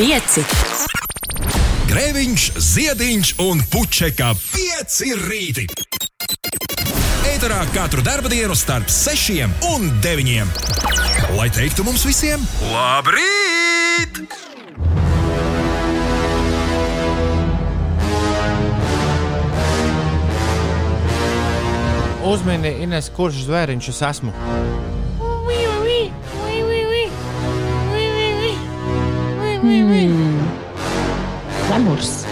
pieci. Grēviņš, Ziediņš un Puķeka 5 rīti. Eterā katru dienu starp 6 un 9. Lai teiktu mums visiem, labrīt! Uzmini, Ines, kurš zvēriņš es esmu? Lemurs.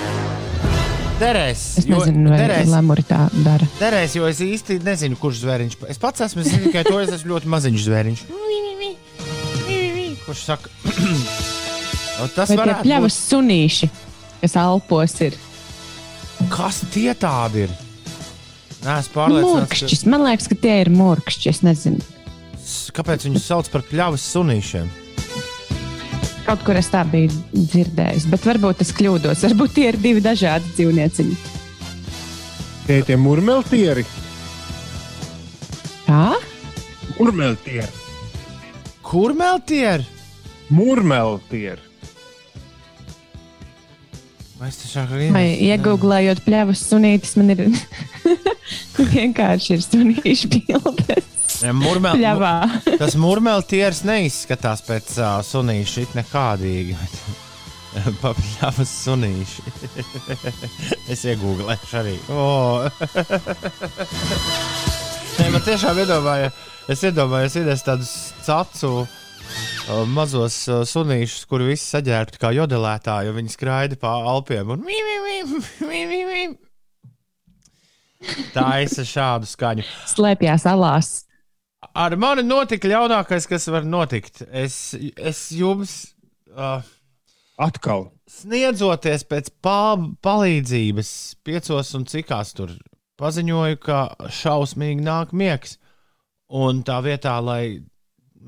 Derēs. Es nezinu, vai derēs, lemuri tā dara. derēs, jo es īsti nezinu, kurš zvēriņš. Es pats esmu, es zinu tikai to, es esmu ļoti maziņš zvēriņš. Kurš saka, tas varētu pļavas sunīši, kas alpos ir? būt. Kas tie tādi ir? Nē, es pārliecināts, Mūrkšķis. Man liekas, ka tie ir mūrkšķi. Es nezinu. ka, kāpēc viņus sauc par pļavas sunīšiem. Kaut kur es tā biju dzirdējis, bet varbūt es kļūdos. Varbūt tie ir divi dažādi dzīvnieciņi. Tie ir tie murmeltieri. Tā? Murmeltieri. Kur meltieri? Murmeltieri. Vai iegūlējot pļavas sunītis, man ir vienkārši ir sunīšu bildes. Murmel, tas murmeltieris neizskatās pēc uh, sunīša it nekādīgi. Papļāvas sunīši. es iegūlēšu arī. Oh. Nē, man tiešām iedomāja, es iedomājos, ir tādus cacu uh, mazos uh, sunīšus, kur visi saģērbti kā jodelētāji, jo viņi skraida pa Alpiem. Un... mi, mi, mi. Tā ir šādu skaņu. Slēpjās alās. Ar mani notika ļaunākais, kas var notikt. Es, es jums uh, Atkal. sniedzoties pēc pal palīdzības, piecos un cikās tur paziņoju, ka šausmīgi nāk miegs. Un tā vietā, lai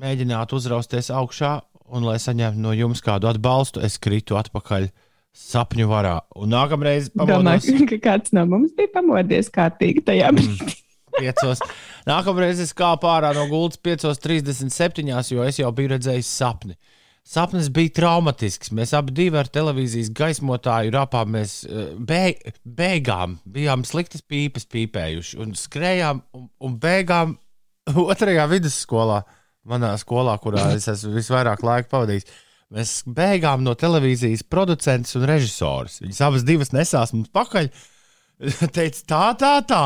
mēģinātu uzrausties augšā un lai saņemtu no jums kādu atbalstu, es kritu atpakaļ sapņu varā. Un nākamreiz pamodos Domāju, ka kāds no mums bija pamodies kārtīgi tajā brīdī. Piecos. Nākamreiz es kāpu ārā no gultas 5.37, jo es jau biju redzējis sapni. Sapnis bija traumatisks. Mēs abi ar televīzijas gaismotāju rāpāmies eh, beig beigām. Bijām sliktas pīpes pīpējuši un skrējām un, un beigām otrajā vidusskolā, manā skolā, kurā es esmu visvairāk laika pavadījis. Mēs beigām no televīzijas producents un režisors. Viņas abas divas nesās mums pakaļ. Teica, tā, tā, tā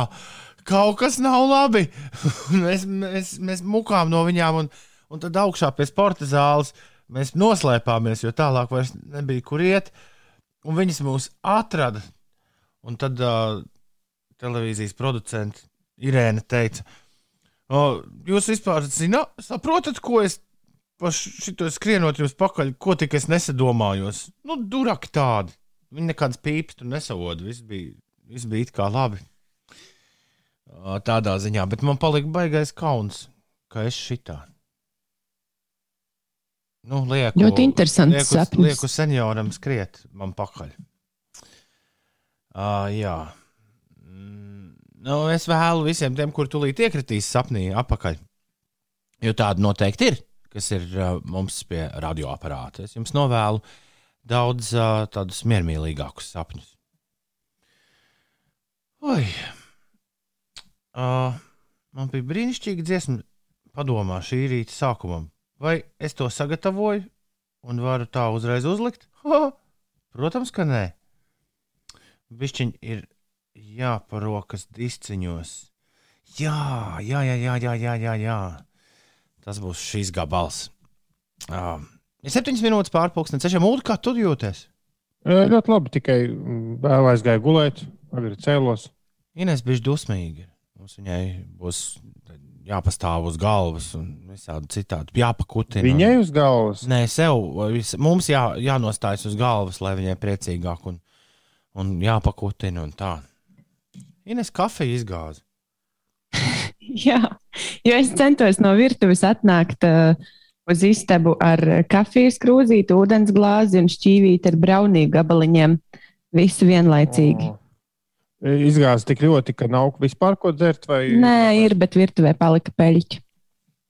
kaut kas nav labi. Mēs, mēs, mēs mukām no viņām, un, un tad augšā pie sporta zāles mēs noslēpāmies, jo tālāk vairs nebija kur iet. Un viņas mūs atrada. Un tad uh, televīzijas producents Irēna teica, o, jūs vispār zināt, saprotat, ko es šito skrienot jums pakaļ, ko tik es nesadomājos. Nu, duraki tādi. Viņi nekādas pīpes tur nesavoda. Viss bija, viss bija it kā labi. Tādā ziņā, bet man palika baigais kauns, ka es šitā. Nu, lieku, Ļoti interesants lieku, sapnis. lieku senioram skriet man pakaļ. Uh, jā. Mm, Nu, es vēlu visiem tiem, kur tūlīt iekritīs sapnī apakaļ. Jo tāda noteikti ir, kas ir uh, mums pie radioaparāta. Es jums novēlu daudz uh, tādus miermīlīgākus sapņus. Oi! Uh, man bija brīnišķīga dziesma, padomā šī rīta sākumam. Vai es to sagatavoju un varu tā uzreiz uzlikt? Ha! Protams, ka nē. Višķiņi ir jāparokas disciņos. Jā, jā, jā, jā, jā, jā, jā, jā. Tas būs šīs gabals. Uh, ir septiņas minūtes pārpusdienas, sešiem mūžā, kā tu jūties? E, Ļoti labi, tikai vēl aizgāju gulēt, agri cēlos. Ines bija dusmīga. Mums viņai būs jāpastāv uz galvas un visādi citādi jāpakutina. Viņai uz galvas. Nē, sev, vis- mums jā, jānostājas uz galvas, lai viņai priecīgāk un, un jāpakutina un tā. Ines kafija izgāza. Jā, jo es centos no virtuves atnākt uh, uz istabu ar kafijas krūzīti, ūdens glāzi un šķīvīti ar braunīgu gabaliņiem. Visu vienlaicīgi. O. E, Izgāzās tik ļoti, ka nav vispār ko dzert. Vai... Nē, ir, bet virtuvē palika peļķi.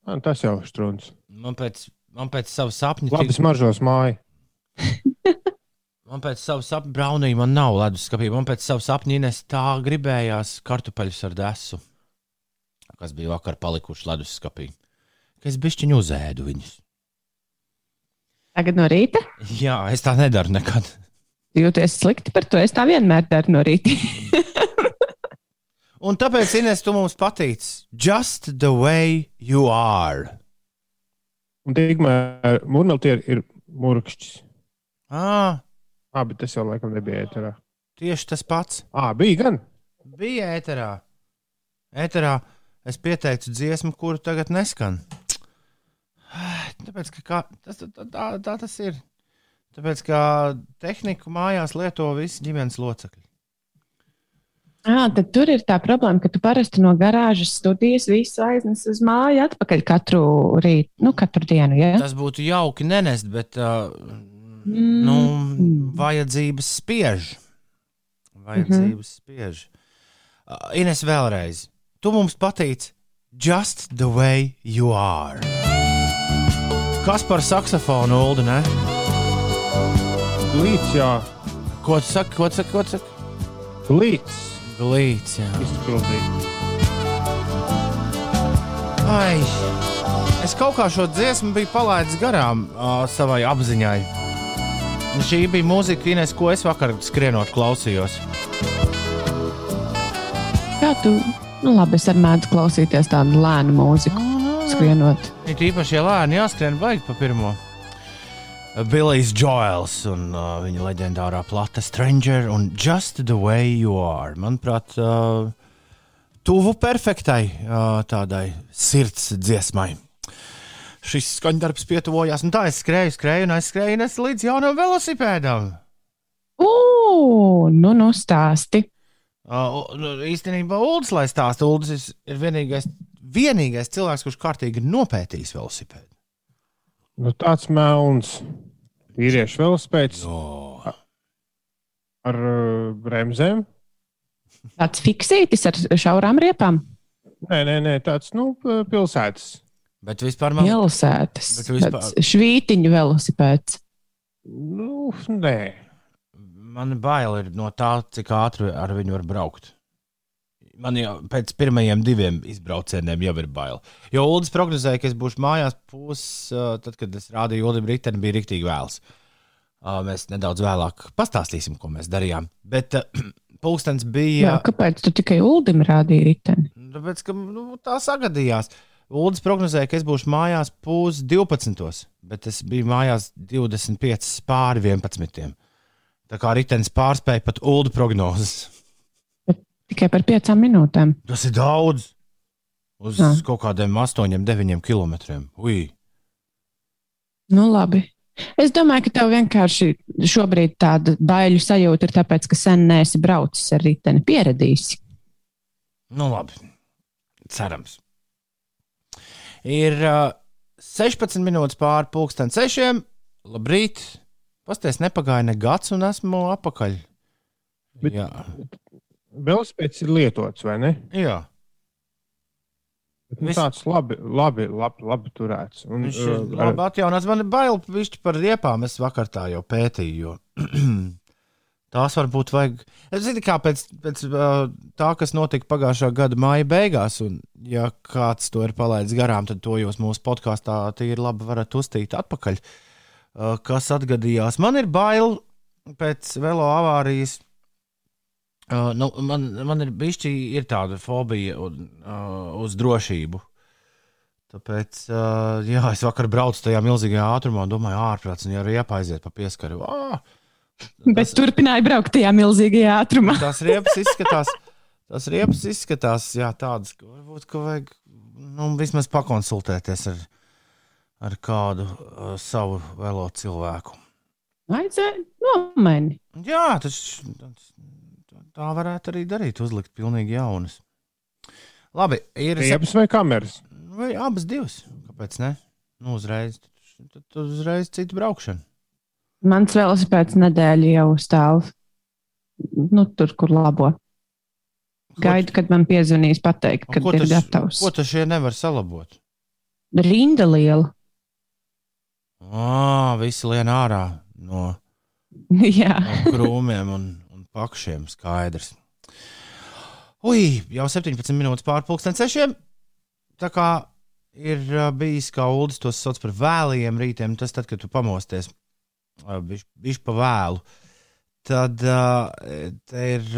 Ah, Tas jau ir strūns. Man pēc, man pēc sava sapņa Labi, smaržos māju. Man pēc sava sapņa braunīja, man nav leduskapī. Man pēc sava sapņa Ines tā gribējās kartupeļus ar desu, kas bija vakar palikuši leduskapī. Ka es bišķiņu uzēdu viņus. Tagad no rīta Jā, es tā nedaru nekad. Jūties slikti par to. Es tā vienmēr daru no rīta. Un tāpēc, Ines, tu mums patīc. Just the way you are. Un tikmēr mūrmeltieri ir murkšķis. Ah, Ah, bet tas jau laikam nebija ēterā. tieši tas pats. Ah, bija gan. Bija ēterā. Ēterā es pieteicu dziesmu, kuru tagad neskan. Tāpēc, ka kā, tas, tā, tā, tā tas ir. Tāpēc, ka tehniku mājās lieto visi ģimenes locekļi. Jā, tad tur ir tā problēma, ka tu parasti no garāžas studijas visu aiznes uz māju atpakaļ katru rītu, nu, katru dienu. Ja? Tas būtu jauki nenest, bet uh, nu, vajadzības spiež. Vajadzības spiež. Uh, Ines vēlreiz. Tu mums patīc just the way you are. Kas par saksofonu, Ulu? Līdz, jā, Ko tu saki? Ko tu saki? Ko tu saki? līdz Glīts, jā. izpildīt. Ai, es kaut kā šo dziesmu biju palaidis garām uh, savai apziņai. Un Šī bija mūzika, Ines, ko es vakar skrienot klausījos. Kā tu, nu labi, es arī mēdzu klausīties tādu lēnu mūziku, skrienot. Ir īpaši, ja lēni jāskrien, baigi pa pirmo. Billijs Joels un uh, viņa leģendārā plata Stranger un Just the Way You Are. Manuprāt, uh, tuvu perfektai uh, tādai sirds dziesmai. Šis skaņdarbs pietuvojās, un tā es skrēju, skrēju un aizskrēju nes līdz jaunam velosipēdam. Ugh, nu, nu stāsti. Uh, nu, īstenībā Ulas, lai stāsta, Ulas ir vienīgais, vienīgais cilvēks, kurš kārtīgi ir nopētījis velosipēdu. Nu, tāds melns vīriešu velospēds Oh. ar uh, bremzēm. Tāds fiksītis ar šaurām riepām, Nē, nē, nē, tāds nu, pilsētas. Bet vispār man pilsētas, Bet vispār- tāds švītiņu velosipēds. Nu, nē, Man bail ir no tā, cik ātri ar viņu var braukt. Man jau pēc pirmajiem diviem izbraucieniem jau ir bail. Jo Ulas prognozēja, ka es būšu mājās pusi, tad, kad es rādīju Ulim Riteni, bija rīktīgi vēls. Mēs nedaudz vēlāk pastāstīsim, ko mēs darījām. Bet pulkstenis bija. Jā, kāpēc tu tikai uldim rādīji riteni? Tāpēc, ka nu, tā sagadījās. Ulas prognozēja, ka es būšu mājās pūs 12. Bet es biju mājās 25 pāri 11. Tā kā ritenis pārspēja pat ulu prognozes. Tikai par piecām minūtēm. Tas ir daudz. Uz Jā. kaut kādiem 8, 9 km. Ui. Nu, labi. Es domāju, ka tev vienkārši šobrīd tāda baiļu sajūta ir tāpēc, ka sen neesi braucis ar riteni, pieradīsi. Nu, labi. Cerams. Ir uh, 16 minūtes pāri pusdienas sešiem. Labrīt! Pasties, nepagāja ne gads, un esmu apakaļ. Bet- Jā, velospēds ir lietots, vai ne? jā. Bet, nu, Viss- tāds labi, labi, labi, labi turēts. Un, viņš ir uh, labi atjaunots. Man ir bail par riepām. Es vakar tā jau pētīju. Jo tās varbūt vajag. Es zinu, kā pēc, pēc uh, tā, kas notika pagājušā gada māja beigās, un ja kāds to ir palaidis garām, tad to jūs mūsu podkāstā tīri labi varat uztīt atpakaļ. Uh, kas atgadījās? Man ir bail pēc velo avārijas. Uh, nu, man, man ir bijusi ir tāda fobija un, uh, uz drošību. Tāpēc, uh, jā, es vakar braucu tajā milzīgajā ātrumā un domāju, ārprāts, un jau riepa aiziet pa pieskaru. Ah! Bet turpināja braukt tajā milzīgajā ātrumā. Tās riepas izskatās, tās riepas izskatās, jā, tādas, ka varbūt, ka vajag, nu, vismaz pakonsultēties ar, ar kādu uh, savu velo cilvēku. Vajadzēja nomainīt. Jā, tas, tas, tā varētu arī darīt, uzlikt pilnīgi jaunas. Labi, ir Riepas vai kameras? vai abas divas. Kāpēc ne? Nu, uzreiz, tad, tad uzreiz citu braukšanu. Mans velosipēds nedēļa jau stāv nu, tur, kur labo. Gaidu, kad man piezvanīs, pateikt, kad ir tas- gatavs. Ko tas šie nevar salabot? Rinda liela. Ā, visi lien ārā no. Jā, krūmiem un pakšiem skaidrs. Ui, jau 17 minūtes pārpusdienas sešiem. Tā kā ir bijis, kā Ulas to sauc par vēliem rītiem, tas tad, kad tu pamosties bišķi pa vēlu, tad te ir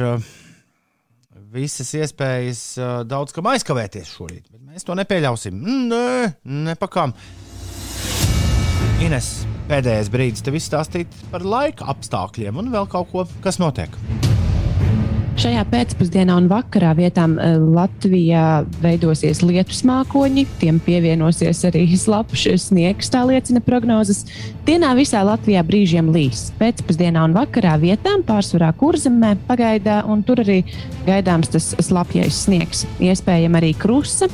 visas iespējas daudz kam aizkavēties šorīt. Bet mēs to nepieļausim. Nē, nepakām. Ines, pēdējais brīdis tev izstāstīt par laika apstākļiem un vēl kaut ko, kas notiek. Šajā pēcpusdienā un vakarā vietām eh, Latvijā veidosies lietus mākoņi, tiem pievienosies arī slapjš sniegs, tā liecina prognozes. Dienā visā Latvijā brīžiem līs. Pēcpusdienā un vakarā vietām pārsvarā kurzemē pagaidā, un tur arī gaidāms tas slapjais sniegs. Iespējams arī krusta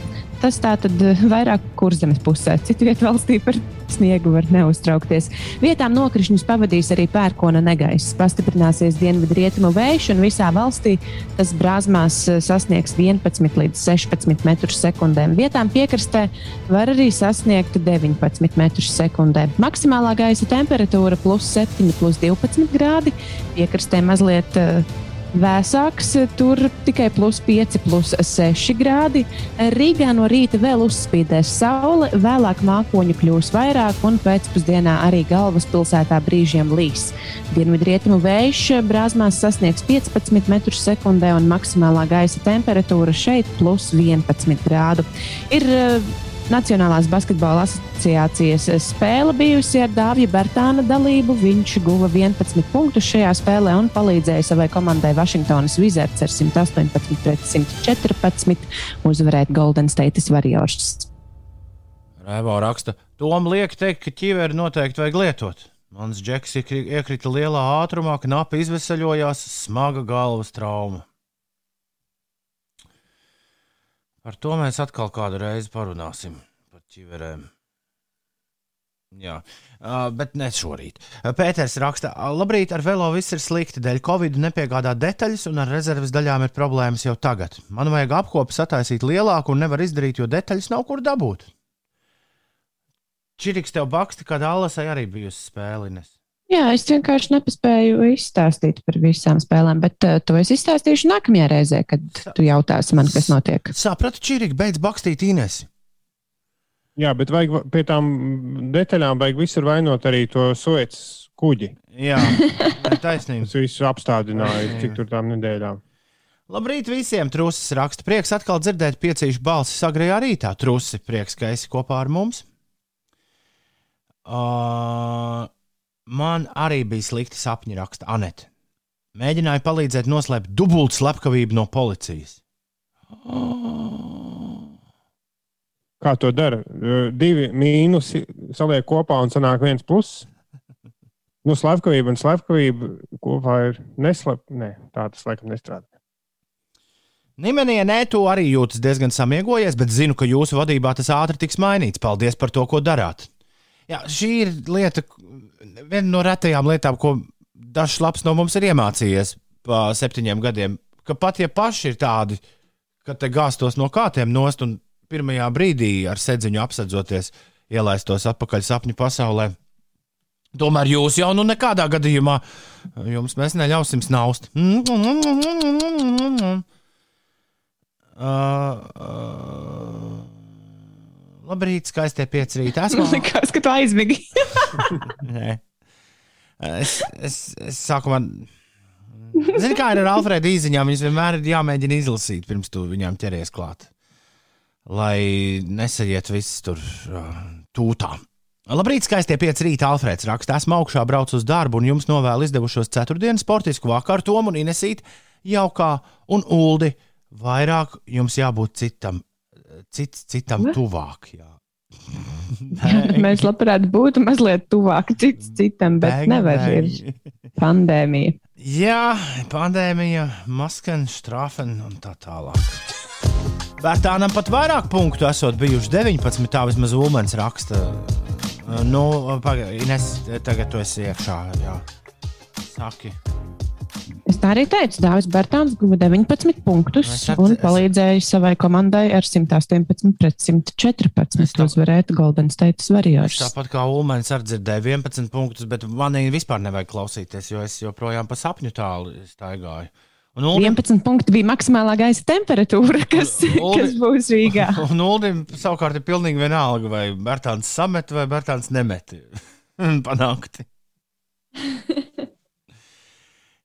tas tā tad eh, vairāk kurzemes pusē. Citu vietu valstī par sniegu var neuztraukties. Vietām nokrišņus pavadīs arī pērkona negaiss. Pastiprināsies dienvidu rietumu vējš, un visā valstī tas brāzmās eh, sasniegs 11 līdz 16 metrus sekundēm. Vietām piekrastē var arī sasniegt 19 metrus sekundē. Maksimālā gaisa temperatūra plus 7, plus 12 grādi. Piekrastē mazliet uh, Vēsāks, tur tikai plus 5, plus 6 grādi. Rīgā no rīta vēl uzspīdēs saule, vēlāk mākoņu kļūs vairāk, un pēcpusdienā arī galvaspilsētā brīžiem līs. Dienvidrietumu vējš brāzmās sasniegs 15 metrus sekundē, un maksimālā gaisa temperatūra šeit plus 11 grādu. Ir Nacionālās basketbola asociācijas spēle bijusi ar Dāviju Bērtāna dalību. Viņš guva 11 punktus šajā spēlē un palīdzēja savai komandai Vašingtonas Wizards ar 118 pret 114 uzvarēt Golden State Warriors. Rēvā raksta, Tom liek teikt, ka ķiveri noteikti vajag lietot. Mans džeks iekrita lielā ātrumā, knapi izvesaļojās, smaga galvas trauma. Par to mēs atkal kādu reizi parunāsim. Par ķiverēm. Jā, uh, bet ne šorīt. Pēters raksta, labrīt, ar velo viss ir slikti. Dēļ Covid nepiegādā detaļas, un ar rezerves daļām ir problēmas jau tagad. Man vajag apkopu sataisīt lielāku, un nevar izdarīt, jo detaļas nav kur dabūt. Čiriks tev baksti, kad Alasai arī bijusi spēlines. Jā, es vienkārši nepaspēju izstāstīt par visām spēlēm, bet uh, to es izstāstīšu nākamajā reizē, kad tu jautāsi man, kas notiek. Sapratu, Čirika, beidz bakstīt Inesi. Jā, bet vajag pie tām detaļām vajag visur vainot arī to soets kuģi. Jā, taisnība. Tas visu apstādināja, cik tur tām nedēļām. Labrīt visiem! Trusis raksta. Prieks atkal dzirdēt piecīšu balsi agrajā rītā. Trusi, prieks, ka esi kopā ar mums. Uh, Man arī bija slikti sapņi, raksta Anete. Mēģināju palīdzēt noslēpt dubultu slepkavību no policijas. Kā to dara? Divi mīnusi saliek kopā un sanāk viens pluss. Nu, slepkavība un slepkavība kopā ir neslēpta. Nē, tā tas laikam nestrādā. Nimenī, nē, tu arī jūtas diezgan samiegojies, bet zinu, ka jūsu vadībā tas ātri tiks mainīts. Paldies par to, ko darāt. Jā, šī ir lieta, viena no retajām lietām, ko dažs labs no mums ir iemācījies pa septiņiem gadiem. Ka pat ja paši ir tādi, ka te gāstos no kātiem nost un pirmajā brīdī ar sēdziņu apsedzoties, ielaistos atpakaļ sapņu pasaulē. Tomēr jūs jau nu nekādā gadījumā jums mēs neļausim snaust. Uh, uh, Labrīt, skaistie pieci rītā. Man liekas, ka tu aizmigi. Nē. Es, es, es sākumā. Zini, kā ir ar Alfrēda īziņām, viņas vienmēr ir jāmēģina izlasīt, pirms tu viņām ķeries klāt. Lai nesajiet viss tur uh, tūtā. Labrīt, skaistie pieci rīta, Alfrēds raksta. Esmu augšā braucu uz darbu un jums novēlu izdevušos ceturtdienas sportisku vakaru tomu un Inesīt jaukā un uldi. Vairāk jums jābūt citam cits citam tuvāk. Jā. Mēs labprāt būtu mazliet tuvāk cits citam, bet nevar ir pandēmija. Jā, pandēmija, maskana, strāfen un tā tālāk. Vērtānam pat vairāk punktu esot bijuši 19. Tā vismaz Ulmens raksta. Nu, pagaidi, Ines, tagad tu esi iekšā. Jā. Saki. Es tā arī teica. Dāvis Bērtāns guva 19 punktus Es at- un palīdzēja savai komandai ar 118 pret 114 tā- uzvarēt Golden State Warriors. tāpat kā Ulmans arī dzirdēju 11 punktus, bet man viņa vispār nevajag klausīties, jo es joprojām pa sapņu tālu staigāju. Un Uldim, 11 punkti bija maksimālā gaisa temperatūra, kas, Uldi- kas būs Rīgā. un Uldim savukārt ir pilnīgi vienalga, vai Bērtāns samet vai Bērtāns nemet panākti.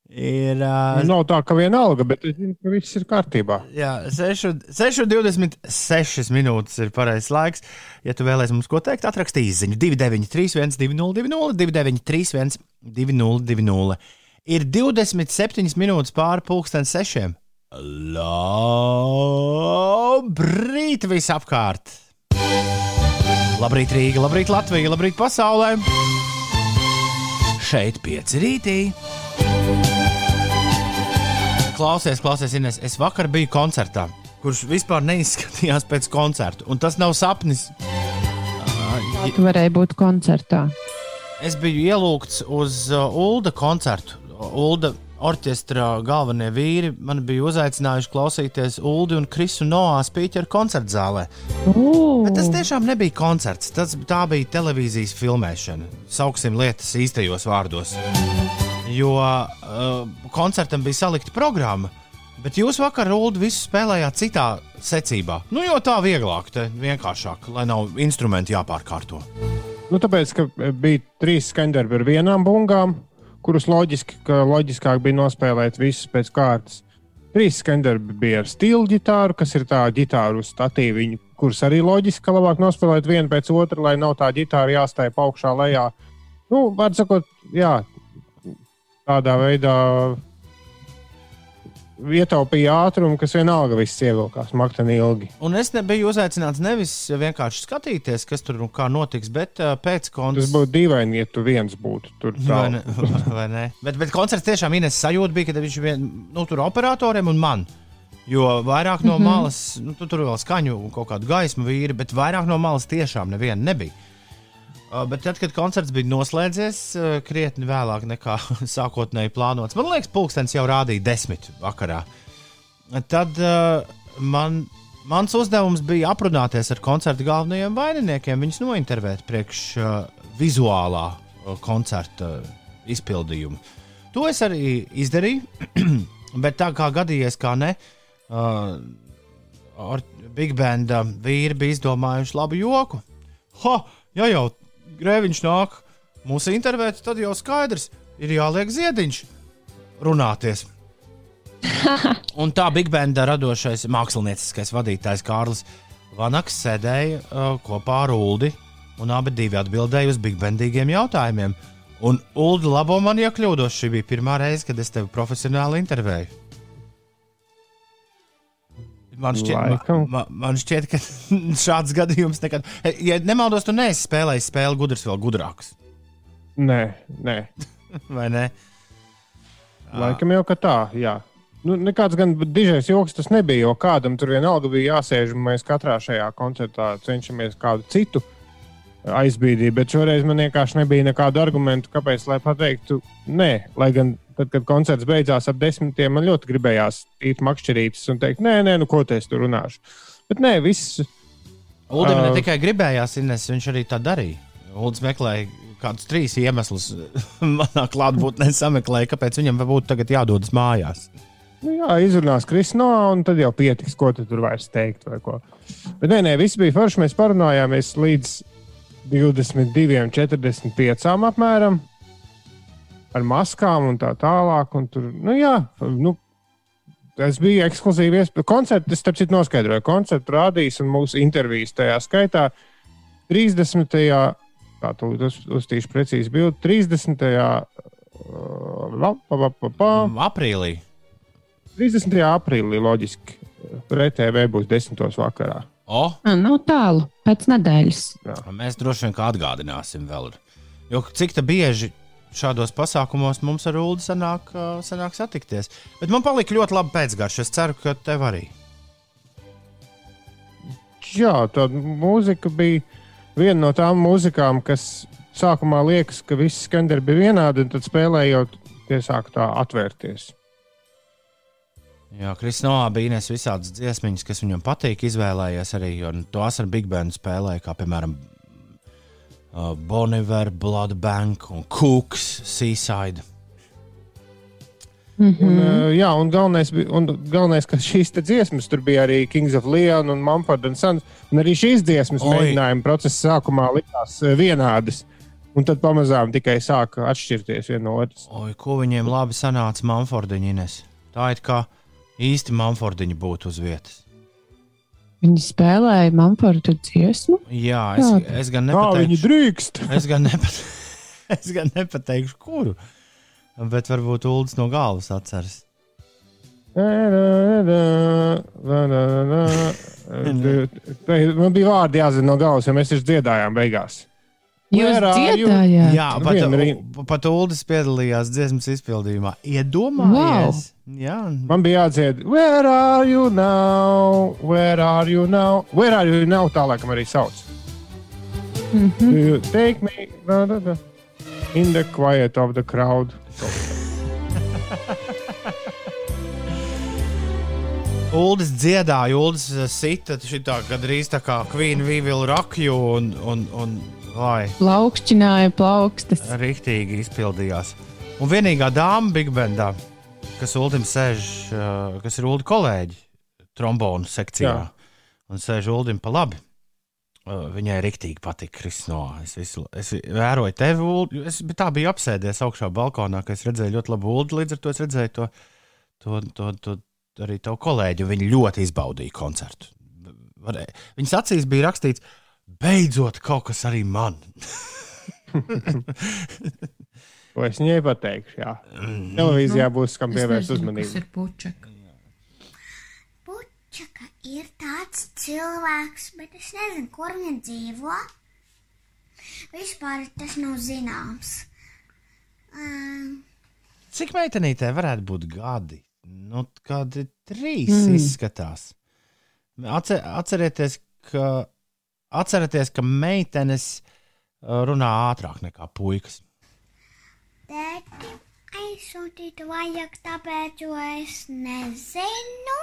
ir uh, Nav tā, ka vienalga, bet es zinu, ka viss ir kārtībā. Jā, 6,26 minūtes ir pareizais laiks. Ja tu vēlēsies mums ko teikt, atraksti īsiņu 293, 202, 293, 202. Ir 27 minūtes pāri pusdien sešiem. Labrīt, visapkārt! Labrīt, Rīga, labrīt, Latvija, labrīt, pasaulē! Šeit pieci rītī! Klausies, klausies, Ines. Es vakar biju koncertā, kurš vispār neizskatījās pēc koncerta. Un tas nav sapnis. Ā, Tu varēji būt koncertā. Es biju ielūgts uz uh, Ulda koncertu. Ulda orķestra galvenie vīri man bija uzaicinājuši klausīties Uldi un Krisu Noā spīķeru koncertu zālē. Tas tiešām nebija koncerts. Tas, tā bija televīzijas filmēšana. Sauksim lietas īstajos vārdos. Jo uh, koncertam bija salikta programma. Bet jūs vakar, Ulu, visu spēlējāt citā secībā. Nu, jo tā vieglāk, te vienkāršāk, lai nav instrumenti jāpārkārto. Nu, tāpēc, ka bija trīs skaņdarbi ar vienām bungām, kurus loģiski, ka loģiskāk bija nospēlēt visus pēc kārtas. Trīs skaņdarbi bija ar stilu ģitāru, kas ir tā ģitāra uz statīviņu, kuras arī loģiski, ka labāk nospēlēt vienu pēc otra, lai nav tā ģitāra jāstāj pa augšā lejā. Nu, var sakot, jā, tādā veidā ietaupīja ātrumu, kas vienalga viss ievilkās makteni ilgi. Un es nebiju uzaicināts nevis vienkārši skatīties, kas tur un kā notiks, bet uh, pēc Tas koncerta. būtu dīvaini, ja tu viens būtu tur. Vai ne? Vai ne? Bet, bet koncerts tiešām Ines sajūta bija, ka viņš ir vien, nu, tur operatoriem un man. Jo vairāk no mm -hmm. malas, nu, tu, tur vēl skaņu un kaut kādu gaismu vīri, bet vairāk no malas tiešām neviena nebija. Uh, bet tad, kad koncerts bija noslēdzies, uh, krietni vēlāk nekā sākotnēji plānots, man liekas, pulkstenis jau rādīja desmit vakarā. Tad uh, man, mans uzdevums bija aprunāties ar koncerta galvenajiem vaininiekiem, viņus nointervēt priekš vizuālā koncerta izpildījuma. To es arī izdarīju, bet tā kā gadījies, kā ne, ar Big Band uh, vīri bija izdomājuši labu joku. Ha, ja jau grēviņš nāk mūsu intervēt, tad jau skaidrs, ir jāliek ziediņš runāties. Un tā Big Banda radošais mākslinieckais vadītājs Kārlis Vanaks sēdēja uh, kopā ar Uldi, un abi divi atbildēja uz Big Bandīgiem jautājumiem. Un Uldi labo man iekļūdos, šī bija pirmā reize, kad es tevi profesionāli intervēju. Man šķiet, Laikam. man, man šķiet, ka šāds gadījums nekad. Ja nemaldos, tu neesi spēlējis spēli gudrs vēl gudrāks, Nē, nē. vai ne? Laikam jau ka tā, jā. Nu, nekāds gan dižais joks tas nebija, jo kādam tur vienalga bija jāsēž, un mēs katrā šajā koncertā cenšamies kādu citu aizbīdīt. Bet šoreiz man vienkārši nebija nekādu argumentu, kāpēc lai pateiktu nē. Lai gan tad, kad koncerts beidzās ap desmitiem, man ļoti gribējās īt makšķerītes un teikt, nē, nē, nu ko es tur runāšu. Bet nē, viss. Ulim ne Uh, tikai gribējās, Ines, viņš arī tā darīja. Ulis meklēja kādus trīs iemeslus, manā klātbūtnē sameklēja, kāpēc viņam būtu tagad jādodas mājās. Nu, jā, izrunās Kristīna, un tad jau pietiks, ko tu tur vairs teikt. vai ko. Bet nē, nē, viss bija forši. Mēs parunājāmies līdz 22, 45 apmēram ar maskām un tā tālāk. Un tur, nu, jā, nu, tas bija ekskluzīvi. iespēja. Koncertu, es starp citu noskaidroju, koncertu rādīs un mūsu intervijas tajā skaitā 30. kā tu uz, uztīšu precīzi bildi, 30. uh, la, pa, pa, pa, pa, Aprīlī. 30. aprīlī loģiski. RTV būs 10. vakarā. O, Ah, Nav tālu, pēc nedēļas. mēs droši vien kā atgādināsim vēl. Jo cik tā bieži šādos pasākumos mums ar Ulu sanāk, sanāk satikties. Bet man palika ļoti labi pēcgarša. Es ceru, ka tev arī. Jā, tā mūzika bija viena no tām mūzikām, kas sākumā liekas, ka visi skanderi bija vienādi, un tad spēlējot, tie sāk tā atvērties. Jā, Kristīnā bija Ines visādas dziesmiņas, kas viņam patīk, izvēlējies arī, un tos ar Big Bandu spēlēja, kā piemēram uh, Boniver, Blood Bank un Cooks, Seaside. Mm -hmm. un, uh, jā, un galvenais, un galvenais, ka šīs dziesmas tur bija arī Kings of Leon un Mumford and Sons. Un arī šīs dziesmas Oi. mēģinājuma procesa sākumā likās uh, vienādas. Un tad pamazām tikai sāka atšķirties viena no otras. Oi, ko viņiem labi sanāca Manfordiņas. Tā ir kā īsti Manfordiņi būtu uz vietas. Viņi spēlēja Manfordu dziesmu? Jā, es, Jā. es gan nepateikšu. Kā viņi drīkst? Es gan, nepate... es gan nepateikšu, kuru. Bet varbūt Ulas no galvas atceras. Man bija vārdi jāzina no galvas, jo mēs taču dziedājām beigās. Jūs dziedājāt? Jā, pat, nu, pat Ulas piedalījās dziesmas izpildījumā. Iedomājieties! Wow. Jā. Man bija jādzied, where are you now? Where are you now? Where are you now? Tā laikam arī sauc. Mm -hmm. Take me da, da, da, in the quiet of the crowd. Uldis dziedāja, Uldis sita šitā gandrīz tā kā Queen Vīvila rakju un, un, un Vai. Plaukšķināja plaukstas. Riktīgi izpildījās. Un vienīgā dāma Big Bandā, kas Ultim sēž, uh, kas ir Uldi kolēģi trombonu sekcijā Jā. un sēž Uldim pa labi. Uh, viņai riktīgi patīk Krisno. Es, visu, es vēroju tevi, Uldi. Es tā biju apsēdies augšā balkonā, ka es redzēju ļoti labu Uldi. Līdz ar to es redzēju to, to, to, to arī tavu kolēģi. Viņi ļoti izbaudīja koncertu. Varēja. Viņas acīs bija rakstīts, ka Beidzot, kaut kas arī man. Ko es viņai pateikšu? Jā, mm. televīzijā nu, būs kam pievērst uzmanību. Tas ir puķeka. Puķeka ir tāds cilvēks, bet es nezinu, kur viņa dzīvo. Vispār tas nav zināms. Um, Cik meitenītē varētu būt gadi? Nu, kādi trīs mm. izskatās. Atcer, atcerieties, ka Atcerieties, ka meitenes uh, runā ātrāk nekā puikas. Tēti, aizsūtīt vajag, tāpēc, jo es nezinu,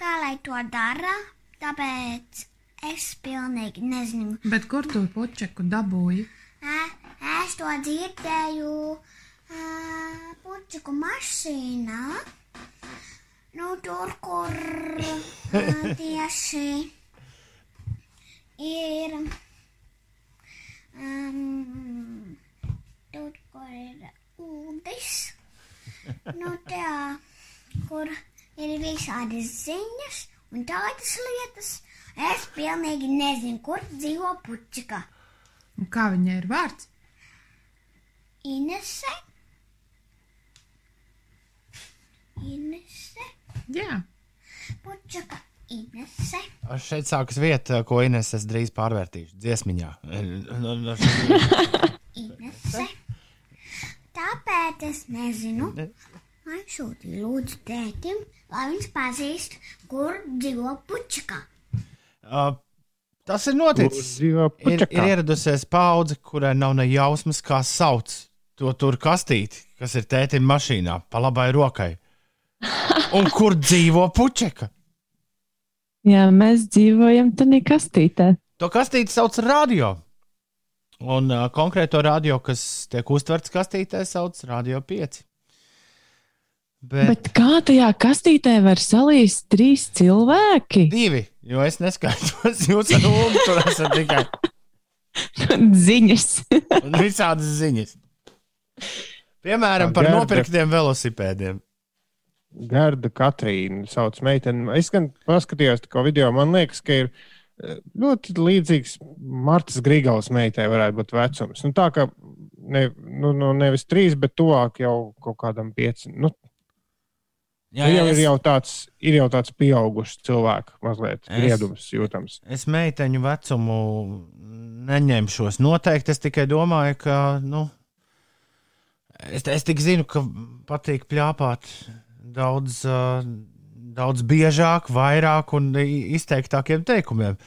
kā lai to dara. Tāpēc es pilnīgi nezinu. Bet kur tu puķeku dabūji? Es to dzirdēju puķeku mašīnā. Nu, tur, kur tieši ir um, tur, kur ir ūdens. Nu, tā, kur ir visādi ziņas un tādas lietas. Es pilnīgi nezinu, kur dzīvo puķika. Un kā viņai ir vārds? Inese. Inese. Jā. Puķika Inese. Šeit sākas vieta, ko Ines es drīz pārvērtīšu dziesmiņā. Inese. Tāpēc es nezinu. Man sūtīja lūdzu tētim, lai viņš pazīst, kur dzīvo puķika. Uh, tas ir noticis. Ir, ir ieradusies paudze, kurai nav ne jausmas, kā sauc to tur kastīti, kas ir tētim mašīnā, pa labai rokai. Un kur dzīvo puķeka? Jā, mēs dzīvojam tādā kastītē. To kastīti sauc par radio. Un uh, konkrēto radio, kas tiek uztverts kastītē, sauc par Radio 5. Bet, Bet kā tajā kastītē var salīst trīs cilvēki? Divi, jo es neskaitos. Jūs ar Ulu tur esat tikai ziņas. visādas ziņas. Piemēram, par nopirktiem velosipēdiem. Garda Katrīna sauc meiteni. Es gan paskatījos to video, man liekas, ka ir eh, ļoti līdzīgs Martas Grigaulas meitai varētu būt vecums. Nu, tā kā ne, nu, nu, nevis trīs, bet tuvāk jau kaut kādam pieciem. Nu, Jā, jā, jau es... ir jau tāds, ir jau tāds pieaugušs cilvēks, mazliet griedums jūtams. Es meiteņu vecumu neņemšos. Noteikti es tikai domāju, ka, nu, es, es tik zinu, ka patīk pļāpāt daudz, daudz biežāk, vairāk un izteiktākiem teikumiem.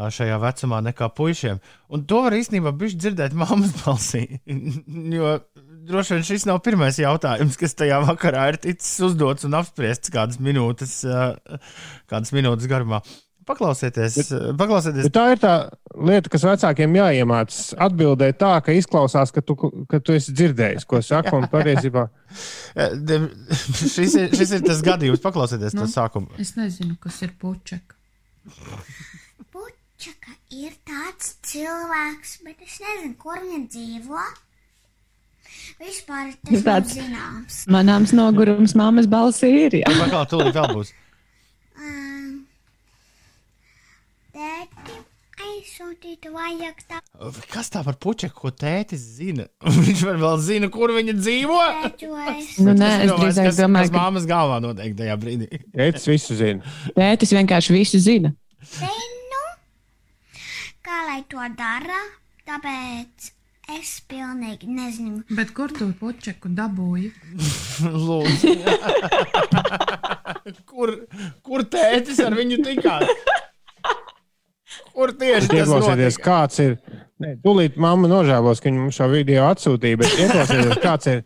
ā, šajā vecumā nekā puišiem. Un to var īstenībā dzirdēt mammas balsī. jo droši vien šis nav pirmais jautājums, kas tajā vakarā ir ticis uzdots un apspriests kādas minūtes, ā, kādas minūtes garumā. Paklausieties, paklausieties. Bet tā ir tā lieta, kas vecākiem jāiemācās atbildēt tā, ka izklausās, ka tu, ka tu esi dzirdējis, ko saka. Un patiesībā De- šis, ir, šis ir tas gadījums, paklausieties to Nu. sākumu. Es nezinu, kas ir puķeka. Puķaka ir tāds cilvēks, bet es nezinu, kur viņa dzīvo. Vispār tas nav Tāds- zināms. Manāms nogurums mammas balsī ir. Jā. Paklau, tūlīt vēl būs. Um, Tēti, aizsūtītu vajag tā Kas tā par puķu, ko tētis zina? Viņš man vēl zina, kur viņa dzīvo. Nu, nē, es drīzāk kas, domāju, kas ka māmas galvā noteikti tajā brīdī. Tētis visu zina. tētis vienkārši visu zina. Zinu, kā lai to dara, tāpēc es pilnīgi nezinu. Bet kur tu puķeku dabūji? Lūdzu. kur, kur tētis ar viņu tikās? Kur tieši tas notika? kāds ir. Nē, tūlīt mamma nožēlos, ka viņa mums šo video atsūtīja, bet ieklausieties, kāds ir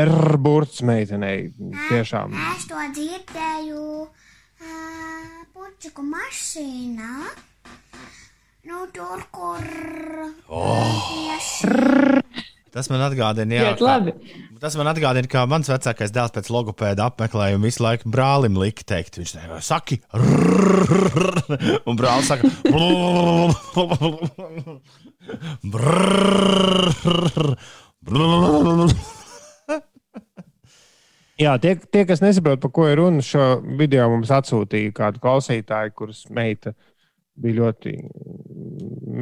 Erburts meitenei. Tiešām. Es to dzirdēju uh, puķiku mašīnā. Nu, tur, kur. Oh. Tas man atgādina, jā, Iet labi. Tas man atgādina, kā mans vecākais dēls pēc logopēda apmeklējuma visu laiku brālim lika teikt, viņš teica, saki, rrrr, un brālis saka. Jā, tie, tie, kas nesaprot, par ko ir runa, šo video mums atsūtīja kādu klausītāju, kuras meita bija ļoti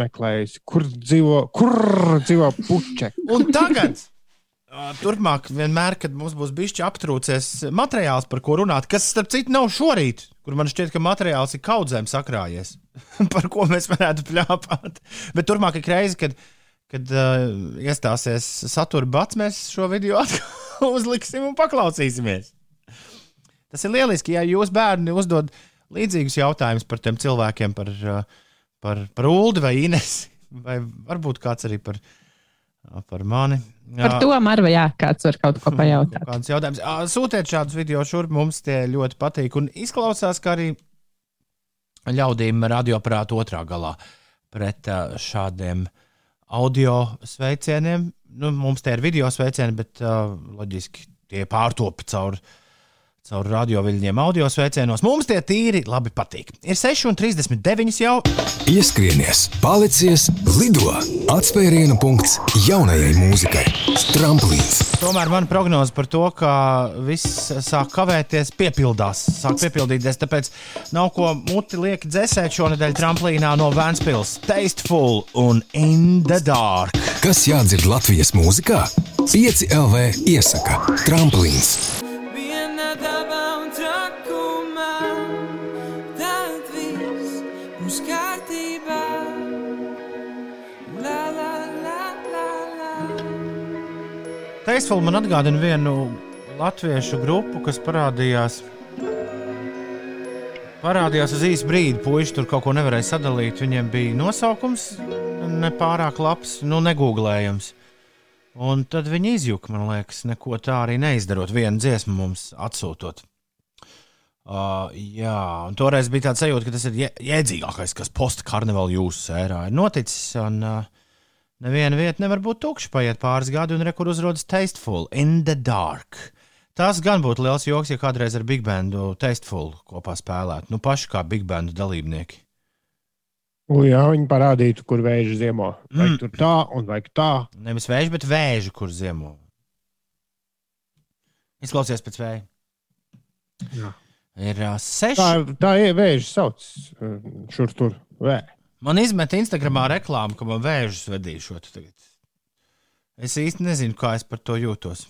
meklējusi, kur dzīvo, kur dzīvo puķe. Un tagad, turpmāk, vienmēr, kad mums būs bijis aptrūcies materiāls, par ko runāt, kas, starp citu, nav šorīt, kur man šķiet, ka materiāls ir kaudzēm sakrājies, par ko mēs varētu pļāpāt. Bet turpmāk ir reize, kad, kad uh, iestāsies satura bats, mēs šo video atkal uzliksim un paklausīsimies. Tas ir lieliski, ja jūs bērni uzdod līdzīgus jautājumus par tiem cilvēkiem, par, par, par Ulu vai Inesu, vai varbūt kāds arī par, uh, par mani. Par to Marva, jā, kāds var kaut ko pajautāt. Kāds jautājums? Sūtiet šādus video šurp, mums tie ļoti patīk. Un izklausās, ka arī ļaudīm radioaparāta otrā galā pret šādiem audio sveicieniem. Nu, mums tie ir video sveicieni, bet loģiski tie pārtopi caur, caur radioviļņiem audio sveicienos. Mums tie tīri labi patīk. Ir 6,39 jau. Ieskrienies, palicies, lido! Atspērienu punkts jaunajai mūzikai. Tramplīns. Tomēr man prognoze par to, ka viss sāk kavēties, piepildās, sāk piepildīties. Tāpēc nav ko muti lieki dzēsēt šonadēļ tramplīnā no Vēncpils. Tasteful un In the Dark. Kas jādzird Latvijas mūzikā? 5 LV iesaka Tramplīns. Tasteful man atgādina vienu latviešu grupu, kas parādījās. Parādījās uz īsu brīdi, puiši tur kaut ko nevarēja sadalīt. Viņiem bija nosaukums nepārāk labs, nu, negūglējams. Un tad viņi izjuka, man liekas, neko tā arī neizdarot. Vienu dziesmu mums atsūtot. Uh, jā, un toreiz bija tāds sajūta, ka tas ir jē- jēdzīgākais, kas postkarnevāla jūsu sērā ir noticis. Un, uh, neviena vieta nevar būt tukša, paiet pāris gadi, un rekur uzrodas Tasteful in the Dark. Tas gan būtu liels joks, ja kādreiz ar Big Bandu Tasteful kopā spēlētu. Nu, paši kā Big Bandu dalībnieki. U, jā, viņi parādītu, kur vēža ziemo. Vai Mm. tur tā, un vai tā. Nevis vēži, bet vēži, kur ziemo. Izklausies pēc vēja. Jā. Ir uh, seši. Tā, tā ir vēža sauc šur tur. Vē. Man izmet Instagramā reklāmu, ka man vēžus vedīšot tagad. Es īsti nezinu, kā es par to jūtos.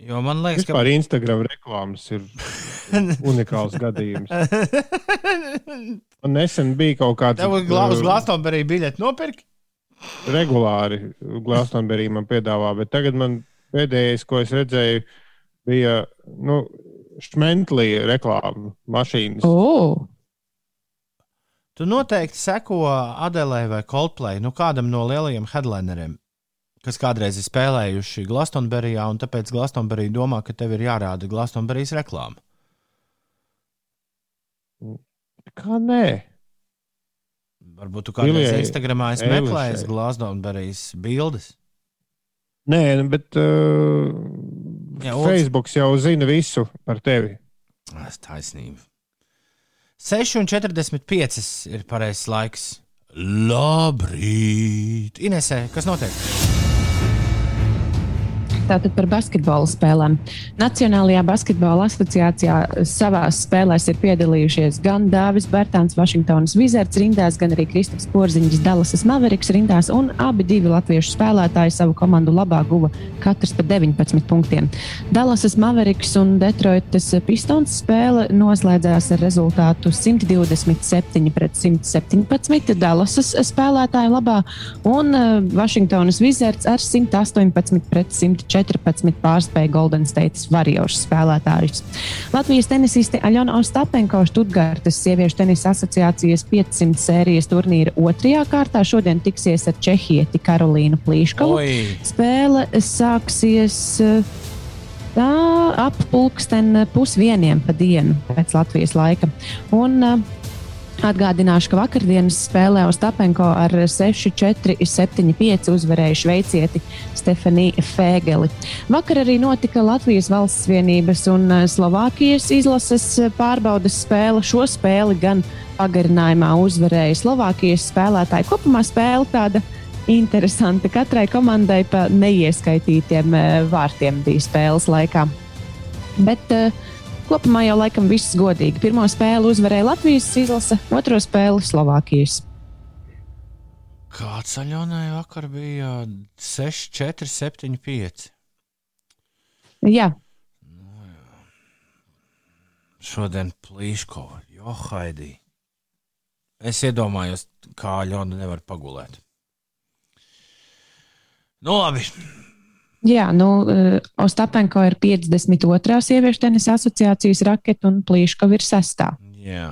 Jo man liekas, ka Vispār Instagram reklāmas ir unikāls gadījums. Man nesen bija kaut kāds tev uz uh, Glastonberī biļeti nopirkt. regulāri Glastonberī man piedāvā, bet tagad man pēdējais, ko es redzēju, bija nu, Šmentlī reklāma mašīnas. Oh, Tu noteikti seko Adelē vai Coldplay, nu kādam no lielajiem headlineriem, kas kādreiz ir spēlējuši Glastonberijā, un tāpēc Glastonberija domā, ka tev ir jārāda Glastonberijas reklāma. Kā nē? Varbūt tu kādreiz Instagramā esi meklējis Glastonberijas bildes. Nē, nu, bet uh, Jā, Jā, Ulds. Facebook jau zina visu par tevi. Tas taisnība. 6,45 ir pareizais laiks. Labrīt! Inesē, kas notiek? Tātad par basketbola spēlēm. Nacionālajā basketbola asociācijā savā spēlēs ir piedalījušies gan Dāvis Bērtāns, Vašingtonas Wizards rindās, gan arī Kristaps Porziņš, Dallasas Mavericks rindās, un abi divi latviešu spēlētāji savu komandu labā guva katrs pa 19 punktiem. Dallasas Mavericks un Detroitas Pistons spēle noslēdzās ar rezultātu 127 pret 117 Dallasas spēlētāju labā, un uh, Vašingtonas Wizards ar 118 pret 114 pārspēja Golden State Warriors spēlētājus. Latvijas tenisiste Aļona Ostapenko Študgārtas sieviešu tenisa asociācijas 500 sērijas turnīra otrajā kārtā šodien tiksies ar Čehieti Karolīnu Plīškovu. Oi, Spēle sāksies eh, tā ap pulksten pusvieniem pa dienu pēc Latvijas laika. Un, eh, Atgādināšu, ka vakardienas spēlē Ostapenko ar 6-4, 7-5 uzvarēja šveicieti Stefaniju Fēgeli. Vakar arī notika Latvijas valsts vienības un eh, Slovākijas izlases pārbaudas spēle. Šo spēli gan pagarinājumā uzvarēja Slovākijas spēlētāji. Kopumā spēle tāda interesanta. Katrai komandai pa neieskaitītiem eh, vārtiem bija spēles laikā. Bet uh, kopumā jau laikam viss godīgi. Pirmo spēli uzvarēja Latvijas izlase, otro spēli Slovākijas. kāds aļonai vakar bija 6, 4, 7, 5. Jā, Šodien plīškova, jo haidī. Es iedomājos, kā aļona nevar pagulēt. Nu, labi. Jā nu, uh, Ostapenko ir 52. sieviešu tenisa asociācijas raketa un Plīškova ir 6. Jā.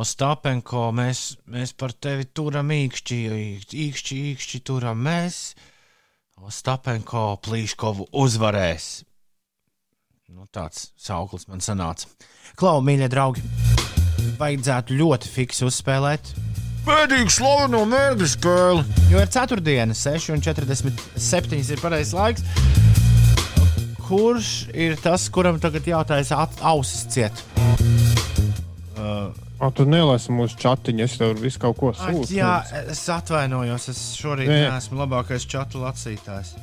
Ostāpenko, mēs, mēs par tevi turam īkšķi, īkšķi, īkšķi turam. Mēs Ostāpenko Plīškovu uzvarēs. Nu, tāds sauklis man sanāca. Klau, mīļie draugi, vajadzētu ļoti fiksi uzspēlēt. Pēdīgi slaveno mērķu spēli. Jo ir ceturtdiena, 6,47 ir pareizais laiks. Kurš ir tas, kuram tagad jātaisa at- ausis ciet? Uh, O, tu nelasi mūsu chatiņu, es tev visu kaut ko sūtu. jā, es atvainojos. Es šorīt Nē. neesmu labākais čatu lasītājs.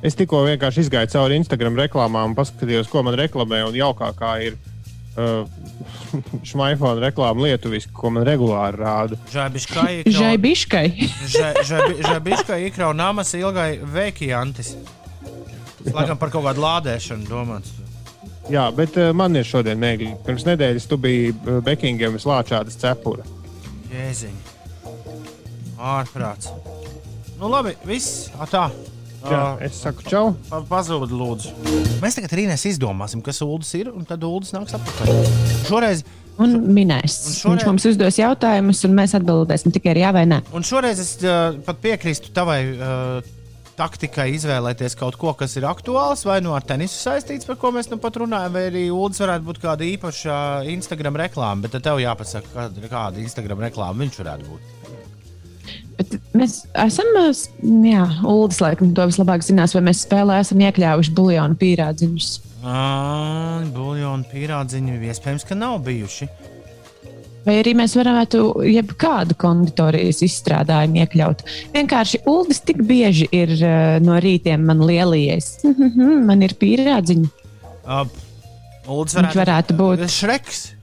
Es tikko vienkārši izgāju cauri Instagram reklāmām un paskatījos, ko man reklamē. Un jaukākā ir uh, šmaifona reklāma lietuviski, ko man regulāri rāda. Žaibiškai ikrau namas ilgai veikijantis. Tas laikam par kaut kādu lādēšanu domāts. Jā, bet uh, man ir šodien mēģinājums. Pirms nedēļas tu biji uh, Bekingemas lāčādas cepura. Jēziņ. Ārprāts. Nu labi, viss. A, tā. Jā, es saku, čau! Pa- Pazūd, lūdzu. Mēs tagad Rīnēs izdomāsim, kas ULDS ir, un tad ULDS nāks atpakaļ. Šoreiz, Un minēs. Un šoreiz- Viņš mums uzdos jautājumus, un mēs atbildēsim tikai ar jā vai nē. un šoreiz es uh, pat piekrīstu tavai uh, taktikai izvēlēties kaut ko, kas ir aktuāls vai nu ar tenisu saistīts, par ko mēs nu pat runājam, vai arī ULDS varētu būt kāda īpaša Instagram reklāma, bet tev jāpasaka, kāda Instagram reklāma viņš varētu būt. Bet mēs esam, jā, Uldis laikam to vislabāk zinās, vai mēs spēlē esam iekļāvuši buļļonu pīrādziņus. Buļbuļsāļu pierādziņi iespējams, ka nav bijuši. Vai arī mēs varētu jebkādu konditorijas izstrādājumu iekļaut. Vienkārši Uldis tik bieži ir no rītiem man lielījies. man ir pīrādziņi. Uh, Uldis Viņš varētu būt. Šreks.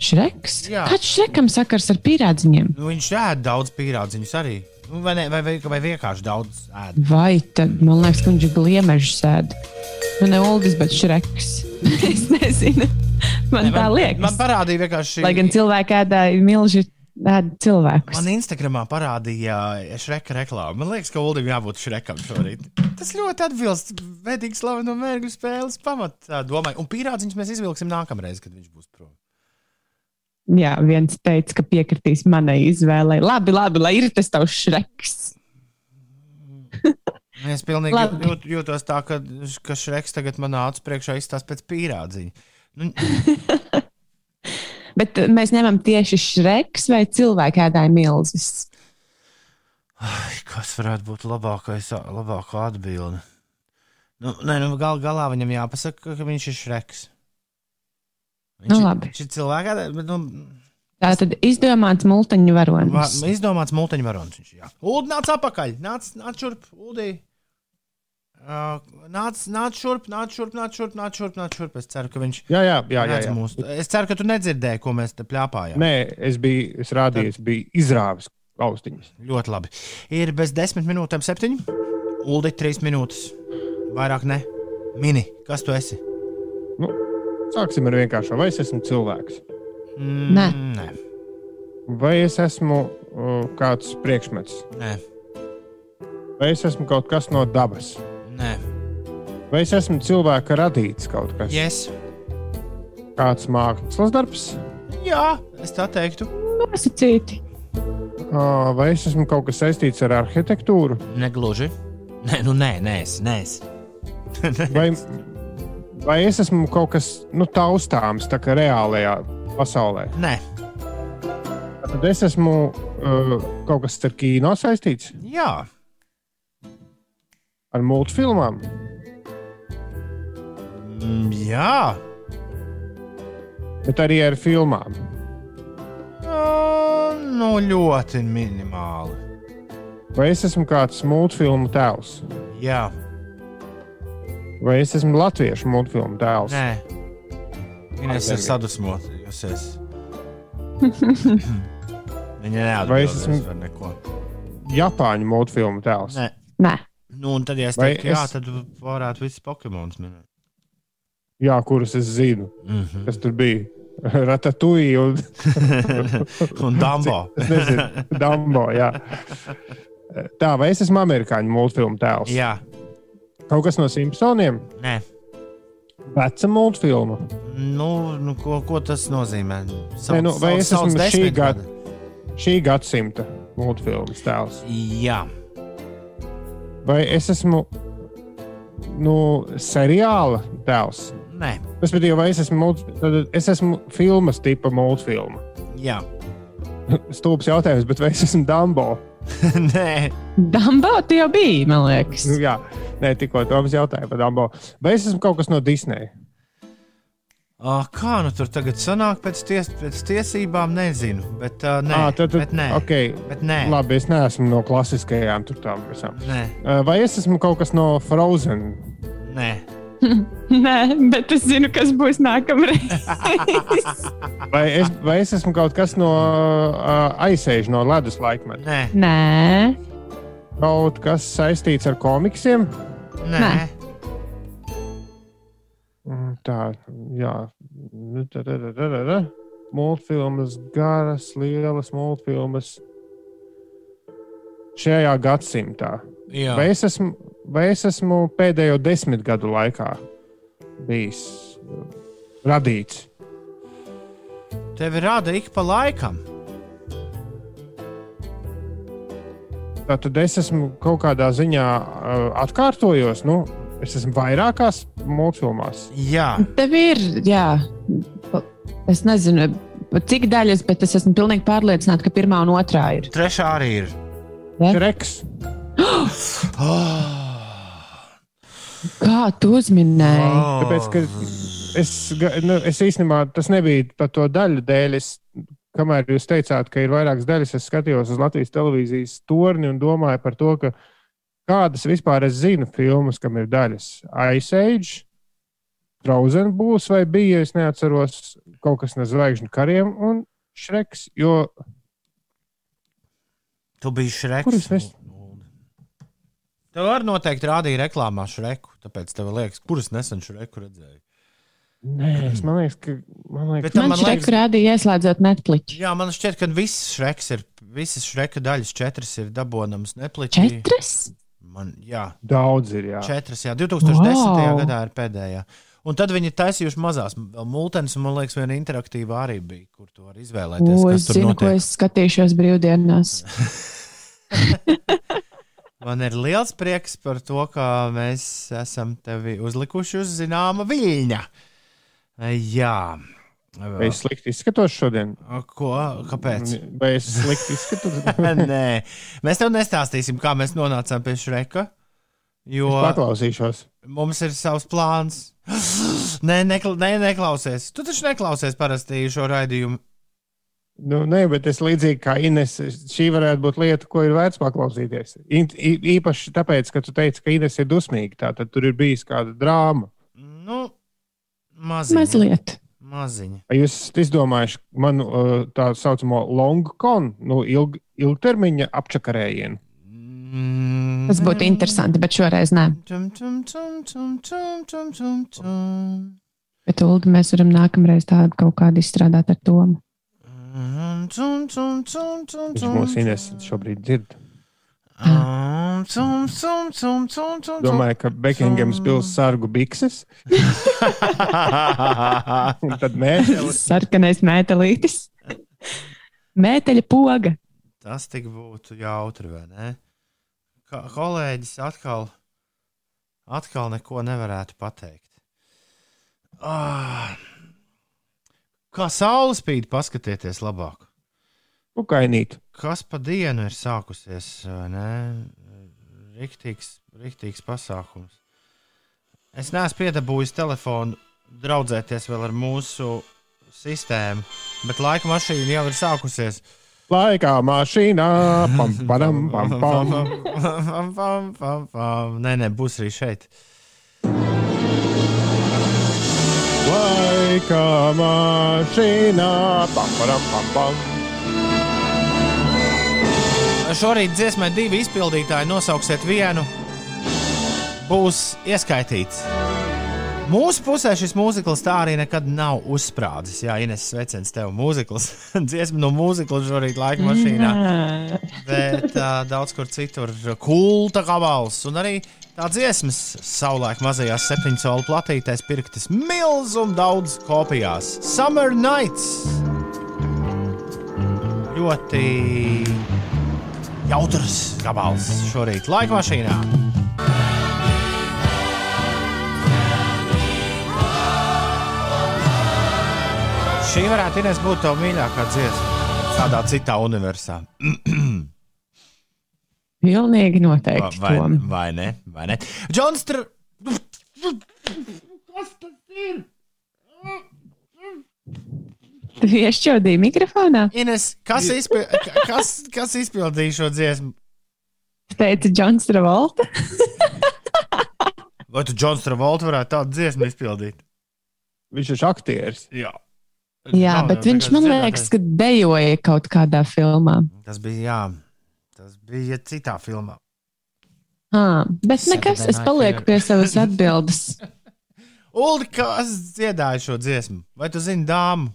Šreks? Jā. Kāds šrekam sakars ar pīrādziņiem? Nu, viņš ēd daudz pierādziņus arī. Nu, Vai, ne, vai, vai, vai vienkārši daudz ēd? Vai tad man liekas, ka viņš ir gliemežs sēd? Nu, ne Uldis, bet šreks. es nezinu. Man Ne, tā liekas. Man parādīja vienkārši. Lai gan cilvēki ēdāja milži cilvēkus. Man Instagramā parādīja šreka reklāmu. Man liekas, ka Ulim jābūt šrekam šorīt. Tas ļoti atbilst veidīgi slaveno mērķu spēles pamatā domai. Un pierādziņus mēs izvilksim nākamreiz, kad viņš būs prom. Jā, viens teica, ka piekritīs manai izvēlei. Labi, labi, lai ir tas tavs šreks. Es pilnīgi Labi. jūt, jūtos tā, ka, ka Šreks tagad manā acu priekšā izstāsta pēc pīrādziņa. Nu, Bet mēs ņemam tieši šreks vai cilvēku ēdāju milzis. ai, kas varētu būt labākais, labākā atbilde? Nu, nē, nu, gal galā viņam jāpasaka, ka viņš ir Šreks. Viņš Nu, labi. Viņš ir cilvēks, bet nu, Tā tad izdomāts multiņu va, varonis. izdomāts multiņvarons. viņš, jā. Uld, nāc atpakaļ, nāc, nāc šurp, Uldī. Uh, nāc, nāc šurp, nāc šurp, nāc šurp, nāc šurp, nāc šurp. Es ceru, ka viņš Jā, jā, jā. jā, jā. mūs. Es ceru, ka tu nedzirdēji, ko mēs te plāpājām. Nē, es biju, es rādīju, es biju izrāvis austiņas. Ļoti labi. Ir bez desmit minūtēm septiņi. Uldi, trīs minūtes. Vairāk ne. Mini, kas tu esi? Nu, sāksim ar vienkāršo. Vai es esmu cilvēks? Mm, Nē. nē. Vai es esmu uh, kāds priekšmets? Nē, Vai es esmu kaut kas no dabas? nē. Vai es esmu cilvēka radīts kaut kas? Yes. Kāds mākslas darbs? Jā, es tā teiktu. Nosacīti. Uh, Vai es esmu kaut kas saistīts ar arhitektūru? Negluži. Nē, nu nē, nē, es, nē. Es. Vai, vai es esmu kaut kas nu, taustāms, tā kā reālajā pasaulē? Nē, Tad es esmu uh, kaut kas ar kino saistīts, jā. ar multfilmām. Mm, jā. Bet arī ar filmām. Uh, nu, ļoti minimāli. Vai es esmu kāds multfilmu tēls? Jā, Vai es esmu latviešu multfilmu tēls? nē. Viņa ir sadusmojusies. Viņa Vai es esmu- neko. Japāņu multfilmu tēls. Nē. Nē, Nu, un tad, ja es teiktu, jā, es- tad varētu visus Pokemonus minēt. Jā, kurus es zinu, Mm -hmm. kas tur bija. Ratatouille un un Dumbo. es nezinu, Dumbo. Jā. Tā, vai es esmu amerikāņu multfilmu tēls? jā, Kaut kas no Simpsoniem? nē. Veca multfilma. Nu, nu, ko, ko tas nozīmē? Sauc, Nē, nu, vai es esmu šī gada, šī gadsimta multfilmas tēls? Jā, Vai es esmu nu, seriāla tēls? nē, Respektīvi, vai es esmu, multi, tad es esmu filmas tipa multfilma? jā. Stulbs jautājums, bet vai es esmu Dumbo? nē. Dumbo tu jau biji, man liekas. Nu, jā, nē, tikko Toms jautāja par Dumbo. Vai es esmu kaut kas no Disneja? Ah, kā nu tur tagad sanāk pēc, ties, pēc tiesībām, nezinu. Bet, uh, nē, Ā, tad, tad, bet nē. Okay. Bet nē. Labi, es neesmu no klasiskajām tur tām visām. Nē, Uh, Vai es esmu kaut kas no Frozen? nē. Nē, bet es zinu, kas būs nākamreiz. Vai es, vai es esmu kaut kas no uh, aizsēžu no ledus laikmeta? nē. Nē, Kaut kas saistīts ar komiksiem? Nē. Nē. Mm, Tā, jā. Nu, tā, tā. Multfilmas, garas, lielas multfilmas. Šajā gadsimtā. Jā. Vai es, esmu, vai es esmu pēdējo desmit gadu laikā bijis uh, radīts? Tevi rāda ik pa laikam. Tad es esmu kaut kādā ziņā uh, atkārtojos. Nu, es esmu vairākās multfilmās. Jā, tev ir, jā, es nezinu, pa cik daļas, bet es esmu pilnīgi pārliecināta, ka pirmā un otrā ir. trešā arī ir. Reks. Kā tu uzminēji? Tāpēc, ka es, nu, es īstenībā tas nebija par to daļu dēļ. Es, kamēr jūs teicāt, ka ir vairākas daļas, es skatījos uz Latvijas televīzijas torni un domāju par to, ka kādas vispār es zinu filmas, kam ir daļas. Ice Age, Frozen būs vai bija, es neatceros kaut kas no zvaigžņu kariem un Šreks, jo Tu biji šreks. Kur es nes- Tev arī noteikti rādīja reklāmā šreku. Tāpēc tev liekas, kurus nesen šreku redzēji. Nē, es man liekas, ka man liekas, Man man šeit liekas, rādīja ieslēdzot Netflix. jā, man šķiet, ka visas šreks ir, visas šreka daļas četras ir dabonams nepliķi. Četras? Man, jā, daudz ir. Jā. četras, jā, 2010. Wow. gadā ir pēdējā. Un tad viņi taisījuši mazās vēl multenes, un man liekas, viena interaktīva arī bija, kur tu vari izvēlēties. O, kas es tur zinu, ko notiek. es skatīšos brīvdienās. Man ir liels prieks par to, ka mēs esam tevi uzlikuši uz zināma viļņa. Jā. Vai es slikti izskatos šodien? Ko? Kāpēc? Vai es slikti izskatos? Nē, mēs tev nestāstīsim, kā mēs nonācām pie šreka. Jo Paklausīšos. mums ir savs plāns. Nē, nekla, nē, neklausies. Tu taču neklausies parasti šo raidījumu. Nu, nē, bet es līdzīgi kā Ines, šī varētu būt lieta, ko ir vērts paklausīties. Ī- īpaši tāpēc, ka tu teici, ka Ines ir dusmīga. Tad tur ir bijis kāda drāma. Nu, maziņa. Mazliet. Maziņa. Jūs esat izdomājuši manu uh, tā saucamo long con, nu, ilg, ilgtermiņa apčakarējienu? Mm. Tas būtu interesanti, bet šoreiz nē. Bet, Ulu, mēs varam nākamreiz tādu kaut kādu izstrādāt ar to. Mm, Viņš mūs tum. šobrīd dzird. Ah, tum, tum, tum, tum, tum, Domāju, ka Bekingams pils sargu bikses, un tad mēs Sarkanais mētelītis. Mēteļa poga. Tas tik būtu jautri, vai ne? Kā kolēģis atkal, atkal neko nevarētu pateikt. Ah. Kā saule spīd, paskatieties labāk. Pukainīt. Kas pa dienu ir sākusies? Riktīgs, riktīgs pasākums. Es neesmu piedabūjis telefonu, draudzēties vēl ar mūsu sistēmu, bet laika mašīna jau ir sākusies. Laikā mašīnā, pam, padam, pam, pam. pam, pam, pam, pam. Nē, nē, būs arī šeit. Laikā mašīnā, pam, padam, pam, pam. Šorīt dziesmai divi izpildītāji nosauksiet vienu. Būs ieskaitīts. Mūsu pusē šis mūzikls tā arī nekad nav uzsprādzis. Jā, Ines, sveiciens tev, mūzikls. Dziesma no mūzikla šorīt laika mašīnā. Bet uh, daudz kur citur kulta gabals. Un arī tā dziesmas savulaik mazajās septiņu soli platītēs pirktas milzum daudz kopijās. Summer Nights! Ļoti jautrs gabals šorīt laika mašīnā. Šī varētu Ines, būt tā mīļākā dziesma kādā citā universā. Pilnīgi noteikti. Vai, Tom. vai ne? Vai ne? Džons, Tr... kas tas ir? Tu iešķaudīji mikrofonā? Ines, kas, izpil... kas, kas izpildīja šo dziesmu? Teica Džons Travolta. Vai tu, Džons, Travolta varētu tādu dziesmu izpildīt? Viņš ir aktieris. Jā. Jā, Nav bet viņš man liekas, ka dejoja kaut kādā filmā. Tas bija, jā, tas bija citā filmā. Ah, bet nekas, es palieku pie savas atbildes. Ulu, kas dziedāja šo dziesmu? Vai tu zini dāmu,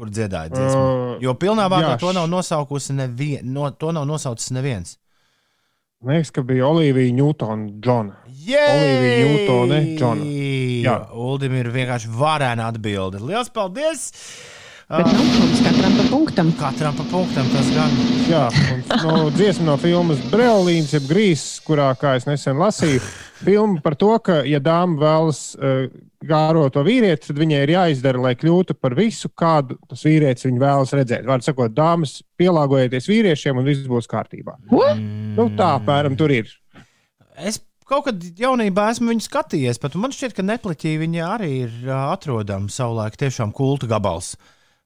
kur dziedāja dziesmu? Uh, Jo pilnā vārdā to nav nosaukusi neviens. No, to nav nosaucis neviens. Liekas, ka bija Olivija Newtona, Džona. Olivija Newtone, Džona. Jā. Uldim ir vienkārši varēna atbilde. Lielas paldies! Bet nu, mums katram pa punktam. Katram pa punktam tas gan. Jā, un no, dziesma no filmas Brēlīns, jeb Grīsīs, kurā, kā es nesen lasīju, filma par to, ka, ja dāma vēlas uh, gāro to vīrieti, tad viņai ir jāizdara, lai kļūtu par visu, kādu tas vīrietis viņa vēlas redzēt. Vārds sakot, dāmas pielāgojieties vīriešiem, un viss būs kārtībā. Ko? Nu, tā apmēram tur ir. Es kaut kad jaunībā esmu viņu skatījies, bet man šķiet, ka nepliķī viņa arī ir ā, atrodama savulaik tiešām kulta gabals.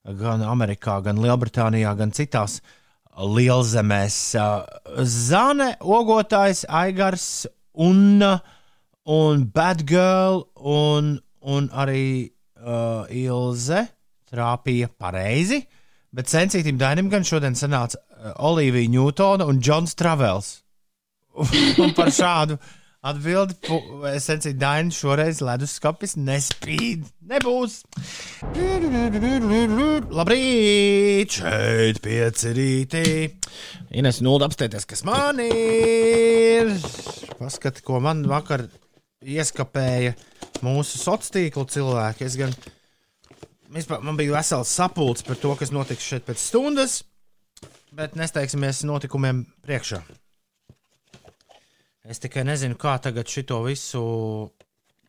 Gan Amerikā, gan Lielbritānijā, gan citās lielzemēs. Zane, ogotājs, Aigars un, un Bad Girl un, un arī uh, Ilze trāpīja pareizi. Bet sensītam Dainam gan šodien sanāca uh, Olivija Newtona un Džons Travels. Un par šādu atbildi es teicu, Daina, šoreiz leduskapis nespīd. Nebūs. Labrīt, šeit pieci rītī. Ines, nulda apstāties, kas man ir. Paskati, ko man vakar ieskapēja mūsu sociālo tīklu cilvēki. Es gan, vispār, man bija vesels sapulcs par to, kas notiks šeit pēc stundas, bet nesteigsimies notikumiem priekšā. Es tikai nezinu, kā tagad šito visu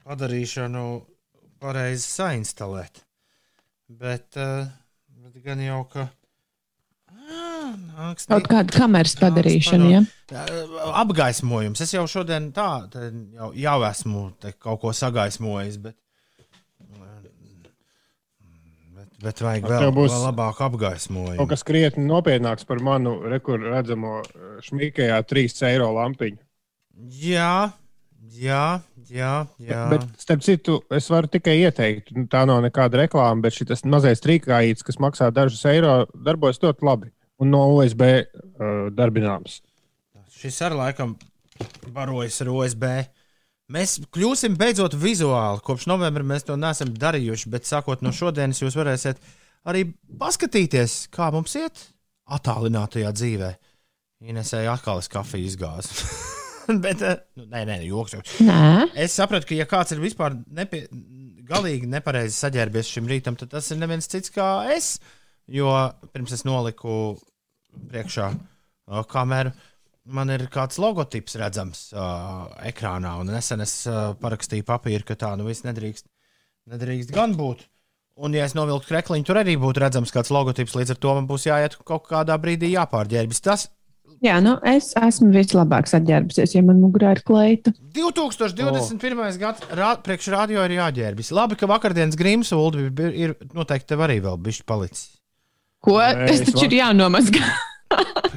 padarīšanu pareizi sainstalēt. Bet, uh, bet gan jau, ka. Ā, nāks Kaut kāda kameras padarīšana, ja? padod- Apgaismojums. Es jau šodien tā te jau, jau esmu te kaut ko sagaismojis, bet, bet, bet vajag vēl, būs vēl labāku apgaismojumu. Kaut kas krietni nopietnāks par manu rekur redzamo eh, šmīkajā 3 eiro lampiņu. Jā, jā, jā. jā. Bet, starp citu, es varu tikai ieteikt, nu, tā nav nekāda reklāma, bet šis mazais trīkājīts, kas maksā dažus eiro, darbojas ļoti labi un no USB uh, darbināms. Šis ar laikam barojas ar OSB. Mēs kļūsim beidzot vizuāli. Kopš novembra mēs to neesam darījuši, bet sākot no šodienas jūs varēsiet arī paskatīties, kā mums iet attālinātajā dzīvē. Inesēja atkal es kafiju izgāzu. bet, eh, nu, nē, nē, joks. Nē, Es sapratu, ka, ja kāds ir vispār nepie, galīgi nepareizi saģērbies šim rītam, tad tas ir neviens cits kā es. Jo pirms es noliku priekšā uh, kameru, man ir kāds logotips redzams uh, ekrānā. Un nesen es uh, parakstīju papīru, ka tā nu viss nedrīkst, nedrīkst gan būt. Un, ja es novilku krekliņu, tur arī būtu redzams kāds logotips. Līdz ar to man būs jāiet kaut kādā brīdī jāpārģērbjas. Tas jā, nu es esmu vislabāk saģērbusies, ja man mugurā ir kleita. 2021. Oh. gads rā, priekšrādio ir jāģērbjas. Labi, ka vakardienas grīmas ulu ir, noteikti tev arī vēl bišķi palicis. Ko? Nē, es taču va- ir jānomazgā.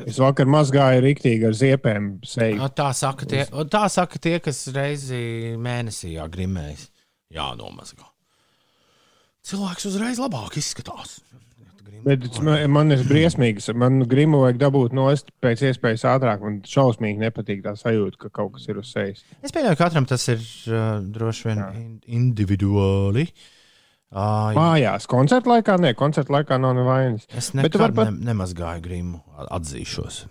Es vakar mazgāju rīktīgi ar ziepēm seju. A, Tā saka, tie, tā saka tie, kas reizi mēnesī grimējas. Jā, nomazgā. Cilvēks uzreiz labāk izskatās. Bet man, ir briesmīgs. Man grimu vajag dabūt no es pēc iespējas ātrāk. Man šausmīgi nepatīk tā sajūta, ka kaut kas ir uz sejas. Es pieņemu, ka katram tas ir uh, droši vien in, individuāli. Uh, Mājās, koncerta laikā, nē, koncerta laikā nav nevainas. es nekad pat- ne, nemazgāju grimu, atzīšos.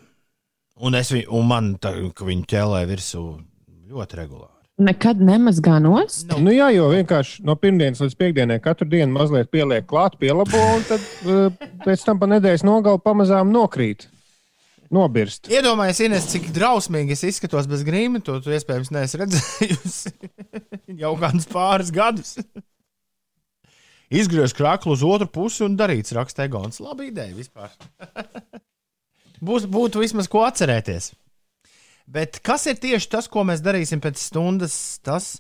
Un, es, un man tā, ka viņi ķēlē virsū ļoti regulāri. Nekad nemazgā nost. Nu, Nu, jā, jo vienkārši no pirmdienas līdz piekdienai katru dienu mazliet pieliek klāt, pielabo, un tad uh, pēc tam pa nedēļas nogalu pamazām nokrīt. Nobirst. Iedomājieties, Ines, cik drausmīgi es izskatos bez grīma. To tu iespējams neesi redzējusi jau kādus pāris gadus. Izgriezt krāklu uz otru pusi un darīts rakstē Gons. Labi ideja vispār. Būs, būtu vismaz ko atcerēties. Bet kas ir tieši tas, ko mēs darīsim pēc stundas, tas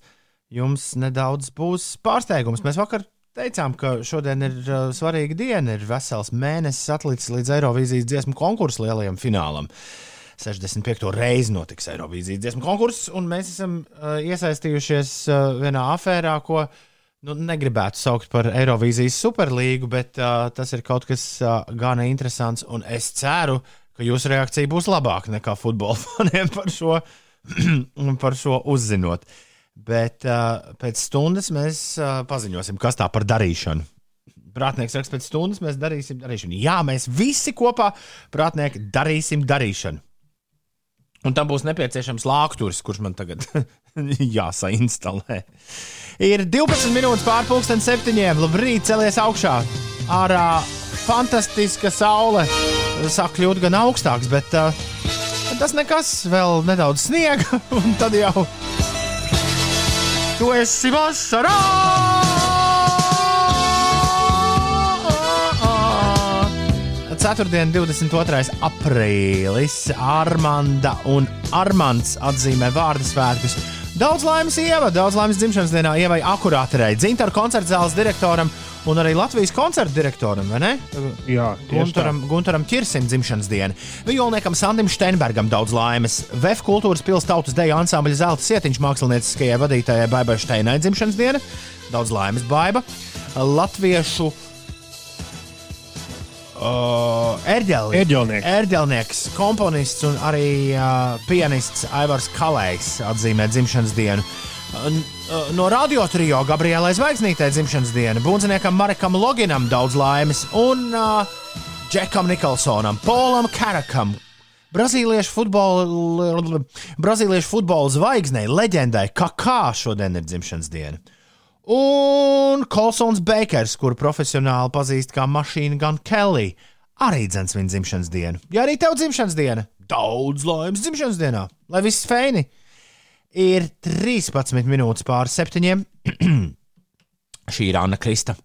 jums nedaudz būs pārsteigums. Mēs vakar teicām, ka šodien ir uh, svarīga diena, ir vesels mēnesis atlicis līdz Eirovīzijas dziesmu konkursu lielajam finālam. 65. reizi notiks Eirovīzijas dziesmu konkurss, un mēs esam uh, iesaistījušies uh, vienā afērā, ko nu, negribētu saukt par Eirovīzijas superlīgu, bet uh, tas ir kaut kas uh, gana interesants, un es ceru, ka jūsu reakcija būs labāka nekā futbola faniem par šo, par šo uzzinot. Bet uh, pēc stundas mēs uh, paziņosim, kas tā par darīšanu. Prātnieks raksta, pēc stundas mēs darīsim darīšanu. Jā, mēs visi kopā, prātnieki, darīsim darīšanu. Un tam būs nepieciešams lākturs, kurš man tagad jāsainstalē. Ir 12 minūtes pārpusdienas septiņiem. Labrīt, celies augšā. Ārā fantastiska saule. Sāk kļūt gan augstāks, bet uh, tas nekas, vēl nedaudz sniega, un tad jau tu esi vasarā! Ceturtdien, 22. aprīlis, Armanda un Armands atzīmē vārdu svētkus. Daudz laimes Ieva, daudz laimes dzimšanas dienā Ievai Akurāterei, Dzintaru koncerta zāles direktoram un arī Latvijas koncerta direktoram, vai ne? Jā, tieši tā. Guntaram Čirsim dzimšanas diena, Vijolniekam Sandim Steinbergam daudz laimes, VF kultūras pilsētas deju ansambļa zelta sietiņš mākslinieckajai vadītājai Baibai Steinai dzimšanas diena, daudz laimes Baiba, Latviešu uh, Ērģelnieks. Ērģelnieks, komponists un arī uh, pianists Aivars Kalējs atzīmē dzimšanas dienu. Un, uh, No radio trio Gabrielai Zvaigznītē dzimšanas diena, Bunziniekam Marekam Loginam daudz laimes un uh, Džekam Nikolsonam, Polam Karakam. Brazīliešu futbola, Brazīliešu futbola zvaigznei, leģendai, Kakā šodien ir dzimšanas diena. Un Kolsons Bakers, kuru profesionāli pazīst kā mašīna gan Kelly, arī dzens viņa dzimšanas dienu. Ja arī tev dzimšanas diena, daudz laimes dzimšanas dienā, lai viss feini. Ir 13 minūtes pāri septiņiem. Šī ir Anna Krista.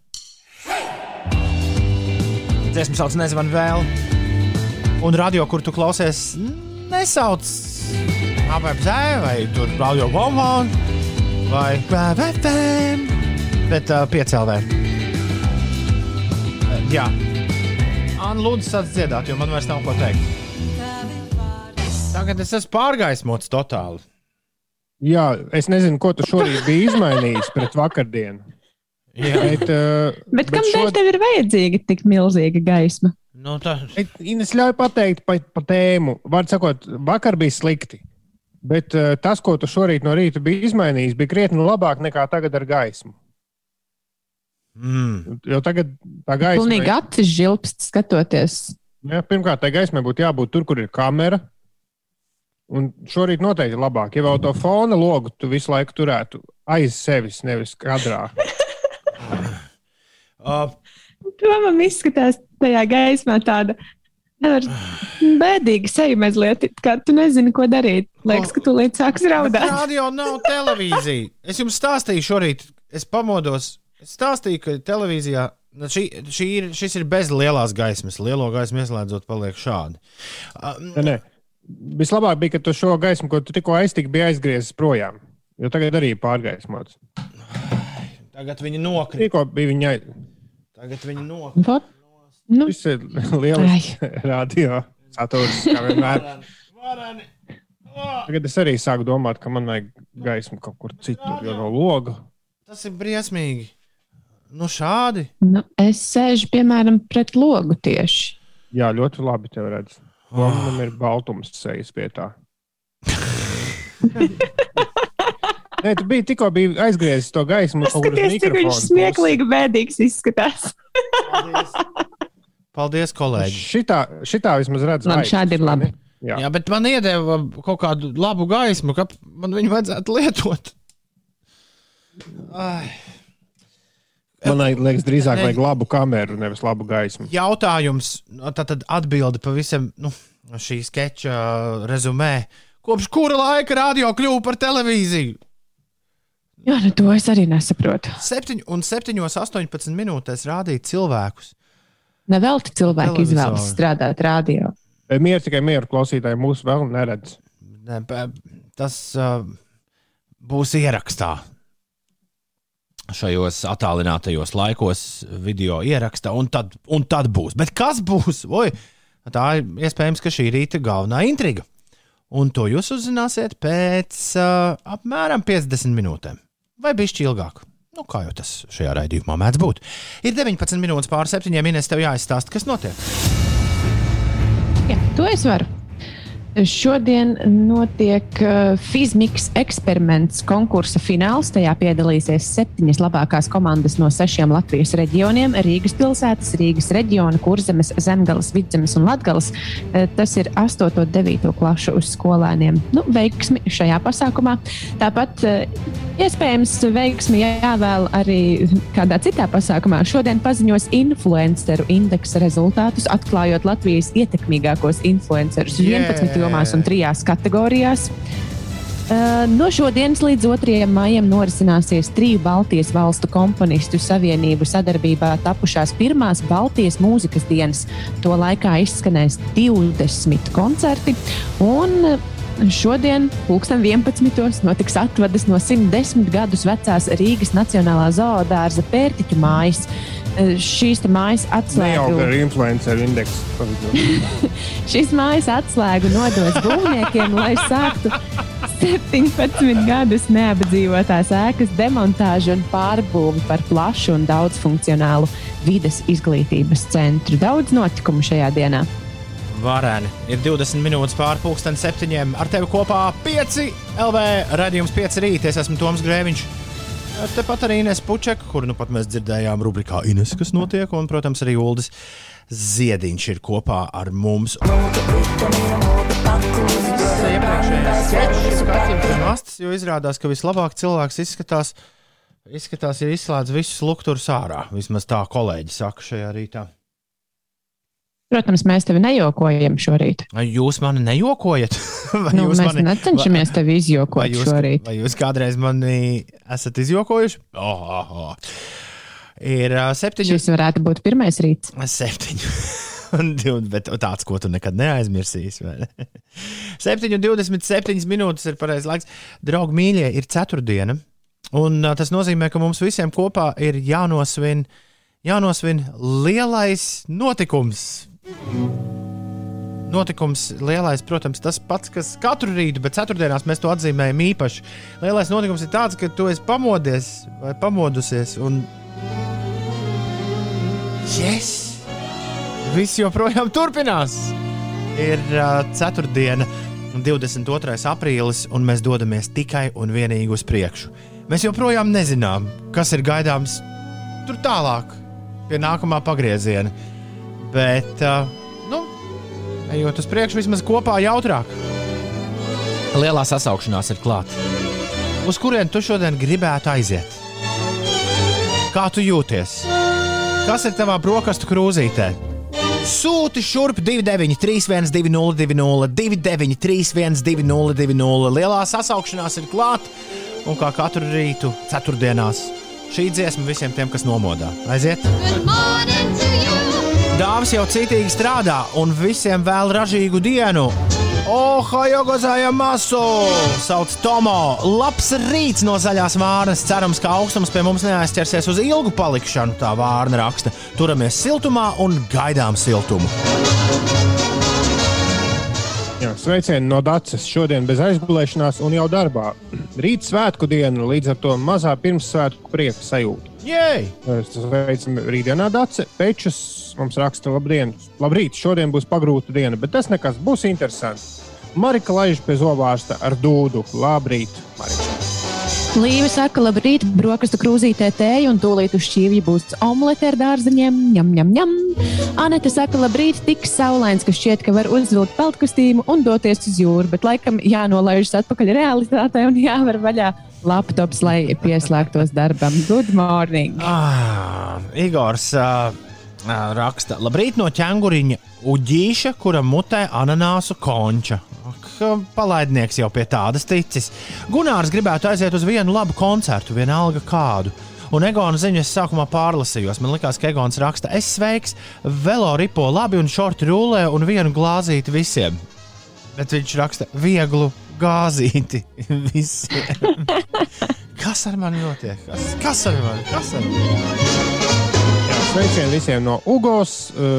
Dziesmu sauc Nezvanu vēl. Un radio, kur tu klausies, nesauc apēpzē vai tur radio bombā vai PVFM, bet uh, piecēlē. Uh, jā. Anna, lūdzu, sāc dziedāt, jo man vairs nav ko teikt. Tagad es esmu pārgaismots totāli. Jā, es nezinu, ko tu šorīt biji izmainījis pret vakardienu. Jā, Bet, uh, Bet kam šo- šod... tev ir vajadzīga tik milzīga gaisma? nu tā. Bet, Ines ļauj pateikt pa, pa tēmu. Vārds sakot, vakar bija slikti. Bet uh, tas, ko tu šorīt no rīta biji izmainījis, bija krietni labāk nekā tagad ar gaismu. Mm. Jo tagad tā gaisma Pilnīgi acis žilpst skatoties. Ja, pirmkārt, tai gaismai būtu jābūt tur, kur ir kamera. Un šorīt noteikti ir labāk. Ja vēl to fona logu tu visu laiku turētu aiz sevis, nevis kadrā. Uh, Tomam izskatās tajā gaismā tāda. Nevar bēdīga seja mazliet, kā tu nezini, ko darīt. Liekas, ka tu līdz sāks raudāt. Radio nav televīzija. Es jums stāstīju šorīt, es pamodos. Es stāstīju, ka televīzijā nu, šī, šī ir, šis ir bez lielās gaismas. Lielo gaismu ieslēdzot, paliek šādi. Um, Nē, nē. Vislabāk bija, ka tu šo gaismu, ko tu tikko aiztiki, bija aizgriezis projām. Jo tagad arī ir pārgaismots. tagad viņi nokrīt. Tikko bija viņa aiz... Tagad viņi nokrīt. Nu, Šis ir lielisks radio saturs, kā vienmēr. Varani. Tagad es arī sāku domāt, ka man vajag gaismu kaut kur citur, jo no loga. Tas ir briesmīgi. Nu, šādi. nu, es sēžu, piemēram, pret logu tieši. Jā, ļoti labi tev redz. Man ir baltums sejas vietā. Nē, tu biji tikko biji aizgriezis to gaismu. Skaties, cik viņš smieklīgi, bēdīgs izskatās. Paldies, Paldies kolēģi. Šitā, šitā vismaz redz. Labi, šādi ir labi. ne? Jā. Jā, bet man iedeva kaut kādu labu gaismu, ka man viņu vajadzētu lietot. Ai. Man liekas, drīzāk Ne. vajag labu kameru, nevis labu gaismu. Jautājums, tad atbildi pavisam nu, šī sketča rezumē. Kopš kura laika radio kļuva par televīziju? Jā, nu to es arī nesaprotu. 7 un 7,18 minūtēs rādīt cilvēkus. Nevelti cilvēki Televizori. izvēlas strādāt radio. Mieru tikai mieru klausītāji mūsu vēl neredz. Ne, Tas uh, būs ierakstā. Šajos attālinātajos laikos video ierakstā, un tad, un tad būs. Bet kas būs? Oi, tā ir iespējams, ka šī rīta galvenā intriga. Un to jūs uzzināsiet pēc uh, apmēram 50 minūtēm. Vai bišķi ilgāk? Nu, kā jau tas šajā raidījumā mēdz būt. Ir 19 minūtes pār 7 minūtēm, tev jāizstāsta, kas notiek. Jā, to es varu. Šodien notiek uh, Fizmiks eksperiments konkursa fināls. Tajā piedalīsies septiņas labākās komandas no sešiem Latvijas reģioniem - Rīgas pilsētas, Rīgas reģiona, Kurzemes, Zemgales, Vidzemes un Latgales. Uh, Tas ir 8. un 9. klašu uz skolēniem. Nu, veiksmi šajā pasākumā. Tāpat uh, iespējams veiksmi jāvēl arī kādā citā pasākumā. Šodien paziņos influenceru indeksa rezultātus, atklājot Latvijas ietekmīgākos influencerus Yeah. 11 jomās un 3 kategorijās. Uh, No šodienas līdz 2. maijam norisināsies triju Baltijas valstu komponistu savienību sadarbībā tapušās pirmās Baltijas mūzikas dienas. To laikā izskanēs 20 koncerti. Un uh, Šodien, pulksten 11. notiks atvadas no 110 gadus vecās Rīgas Nacionālā zoodārza pērtiķu mājas. Uh, Šīs te mājas atslēgu ar influenceru indeksu. Šīs mājas atslēgu nodos būvniekiem, lai sāktu 17 gadus neapdzīvotās ēkas demontāžu un pārbūvi par plašu un daudzfunkcionālu vides izglītības centru. Daudz notikumu šajā dienā. Varēni. Ir 20 minūtes pāri pusdien septiņiem. Ar tevi kopā 5 LV radījums 5 rīt. Es esmu Toms Grēviņš. Tepat arī Ines Pučeka, kuru nu pat mēs dzirdējām rubrikā Ines, kas notiek. Un, protams, arī Uldis Ziediņš ir kopā ar mums. Mastas, jo izrādās, ka vislabāk cilvēks izskatās Izskatās, ir izslēgts visus lukturus ārā. Vismaz tā kolēģi saka šajā rītā. Protams, mēs tevi nejokojam šorīt. Vai jūs mani nejokojat? Vai Nu, jūs mēs mani- necenšamies tevi vai izjokot jūs, šorīt. vai jūs kādreiz mani esat izjokojuši? Oh, oh, oh. Ir uh, septiņi. Šis varētu būt pirmais rīts. Divi- Bet tāds, ko tu nekad neaizmirsīsi. vai Ne? 7,27 minūtes ir pareizais laiks. Draugi, mīļie, ir ceturtdiena. Un tas nozīmē, ka mums visiem kopā ir jānosvin, jānosvin lielais notikums. Notikums lielais, protams, tas pats, kas katru rītu, bet ceturtdienās mēs to atzīmējam īpaši. Lielais notikums ir tāds, ka tu esi pamodies vai pamodusies. Un... Yes! Viss joprojām turpinās. Ir uh, ceturtdiena, 22. aprīlis, un mēs dodamies tikai un vienīgi uz priekšu. Mēs joprojām nezinām, kas ir gaidāms tur tālāk, pie nākamā pagrieziena. Bet, uh, nu, ejot uz priekšu, vismaz kopā jautrāk. Lielā sasaukšanās ir klāta. Uz kurien tu šodien gribētu aiziet? Kā tu jūties? Kas ir tavā brokastu krūzītē? Sūti šurp 293, 202, 293, 202, Lielā sasaukšanās ir klāta, un kā katru rītu, ceturtdienās, šī dziesma visiem tiem, kas nomodā. Aiziet! Dāvis jau citīgi strādā, un visiem vēl ražīgu dienu! Ohajo gozāja masu! Sauc Tomo! Labs rīts no zaļās vārnas! Cerams, ka augstums pie mums neaizķersies uz ilgu palikšanu, tā vārna raksta. Turamies siltumā un gaidām siltumu. Jā, sveicieni no Dācis. Šodien bez aizgulēšanās un jau darbā. Rīt svētku diena, līdz ar to mazā pirmssvētku prieka sajūta. Jej! Sveicam rītdienā Dācis. Pečus mums raksta labdien. Labrīt, šodien būs pagrūta diena, bet tas nekas būs interesants. Marika laiž pie zobārsta ar dūdu. Labrīt, Marika. Līva saka, labrīt, brokastu krūzītē tēja un tūlīt uz šķīvja būs omlete ar dārzeņiem. Ņem, ņem, ņem. Anete saka, labrīt, tik saulains, ka šķiet, ka var uzvilkt peltkostīmu un doties uz jūru, bet laikam jānolaižas atpakaļ realitātē un jāver vaļā laptops, lai pieslēgtos darbam. Good morning! Ah, Igors uh, raksta, labrīt no ķēnguriņa uģīša, kuram mutē ananāsu konča. Palaidnieks jau pie tādas ticis. Gunārs gribētu aiziet uz vienu labu koncertu, vienalga kādu. Un Egona ziņu es sākumā pārlasījos. Man liekas, ka Egons raksta, es sveiks, velo ripo labi un šorti rulē un vienu glāzīti visiem. Bet viņš raksta vieglu gāzīti visiem. Kas ar mani notiek? Kas, kas ar mani? Kas ar mani? Jā, sveicieni visiem no Ugos.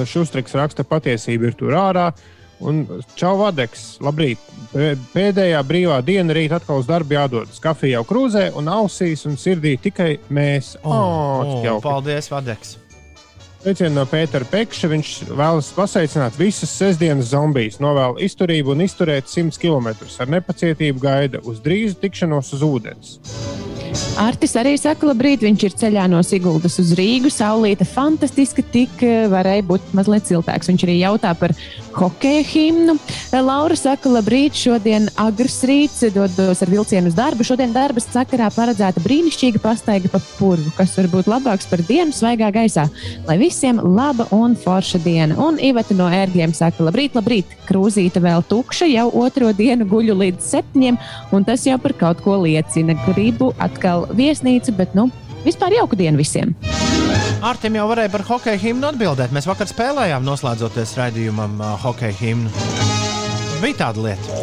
Šustriks raksta, patiesība ir tur ārā. Un čau, Vadeks, labrīt. Pē- Pēdējā brīvā diena rīt atkal uz darbu jādodas. Kafija jau krūzē un ausīs un sirdī tikai mēs. Oh, Oh, paldies, Vadeks! Sveicieni no Pētera Pekša. Viņš vēlas pasveicināt visus sestdienas zombijas, novēl izturību un izturēt 100 km. Ar nepacietību gaida uz drīzu tikšanos uz ūdens. Artis arī saka, labrīt, viņš ir ceļā no Siguldas uz Rīgu. Saulīte fantastiska, tik eh, varēja būt mazliet siltāks. Viņš arī jautā par hokeja himnu. Laura saka, labrīt, šodien agrs rīts, dodos ar vilcienu uz darbu. Šodien darba sakarā paredzēta brīnišķīga pastaiga pa purvu, kas var būt labāks par dienu svaigā gaisā. Lai visiem laba un forša diena. Un Iveta no ērgļiem saka, labrīt, labrīt, krūzīte vēl tukša, jau otro dienu guļu līdz septiņiem, un tas jau par kaut ko liecina. Gribu atkal viesnīcu, bet nu, vispār jauku dienu visiem. Artim jau varēja par hokeja himnu atbildēt. Mēs vakar spēlējām, noslēdzoties raidījumam, uh, hokeja himnu. Bija tāda lieta.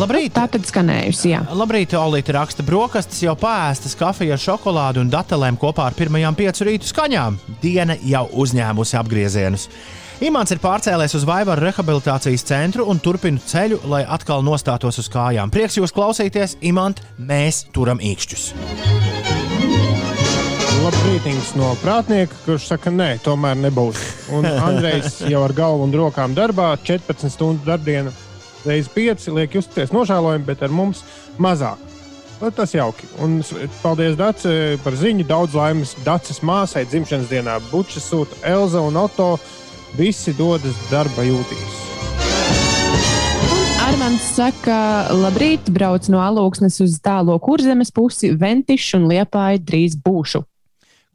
Labrīt! Tā tad skanējusi, jā. Labrīt, Olīte raksta, brokastis jau pēstas, kafija ar šokolādi un datelēm kopā ar pirmajām piecu rītu skaņām. Diena jau uzņēmusi apgriezienus. Imants ir pārcēlies uz Vaivaru rehabilitācijas centru un turpina ceļu, lai atkal nostātos uz kājām. Prieks jūs klausīties, Imant, mēs turam īkšķus. Labrītings no prātnieka, kurš saka, nē, tomēr nebūs. Un Andrejs jau ar galvu un rokām darbā, 14 stundu darbdiena, reizes 5, liek justies nožēlojami, bet ar mums mazāk. Nu, Tas jauki. Un paldies Dācis par ziņu. Daudz laimes Dācis māsai dzimšanas dienā. Bučs sūta Elza un Oto. Visi dodas darba jūtīs. Armāns saka, labrīt, brauc no alūksnes uz tālo kurzemes pusi, ventišu un liepāju drīz būšu.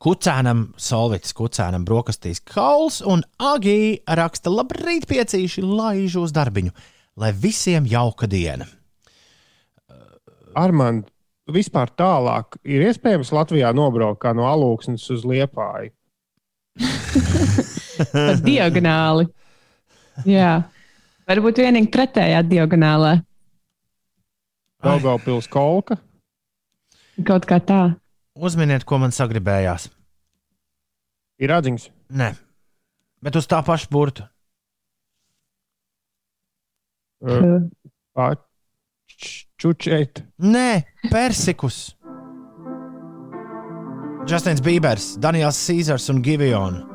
Kucēnam, solvits, kucēnam brokastīs kauls un agī raksta labrīt piecīši laižu uz darbiņu, lai visiem jauka diena. Armand, vispār tālāk ir iespējams Latvijā nobraukt kā no alūksnes uz liepāju. Diagonāli. Jā, varbūt vienīgi pretējā diagonālā. Daugaupils kolka. Kaut kā tā. Uzminiet, ko man sagribējās. Ir atziņas. Nē, bet uz tā paša burta. Čučēt. Nē, persikus. Justins Bībers, Daniels Cēzars un Givion.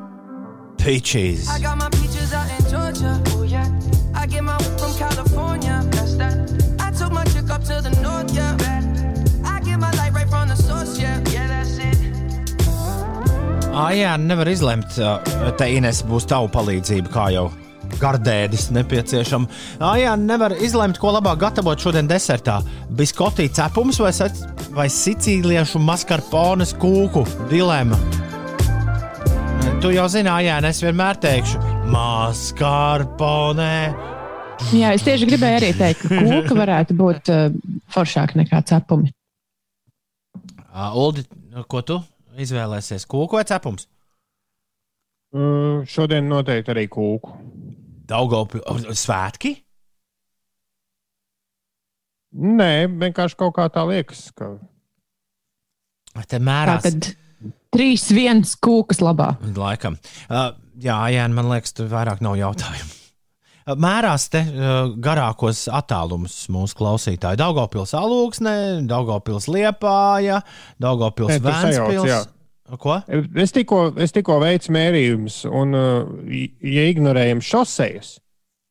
Peaches. I got my peaches out in Georgia. Oh yeah. I get my weed from California. That's that. I took my chick up to the north, yeah. I get my light right from the source, yeah. Yeah, that's it. Ah, jā, nevar izlemt, uh, te Ines būs tava palīdzība, kā jau gardēdis nepieciešama. Ah, jā, nevar izlemt, ko labāk gatavot šodien desertā. Biskotī cepums vai, sac- vai sicīliešu maskarpones kūku dilema. Tu jau zini, jā, es vienmēr teikšu, maskarpone. Jā, es tieši gribēju arī teikt, ka kūka varētu būt uh, foršāka nekā cepumi. Uh, Uldi, ko tu izvēlēsies? Kūku vai cepums? Uh, šodien noteikti arī kūku. Daugopi, svētki? Nē, vienkārši kaut kā tā liekas. Ka... Tā mērās. tad trīs viens kūkas labā. Laikam. Uh, jā, jā, man liekas, tur vairāk nav jautājumu. Uh, Mērās te uh, garākos attālumus mūsu klausītāji. Daugopils alūksne, Daugopils liepāja, Daugopils Nē, Ko? Es tikko, es tikko veicu mērījumus, un, uh, ja ignorējam šosejas,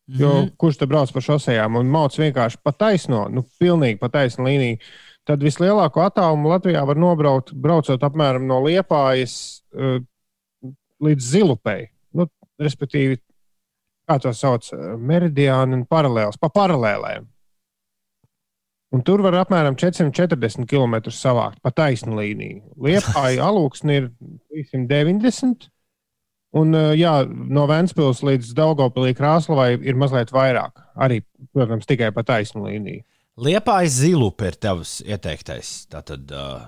jo mm. -hmm. kurš te brauc pa šosejām un mauc vienkārši pa taisno, nu, pilnīgi pa taisno līniju, tad vislielāko attālumu Latvijā var nobraukt, braucot apmēram no Liepājas uh, līdz Zilupei. Nu, respektīvi, kā to sauc, uh, meridiāni un paralēls, pa paralēlēm. Un tur var apmēram 440 km savākt pa taisnu līniju. Liepāja alūksne ir 390. Un, uh, jā, no Vēncpils līdz Daugopilī Krāslavai ir mazliet vairāk. Arī, protams, tikai pa taisnu līniju. Liepāja zilupe ir tavs ieteiktais. Tātad uh,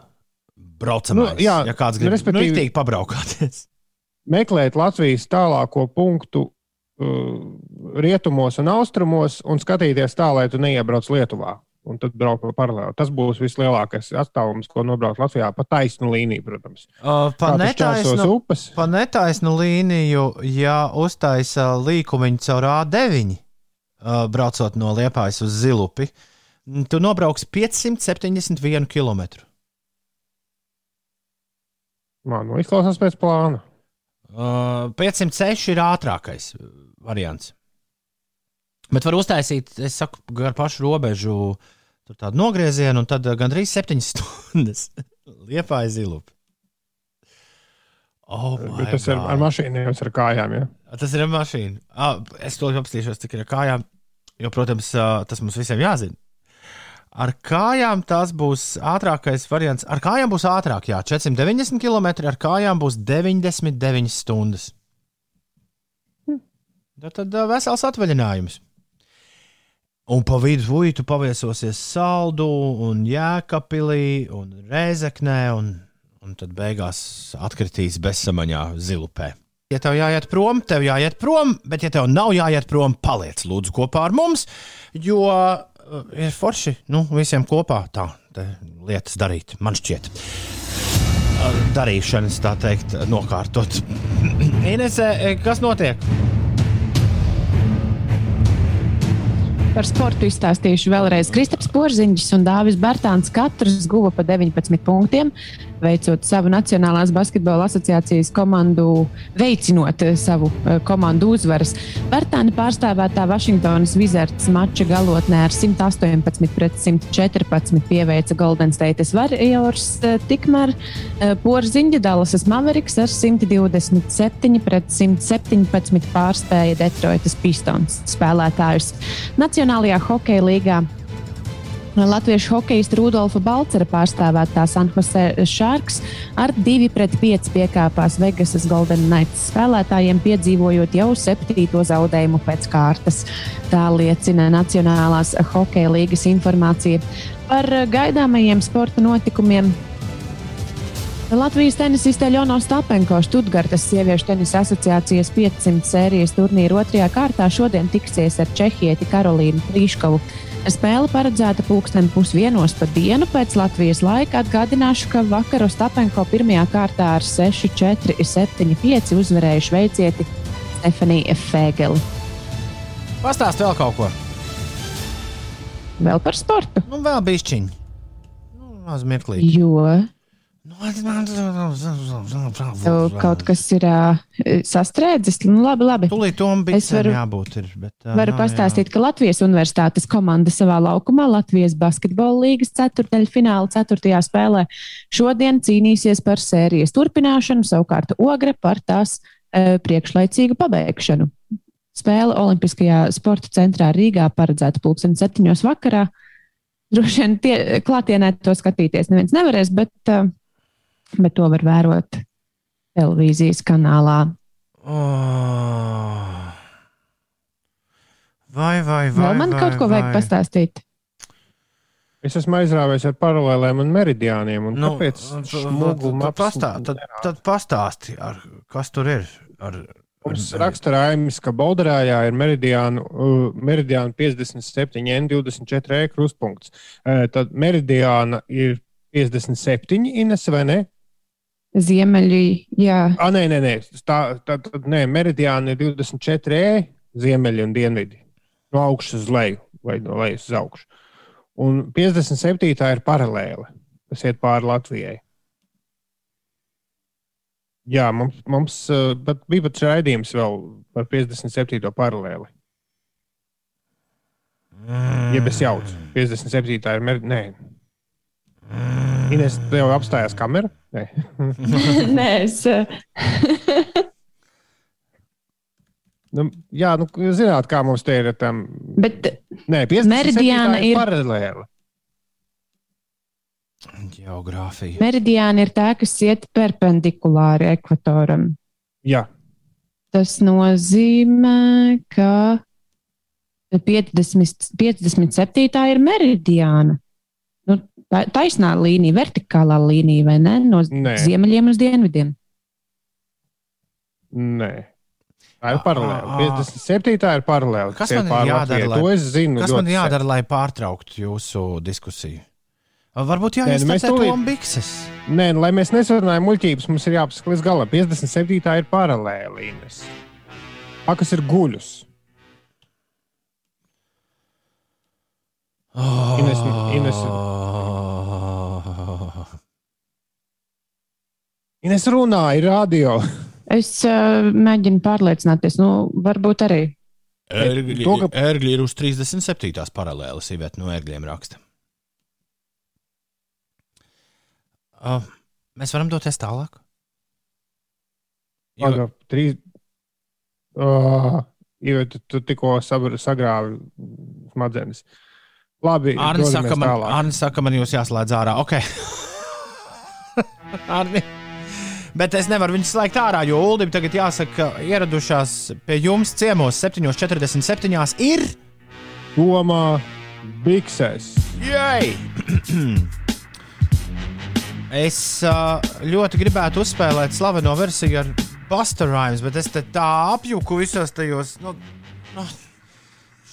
braucamais. Nu, jā, ja kāds grib respektīvi- respektīvi... pabraukāties. Meklēt Latvijas tālāko punktu uh, rietumos un austrumos un skatīties tā, lai tu neiebrauc Lietuvā. Un tad braukt pa paralēli. Tas būs vislielākais attālums, ko nobraukt Latvijā pa taisnu līniju, protams. Uh, pa, netaisnu, pa netaisnu līniju, ja uztaisa līkumiņu caur A9, uh, braucot no Liepājas uz Zilupi, tu nobrauks 571 km. Man nu, izklausās pēc plāna. Uh, 506 ir ātrākais uh, variants. Bet var uztaisīt, es saku, gar pašu robežu, tur tādu nogriezienu, un tad uh, gandrīz 7 stundas liepā aiz zilupi. Oh, my Bet tas ir God. ar mašīnu, nevis ar kājām. Ja? Tas ir ar mašīnu. Ah, es to apstīšos, cik ir ar kājām. Jo, protams, tas mums visiem jāzina. Ar kājām tas būs ātrākais variants. Ar kājām būs ātrāk, jā, 490 km, ar kājām būs 99 stundas. Tad, tad ah, vesels atvaļinājums. Un pa vidu vuitu paviesosies Saldu, un Jēkabīlī, un Rēzeknē, un, un tad beigās atkritīs bezsamaņā zilupē. Ja tev jāiet prom, tev jāiet prom, bet, ja tev nav jāiet prom, paliec lūdzu kopā ar mums, jo uh, ir forši nu, visiem kopā tā lietas darīt, man šķiet. Darīšanas, tā teikt, nokārtot. Inesē, kas notiek? Par sportu izstāstīšu vēlreiz. Kristaps Porziņš un Dāvis Bērtāns katrs guva pa 19 punktiem. Veicot savu Nacionālās basketbola asociācijas komandu, veicinot eh, savu eh, komandu uzvaras. Vērtāni pārstāvētā Vašingtonas Wizards mača galotnē ar 118 pret 114 pieveica Golden State Warriors, eh, tikmēr Porziņģa Dallasas Mavericks ar 127 pret 117 pārspēja Detroitas Pistons spēlētājus. Nacionālajā hokeja līgā Latviešu hokeja Rudolfa Balcera pārstāvētā San Jose Sharks ar 2-5 piekāpās Vegasas Golden Knights spēlētājiem, piedzīvojot jau septīto zaudējumu pēc kārtas. Tā liecina Nacionālās hokeja līgas informācija par gaidāmajiem sporta notikumiem. Latvijas tenisiste Ļona Stapenko Študgartas sieviešu tenisa asociācijas 500 sērijas turnīra otrajā kārtā šodien tiksies ar Čehieti Karolīnu Plīškovu. Spēle paredzēta pulksten pusdienos pa dienu pēc Latvijas laika. Atgādināšu, ka vakar Ostapenko pirmajā kārtā ar 6-4, 7-5 uzvarēja šveicieti Stefaniju Fēgeli. Pastāst vēl kaut ko. Vēl par sportu. Nu, vēl bišķiņi. Nu, maz mirklīgi. Jo tev kaut kas ir uh, sastrēdzis. Nu, labi, labi. Tūlīt tam bija varu- jābūt. Ir, bet, uh, Varu pastāstīt, ka Latvijas Universitātes komanda savā laukumā Latvijas basketbola līgas ceturdaļfināla ceturtajā spēlē šodien cīnīsies par sērijas turpināšanu, savukārt Ogre par tās e, priekšlaicīgu pabeigšanu. Spēle Olimpiskajā sporta centrā Rīgā paredzēta pulksten septiņos vakarā. Droši vien tie, klātienē to skatīties neviens nevarēs, bet, e, bet to var vērot televīzijas kanālā. Oh. Vai, vai, vai. Vēl man vai, kaut ko vajag vai. pastāstīt. Es esmu aizrāvies ar paralēlēm un meridiāniem. Un Nu, kāpēc tad, pastā, tad, tad pastāsti, ar, kas tur ir. Ar, Mums raksta Raimis, ka Bolderājā ir uh, meridiānu 57, N24 E krustpunkts. Uh, tad meridiāna ir 57, Ines vai ne? Ziemeļi, jā, Ah, nē, nē, nē. Tā, tā, tā, nē meridiāna ir 24 E, ziemeļi un dienvidi. No augšas uz leju vai no lejas uz augšu. Un 57. ir paralēli. Tas iet pāri Latvijai. Jā, mums, mums bet bija pat raidījums vēl par 57. paralēli. Ja es jaucu, 57. ir mer... Nē, Ines, tev apstājās kamera? Nē. Nē, es. eh, Nu, jā, nu, zināt, kā mums te ir. Tam, Bet nē, 57. Meridiāna ir paralēli. Geogrāfija. meridiāna ir tā, kas iet perpendikulāri ekvatoram. Jā, Tas nozīmē, ka 50, 57. ir meridiāna. Tā- taisnā līnija, vertikālā līnija, vai ne? No Nē. ziemeļiem uz dienvidiem. nē. Tā ir Ā, paralēli. ā, ā. 57. ir paralēli. Kas man ir jādara, lai- To es zinu. Kas man jādara, lai pārtrauktu jūsu diskusiju? Varbūt nu mēs jāiestāsta tūlīt- to bikses. Nē, nu, lai mēs nesarunājam muļķības, mums ir jāpasaka līdz galam. 57. ir paralēli. Ines. A, kas ir guļus? Ines, Ines, Ines runā, ir radio. Es uh, mēģinu pārliecināties, nu, varbūt arī. Ērgļi, To, ka- ērgļi ir uz 37. paralēlas, Iveta no ērgļiem raksta. Uh, mēs varam doties tālāk. Jo, Paga, trīs. Oh, jo tu, tu tikko sagrāvi smadzenes. Labi, Arni saka, man. Arni saka, man jūs jāslēdz ārā. Okay. Arni. Bet es nevaru viņus slēgt ārā, jo Ulim tagad jāsaka, ka ieradušās pie jums ciemos 7,47 ir. Domā, biksēs. Jej! es ļoti gribētu uzspēlēt slaveno versiju ar Buster Rhymes, bet es te tā apjuku visos tajos. Nu, nu,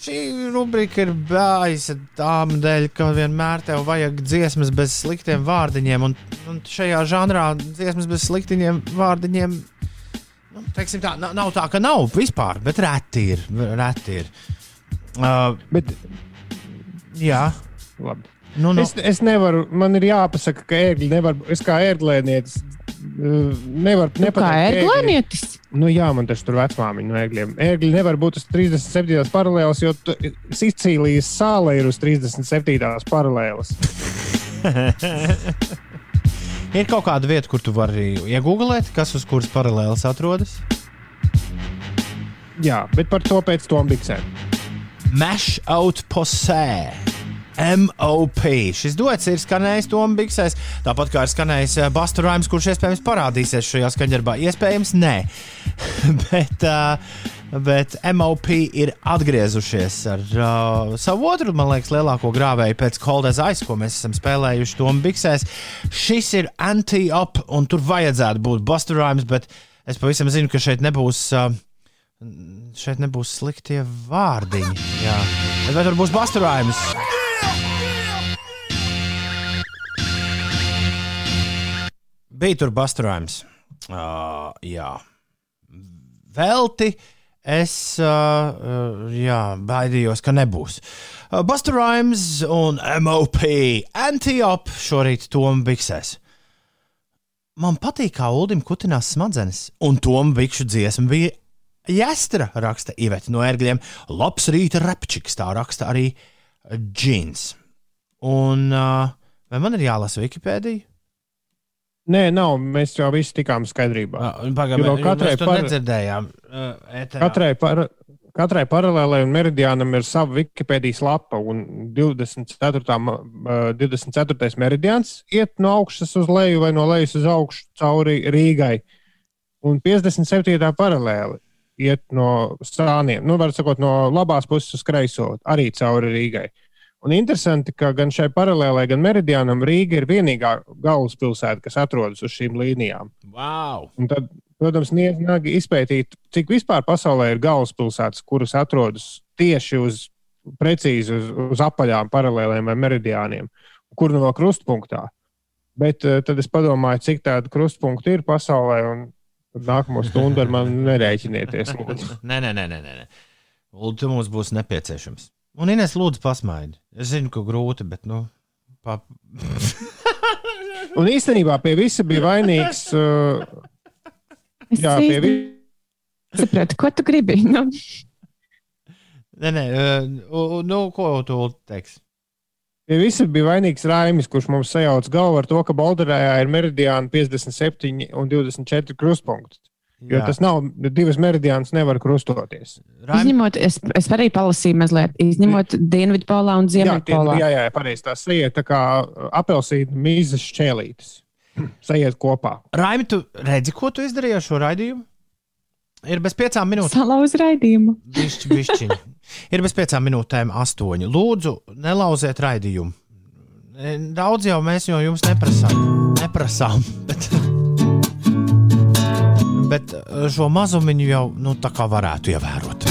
šī rubrika ir bāzta tām dēļ, ka vienmēr tev vajag dziesmas bez sliktiem vārdiņiem, un, un šajā žanrā dziesmas bez sliktiem vārdiņiem. Nu, tā, nav, nav tā, ka nav vispār, bet reti ir. Reti ir. Uh, Bet, jā, labi. Nu, nu. Es, es nevaru, man ir jāpasaka, ka ērgļi nevar, es kā ērglēnietis uh, nevaru Nu, kā nepateikt. ka ērgļi- ērglēnietis? Nu, jā, man taču tur vecmāmiņa no ērgļiem. Ērgļi nevar būt uz 37. paralēlas, jo tu- Sicīlijas sāla ir uz 37. paralēlas. Ir kaut kāda vieta, kur tu vari iegūglēt, kas uz kuras paralēlas atrodas. Jā, bet par to pēc tam biksēm. Mash out posē. MOP. Šis duets ir skanējis Tomas Bigsēs, tāpat kā ir skanējis uh, Buster Rhymes, kurš iespējams parādīsies šajā skaņdarbā. Iespējams, nē. bet, uh, bet MOP ir atgriezušies ar uh, savu otru, man liekas, lielāko grāvēju pēc Cold as Ice, ko mēs esam spēlējuši Tomas Bigsēs. Šis ir anti-up, un tur vajadzētu būt Buster Rhymes, bet es pavisam zinu, ka šeit nebūs. Uh, Šeit nebūs sliktie vārdiņi. Jā. Bet tur būs basturājums? Bija tur basturājums. Uh, jā. Velti es uh, jā, baidījos, ka nebūs. Uh, basturājums un MOP Antiop šorīt Tom Biksēs. Man patīk, kā Ulim kutinās smadzenes, un Tom Bikšu dziesma bija Jāstra, raksta Iveta no ērgļiem. Labs rīta repčiks, tā raksta arī Džins. Un uh, vai man ir jālasa Wikipēdija? Nē, nav. Mēs jau visi tikām skaidrībā. Uh, Pagaidām, katrai par- nedzirdējām. Uh, ēterā. Katrai, par, katrai paralēlai un meridiānam ir sava Wikipēdijas lapa, un 24. ma- uh, 24. meridiāns iet no augšas uz leju vai no lejas uz augšu cauri Rīgai. Un 57. paralēli iet no sāniem, nu, var sakot, no labās puses uz kreiso, arī cauri Rīgai. Un interesanti, ka gan šai paralēlai, gan meridiānam Rīga ir vienīgā galvaspilsēta, kas atrodas uz šīm līnijām. Wow! Un tad, protams, niedzīgi izpētīt, cik vispār pasaulē ir galvaspilsētas, kuras atrodas tieši uz precīzi uz, uz apaļām paralēlēm vai meridiāniem, kur no krustpunktā. Bet uh, tad es padomāju, cik tādu krustpunktu ir pasaulē, un nākamo stundu ar mani nerēķinieties. Nē, nē, nē, nē. nē. Lūdzu, tu mums būs nepieciešams. Un Ines, lūdzu, pasmaidi. Es zinu, ka grūti, bet, nu, pa... Un īstenībā pie visa bija vainīgs. Uh, jā, pie visa. nesapratu, ko tu gribi. Nu, nē, nē, uh, nu, ko tu teiks? Pie visa bija vainīgs Raimis, kurš mums sajauc galvu ar to, ka Balderē ir meridiāni 57 un 24 krustpunkti. Jo Jā. tas nav, divas meridiānas nevar krustoties. Raim, izņemot, es, es arī palasīju mazliet, izņemot Dienvidpolā un Jā, Ziemeļpolā. jā, jā pareizi. Tā sajiet tā kā apelsīna mīzes šķēlītes. Sajiet kopā. Raimi, tu redzi, ko tu izdarīji ar šo raidījumu? Ir bez piecām minūtēm. Salauz raidījumu. Bišķi, bišķiņi. Ir bez piecām minūtēm astoņi. Lūdzu, nelauziet raidījumu. E, Daudz jau mēs no jums neprasām. Neprasām. Bet, bet e, šo mazumiņu jau nu, tā kā varētu ievērot.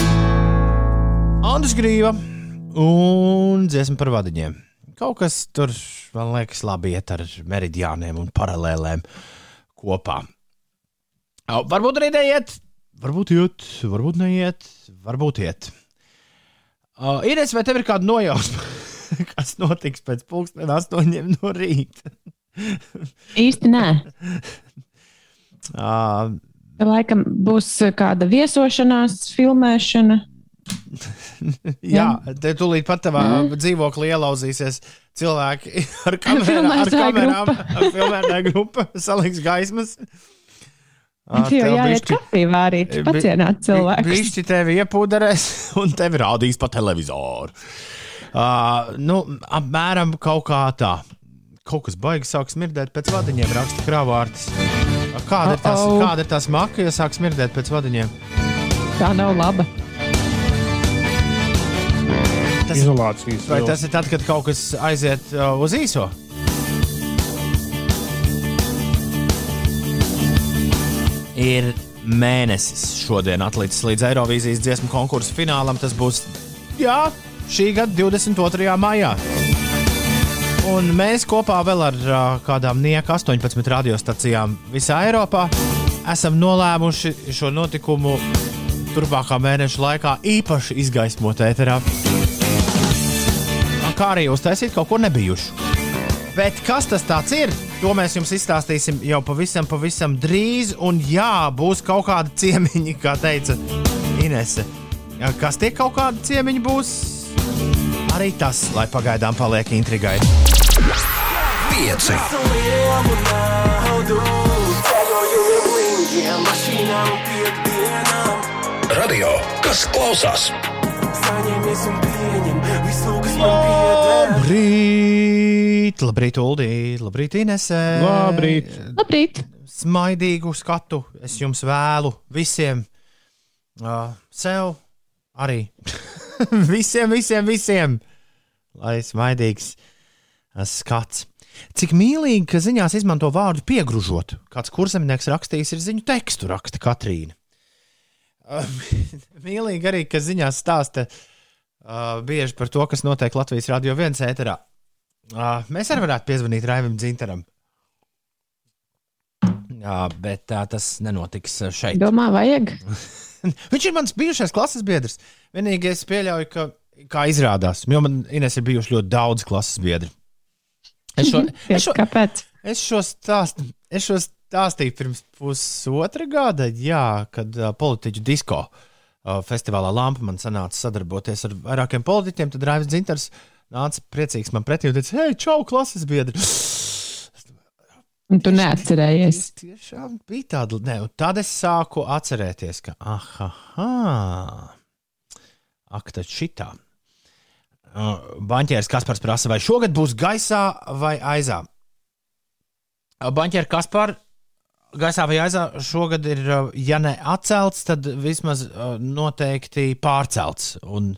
Andris Grīva un dziesma par vadiņiem. Kaut kas tur, man liekas, labi iet ar meridiāniem un paralēlēm kopā. Au, varbūt arī neiet, varbūt iet, varbūt neiet, varbūt iet. Uh, Ines, vai tev ir kāda nojausma, kas notiks pēc pusdienas astoņiem no rīta? Īsti nē. Uh, Laikam būs kāda viesošanās, filmēšana. jā, te tūlīt pat tavā dzīvoklī ielauzīsies cilvēki ar kamerām, ar kamerām, grupa. ar filmētāju grupu, saliks gaismas. Jo tev jāiet kafiju vārīt, pacienāt cilvēku. Blišķi tevi iepūderēs un tevi rādīs pa televizoru. Uh, nu, apmēram kaut kā tā. Kaut kas baigs sāk smirdēt pēc vadiņiem, raksta krāvārds. Kāda ir tās, Uh-oh. kāda ir tās maka, ja sāk smirdēt pēc vadiņiem? Tā nav laba. Tas, Izolācijas. vai vilks. tas ir tad, kad kaut kas aiziet uh, uz īso? Ir mēnesis šodien atlicis līdz Eirovīzijas dziesmu konkursu finālam. Tas būs jā, šī gada 22. maijā. Un mēs kopā vēl ar uh, kādām nieka 18 radiostacijām visā Eiropā esam nolēmuši šo notikumu turpmākā mēneša laikā īpaši izgaismot ēterā. kā arī uztaisīt kaut ko nebijušu. Bet kas tas ir? To mēs jums izstāstīsim jau pavisam, pavisam drīz. Un jā, būs kaut kāda ciemiņa, kā teica Inese. Kas tie kaut kādi ciemiņi būs? Arī tas, lai pagaidām paliek intrigai. Pieci. lielu naudu. Ceļojumiem, blīņiem, mašīnām, piekdienām. Radio, kas klausās? Saņemies un pieņem visu, kas man pieder. Labrīt, labrīt, Uldī, labrīt, Inese. Labrīt. Labrīt! Smaidīgu skatu es jums vēlu visiem. Uh, sev arī. visiem, visiem, visiem. Lai smaidīgs uh, skats. Cik mīlīgi, ka ziņās izmanto vārdu piegružot. Kāds kursemnieks rakstījis, ir ziņu tekstu, raksta Katrīna. Uh, mīlīgi arī, ka ziņās stāsta uh, bieži par to, kas notiek Latvijas radio viens ēterā. Uh, mēs arī varētu piezvanīt Raivim Dzintaram. Jā, bet tā tas nenotiks uh, šeit. Domā, vajag? Viņš ir mans bijušais klases biedrs. Vienīgi es pieļauju, ka, kā izrādās, jo man Ines ir bijuši ļoti daudz klases biedri. Es šo, es šo, Kāpēc? es šo, stāstu, es šo stāstīju pirms pusotra gada, jā, kad uh, politiķu disko uh, festivālā Lampa man sanāca sadarboties ar vairākiem politiķiem. Tad Raivis Dzintars nāca priecīgs man pretī un teica, hei, čau, klases biedri! Un tu neatcerējies. Tiešām bija tāda, ne, un tad es sāku atcerēties, ka, ah, ak, tad šitā. Uh, Banķērs Kaspars prasa, vai šogad būs gaisā vai aizā? Uh, Banķērs Kaspars gaisā vai aizā šogad ir, uh, ja ne atcelts, tad vismaz uh, noteikti pārcelts. Un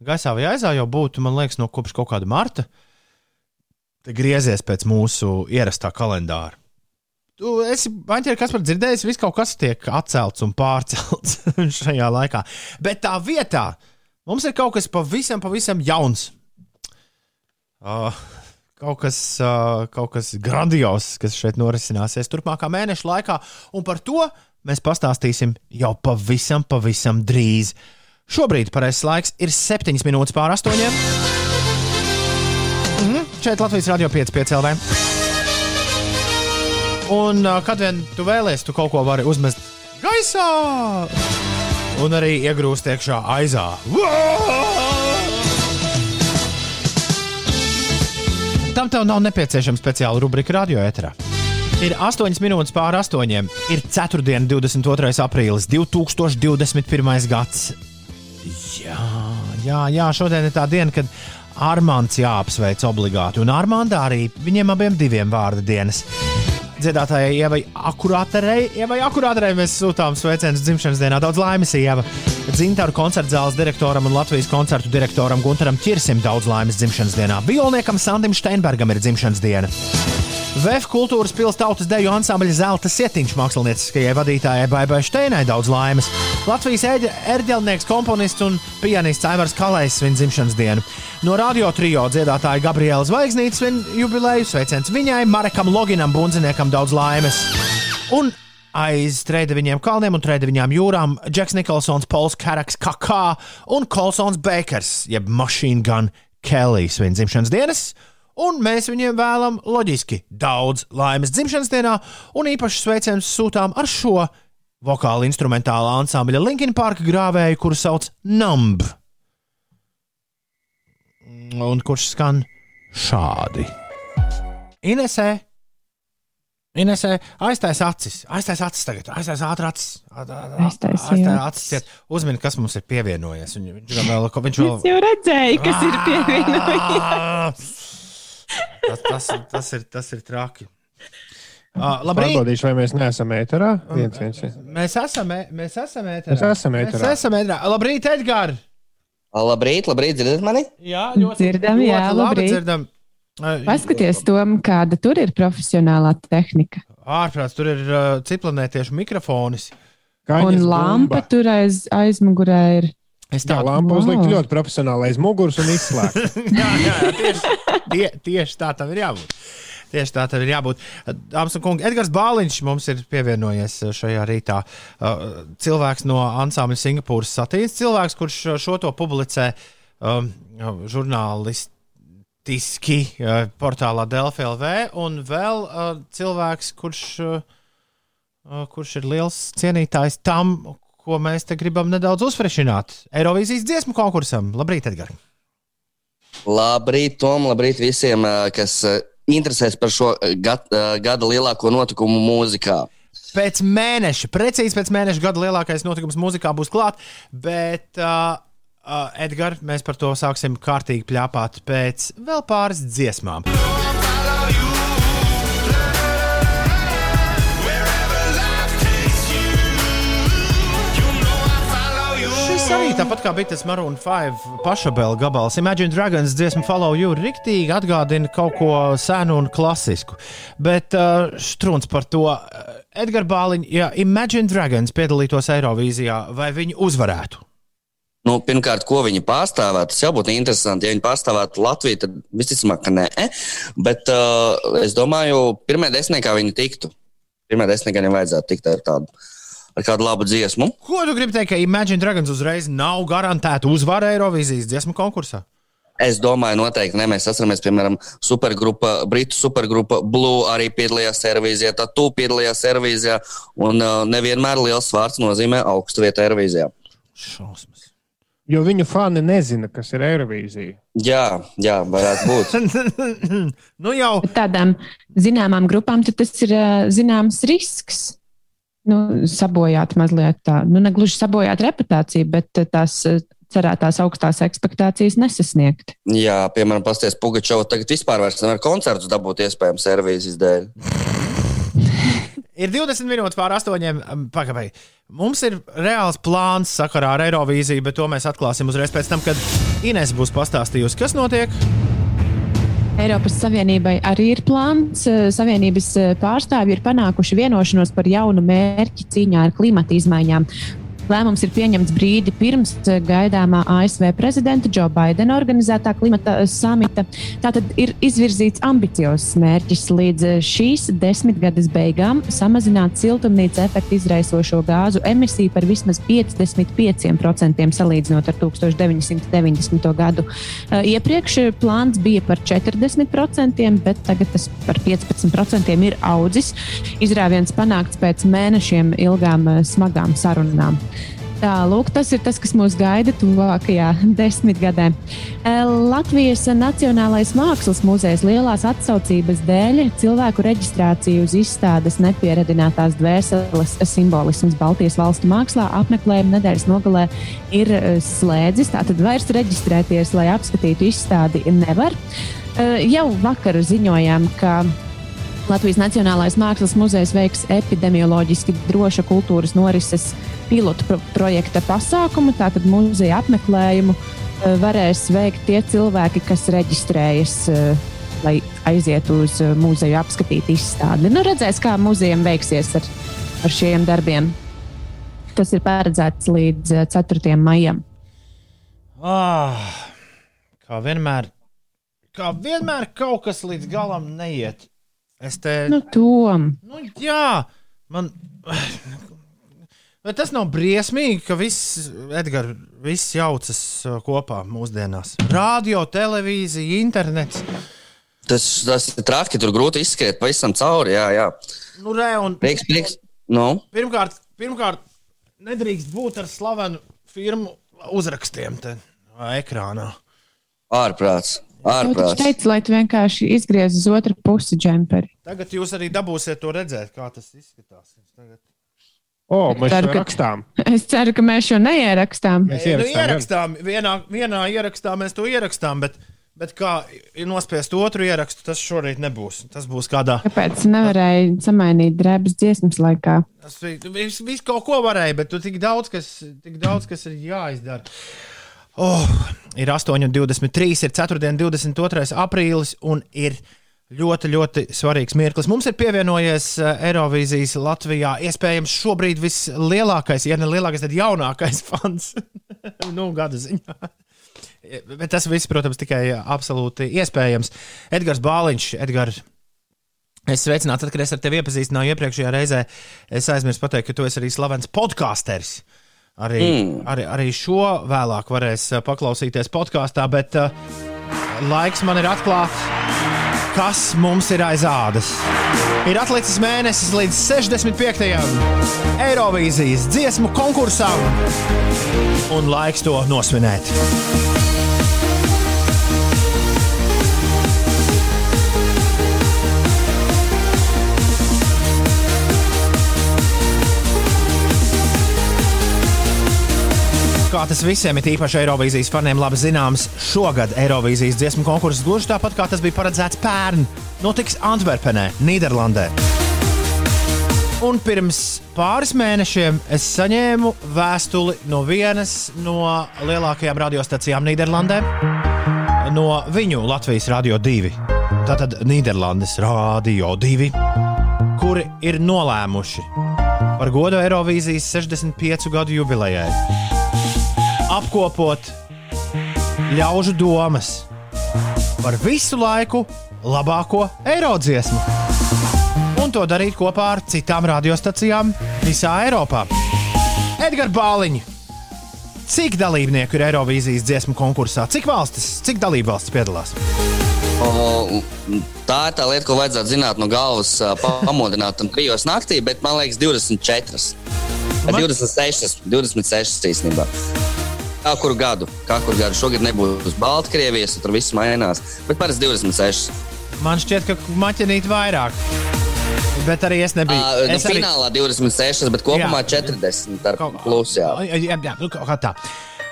gaisā vai aizā jau būtu, man liekas, no kopš kaut kāda marta. Te griezies pēc mūsu ierastā kalendāra. Tu esi Banķēri, kas par dzirdējis, viss kaut kas tiek atcelts un pārcelts šajā laikā. Bet tā vietā mums ir kaut kas pavisam, pavisam jauns. Uh, kaut, kas, uh, kaut kas grandios, kas šeit norisināsies turpmākā mēneša laikā, un par to mēs pastāstīsim jau pavisam, pavisam drīz. Šobrīd pareizais laiks ir 7 minūtes pār 8. Šeit Latvijas Rādio 5,5 LV. Un kad vien tu vēlēsies, tu kaut ko vari uzmest gaisā un arī iegrūst iekšā aizā. Tam tev nav nepieciešama speciāla rubrika radio ēterā. Ir 8 minūtes pāri 8. Ir 4. 22. aprīlis 2021. gads. Jā, jā, jā, šodien ir tā diena, kad Armāns jāapsveic obligāti. Un Armāndā arī viņiem abiem diviem vārda dienas. Dziedātājai Ievai Akurāterei, Ievai Akurāterei mēs sūtām sveicienus dzimšanas dienā. Daudz laimes, Ieva! Dzintaru koncerta zāles direktoram un Latvijas koncertu direktoram Gunteram Čirsim daudz laimes dzimšanas dienā. Violniekam Sandim Steinbergam ir dzimšanas diena. VF kultūras pilsētas tautas deju ansambļa Zelta Sietiņš mākslinieckajai vadītājai Baibai Steinai daudz laimes. Latvijas ērģelnieks, komponists un pianists Aivars Kalējs svin dzimšanas dienu. No radio trio dziedātāja Gabriela Zvaigznītes svin jubileju sveiciens viņai, Marekam Loginam, Bunziniekam daudz laimes. Un aiz trījiem kalniem un trījiem jūrām Džeks Nikolsons, Pols Karaks, Kakā un Kolsons Bakers, jeb Machine Gun Kelly svin dzimšanas dienas. Un mēs viņiem vēlam loģiski daudz laimes dzimšanas dienā, un īpaši sveicienus sūtām ar šo vokāla instrumentālā ansambļa Linkin Park grāvēju, kuru sauc Numb. Un kurš skan šādi. Inesē, Inesē, aiztais acis, aiztais acis tagad, aiztais ātri acis. Aiztais, acis. Uzmini, kas mums ir pievienojies. Viņ- Viņš vēl, viņš vēl. Es jau redzēju, kas ir pievienojies. tas, tas, ir- tas, ir, tas ir traki. Uh, labrīt! Pārbaudīšu, vai mēs neesam ēterā. Viens, viens, viens. Mēs esam, mēs esam ēterā. Mēs esam ēterā. Mēs esam ēterā. Labrīt, Edgars! Labrīt, labrīt, dzirdat mani? Jā, ļoti, Dzirdam, jā, ļoti labi labrīt. dzirdam. Paskaties, Tom, kāda tur ir profesionālā tehnika. Ārprāts, tur ir uh, ciplanētiešu mikrofonis. Kaņas Un lampa bumba. tur aiz, aizmugurē ir. Es Tā tādu lampa Wow. uzlikt ļoti profesionāli aiz muguras un izslēgt. jā, jā, jā, tieši, tie, tieši tā tam ir jābūt. Tieši tā tam ir jābūt. Dāmas un kungi, Edgars Bāliņš mums ir pievienojies šajā rītā. Uh, Cilvēks no ansambļa Singapūras satīns, cilvēks, kurš šo to publicē um, žurnālistē rakstiski uh, portālā Delfi LV, un vēl uh, cilvēks, kurš, uh, kurš ir liels cienītājs tam, ko mēs te gribam nedaudz uzfrešināt. Eirovīzijas dziesmu konkursam. Labrīt, Edgars! Labrīt, Tom, labrīt visiem, ā, kas ā, interesēs par šo ā, gad, gada lielāko notikumu mūzikā. Pēc mēneša, precīzi pēc mēneša gada lielākais notikums mūzikā būs klāts, bet, uh, uh, Edgars, mēs par to sāksim kārtīgi pļāpāt pēc vēl pāris dziesmām. Arī tāpat kā bija tas Maroon 5 pašabēla gabals, Imagine Dragons dziesma Follow You riktīgi atgādina kaut ko senu un klasisku. Bet uh, strūns par to. Edgars Bāliņš, ja Imagine Dragons piedalītos Eirovīzijā, vai viņi uzvarētu? Nu, pirmkārt, ko viņi pārstāvētu, tas jau būtu interesanti. Ja viņi pārstāvētu Latviju, tad visticamāk, ka nē. Bet uh, es domāju, pirmajā desmitniekā viņi tiktu. Pirmajā desmitniekā viņiem vajadzētu tikt ar, tādu, ar kādu labu dziesmu. Ko tu gribi teikt, ka Imagine Dragons uzreiz nav garantēta uzvara Eirovīzijas dziesmu konkursā? Es domāju, noteikti ne. Mēs atceramies, piemēram, supergrupa, Britu supergrupa Blue arī piedalījās servīzijā, tad tu piedalījās servīzijā. Un uh, nevienmēr liels vārds nozīmē augstu vietu servīzijā. Šausmas. Jo viņu fani nezina, kas ir Eirovīzija. Jā, jā, varētu būt. nu jau Tādām zināmām grupām tad tas ir ā, zināms risks. Nu, sabojāt mazliet tā, nu, ne gluži sabojāt reputāciju, bet ā, tās ā, cerētās augstās expectācijas nesasniegt. Jā, piemēram, pasties Pugačovs tagad vispār vairs nevar koncertus dabūt iespējams servīzijas dēļ. ir 20 minūtes pār astoņiem. Pagaidām, mums ir reāls plāns sakarā ar Eirovīziju, bet to mēs atklāsim uzreiz pēc tam, kad Ines būs pastāstījusi, kas notiek. Eiropas Savienībai arī ir plāns. Eh, Savienības eh, pārstāvji ir panākuši vienošanos par jaunu mērķi cīņā ar klimata izmaiņām. Lēmums ir pieņemts brīdi pirms eh, gaidāmā ASV prezidenta Džo Baidena organizētā klimata eh, samita. Tātad ir izvirzīts ambiciozs mērķis līdz eh, šīs desmitgades beigām samazināt siltumnīca efektu izraisošo gāzu emisiju par vismaz 55% salīdzinot ar 1990. gadu. Iepriekš plāns bija par 40%, bet tagad tas par 15% ir audzis. Izrāviens panākts pēc mēnešiem ilgām smagām sarunām. Tā, lūk, tas ir tas, kas mūs gaida tuvākajā desmitgadē. Latvijas Nacionālais Mākslas muzejs lielās atsaucības dēļ cilvēku reģistrāciju uz izstādes nepieradinātās dvēseles simbolisms Baltijas valstu mākslā apmeklējuma nedēļas nogalē ir slēdzis. Tātad vairs reģistrēties, lai apskatītu izstādi, nevar. Jau vakar ziņojām, ka Latvijas Nacionālais Mākslas muzejs veiks epidemioloģiski droša kultūras norises pilotu pro projekta pasākumu. Tātad muzeja apmeklējumu eh, varēs veikt tie cilvēki, kas reģistrējas, eh, lai aizietu uz eh, muzeju apskatīt izstādi. Nu, redzēs, kā muzejam veiksies ar, ar šiem darbiem. Tas ir paredzēts līdz eh, 4. maijam. Ah, kā vienmēr, kā vienmēr kaut kas līdz galam neiet. Es te. Nu, Tom, Nu, jā, man. Bet tas nav briesmīgi, ka viss, Edgars, viss jaucas uh, kopā mūsdienās. Radio, televīzija, internets. Tas, tas ir traki, tur grūti izskriet pavisam cauri. Jā, jā. Nu, re, un Prieks, prieks. Nu, pirmkārt, pirmkārt, nedrīkst būt ar slavenu firmu uzrakstiem te ekrānā. ārprāts. Nu, taču ārprāts. teicu, lai tu vienkārši izgriez uz otru pusi džemperi. Tagad jūs arī dabūsiet to redzēt, kā tas izskatās. Tagad... O, mēs Ceru, to ka- rakstām. Es ceru, ka mēs šo neierakstām. Mēs Nu, ierakstām, ierakstām, vienā, vienā ierakstā mēs to ierakstām, bet, bet kā ir nospiest otru ierakstu, tas šorīt nebūs. Tas būs kādā. Kāpēc nevarēja samainīt drēbes dziesmas laikā? Tas viss vis kaut ko varēja, bet tu tik daudz, kas, tik daudz, kas ir jāizdara. Oh, ir 8,23, ir 4. 22. aprīlis un ir ļoti, ļoti svarīgs mirklis. Mums ir pievienojies eh, Eirovīzijas Latvijā iespējams šobrīd vislielākais, ja ne lielākais, tad jaunākais fans. nu, gada ziņā. Bet tas viss, protams, tikai absolūti iespējams. Edgars Bāliņš, Edgars. Es sveicinātu, tad, kad es ar tevi iepazīstināju iepriekšējā reizē. Es aizmirsu pateikt, ka tu esi arī slavens podkāsteris. Arī, mm. arī, arī šo vēlāk varēs eh, paklausīties podkāstā, bet uh, laiks man ir atklāt, kas mums ir aiz ādas. Ir atlicis mēnesis līdz 65. Eirovīzijas dziesmu konkursam, un laiks to nosvinēt. Kā tas visiem ir īpaši Eirovīzijas faniem labi zināms, šogad Eirovīzijas dziesmu konkurss gluži tāpat kā tas bija paredzēts pērn, notiks Antverpenē, Nīderlandē. Un pirms pāris mēnešiem es saņēmu vēstuli no vienas no lielākajām radiostacijām Nīderlandē, no viņu Latvijas Rādio 2. Tātad Nīderlandes Rādio 2, kuri ir nolēmuši par godu Eirovīzijas 65 gadu jubilejai apkopot ļaužu domas par visu laiku labāko eirodziesmu. Un to darīt kopā ar citām radiostacijām visā Eiropā. Edgars Bāliņš, cik dalībnieku ir Eirovīzijas dziesmu konkursā? Cik valstis, cik dalību valstis piedalās? O, tā ir tā lieta, ko vajadzētu zināt no galvas, pamodināt un trijos naktī, bet man liekas, 24. Man- 26, 26 īstenībā. Kā kuru gadu? Kā kuru gadu? Šogad nebūs Baltkrievijas, tur viss mainās. Bet parasti 26. Man šķiet, ka maķinīt vairāk. Bet arī es nebiju. Uh, nu, es arī- finālā 26, bet kopumā Jā. 40 ar plus. Jā. Jā, jā, nu, kā tā.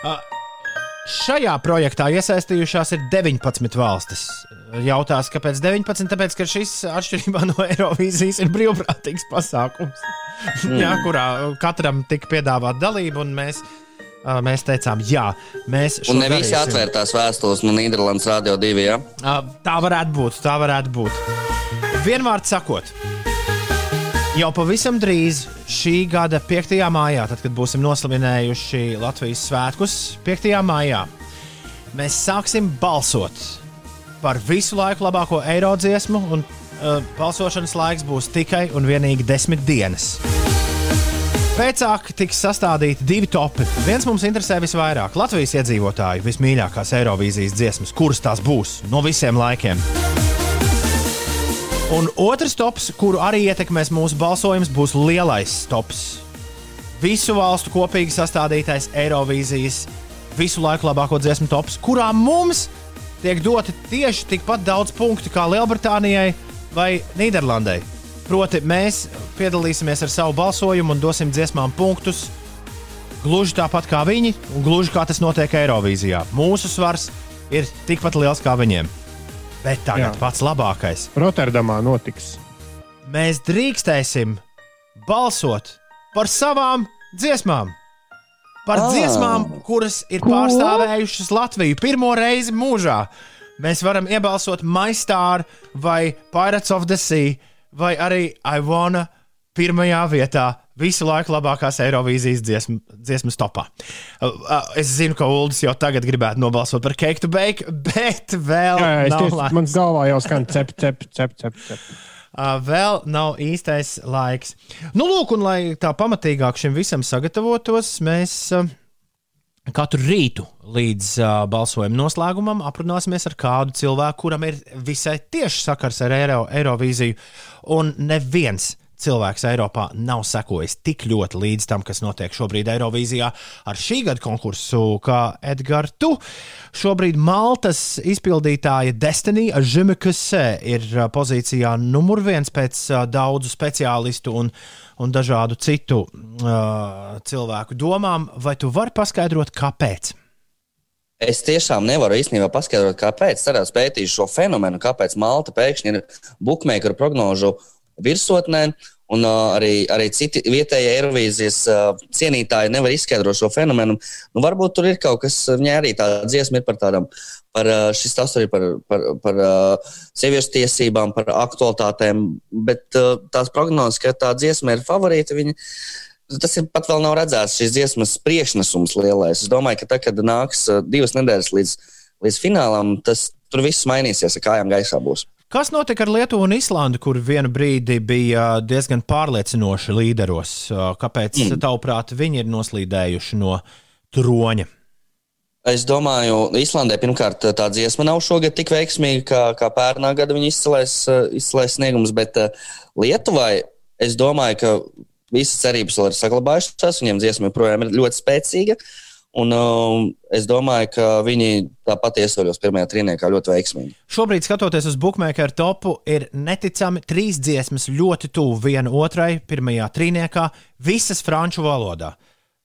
Uh, Šajā projektā iesaistījušās ir 19 valstis. Jautās, kāpēc 19? Tāpēc, ka šis atšķirībā no Eirovīzijas ir brīvprātīgs pasākums, jā, kurā katram tika piedāvāta dalība, un mēs, uh, mēs teicām, jā, mēs šo Un ne visi atvērtās vēstules no Nīderlandes Rādio 2. Jā? Uh, Tā varētu būt, tā varētu būt. Vienvārds sakot, jau pavisam drīz šī gada 5. maijā, tad, kad būsim noslavinējuši Latvijas svētkus, 5. maijā, mēs sāksim balsot par visu laiku labāko eiro dziesmu, un uh, balsošanas laiks būs tikai un vienīgi desmit dienas. Pēcāk tiks sastādīti divi topi. Viens mums interesē visvairāk - Latvijas iedzīvotāju vismīļākās Eirovīzijas dziesmas, kuras tās būs no visiem laikiem. Un otrs tops, kuru arī ietekmēs mūsu balsojums, būs lielais tops. Visu valstu kopīgi sastādītais Eirovīzijas visu laiku labāko dziesmu tops, kurā mums tiek doti tieši tikpat daudz punktu kā Lielbritānijai vai Nīderlandai. Proti, mēs piedalīsimies ar savu balsojumu un dosim dziesmām punktus. Gluži tāpat kā viņi, un gluži kā tas notiek Eirovīzijā. Mūsu svars ir tikpat liels kā viņiem. Bet tagad Jā. pats labākais. Rotterdamā notiks. Mēs drīkstēsim balsot par savām dziesmām. Par Ah. dziesmām, kuras ir pārstāvējušas Latviju pirmo reizi mūžā. Mēs varam iebalsot MyStar vai Pirates of the Sea, vai arī I Wanna pirmajā vietā. Visu laiku labākās Eirovīzijas dziesmu, dziesmu topā. Uh, uh, Es zinu, ka Ulas jau tagad gribētu nobalsot par Cake to Bake, bet vēl Jā, jā, tieši, man galvā jau skan cep, cep, cep, cep. cep. Uh, vēl nav īstais laiks. Nu, lūk, un lai tā pamatīgāk šim visam sagatavotos, mēs uh, katru rītu līdz uh, balsojuma noslēgumam aprunāsimies ar kādu cilvēku, kuram ir visai tieši sakars ar Eiro, Eirovīziju. Un neviens cilvēks Eiropā nav sekojis tik ļoti līdz tam, kas notiek šobrīd Eirovīzijā ar šī gada konkursu, kā Edgars. Tu šobrīd Maltas izpildītāja Destiny Žemekase ir uh, pozīcijā numur viens pēc uh, daudzu speciālistu un, un dažādu citu uh, cilvēku domām. Vai tu vari paskaidrot, kāpēc? Es tiešām nevaru īstenībā paskaidrot, kāpēc. Cerētu pētīt šo fenomenu, kāpēc Malta pēkšņi ir buļbuļsaktu prognožu virsotnē. Un uh, arī, arī citi vietējie Eirovīzijas uh, cienītāji nevar izskaidrot šo fenomenu. Nu, varbūt tur ir kaut kas, viņai arī tā dziesma ir par tādām, par uh, šis tas arī par, par, par uh, sieviešu tiesībām, par aktualitātēm. Bet uh, tās prognozes, ka tā dziesma ir favorīta, viņa, tas ir pat vēl nav redzēts šīs dziesmas priekšnesums lielais. Es domāju, ka tad, kad nāks uh, divas nedēļas līdz, līdz finālam, tas tur viss mainīsies, kājām gaisā būs. Kas notika ar Lietuvu un Islandu, kur vienu brīdi bija diezgan pārliecinoši līderos? Kāpēc, mm. tavuprāt, viņi ir noslīdējuši no troņa? Es domāju, Islandē pirmkārt tā dziesma nav šogad tik veiksmīga, kā, kā pērnā gada viņa izcēlēs, izcēlēs sniegums, bet uh, Lietuvai es domāju, ka visas cerības vēl ir saglabājušās. Viņiem dziesma joprojām ir ļoti spēcīga. Un, uh, es domāju, ka viņi tāpat iesaistījās pirmajā trīniekā ļoti veiksmīgi. Šobrīd, skatoties uz bookmaker topu, ir neticami trīs dziesmas ļoti tuvu viena otrai, pirmajā trīniekā, visas franču valodā.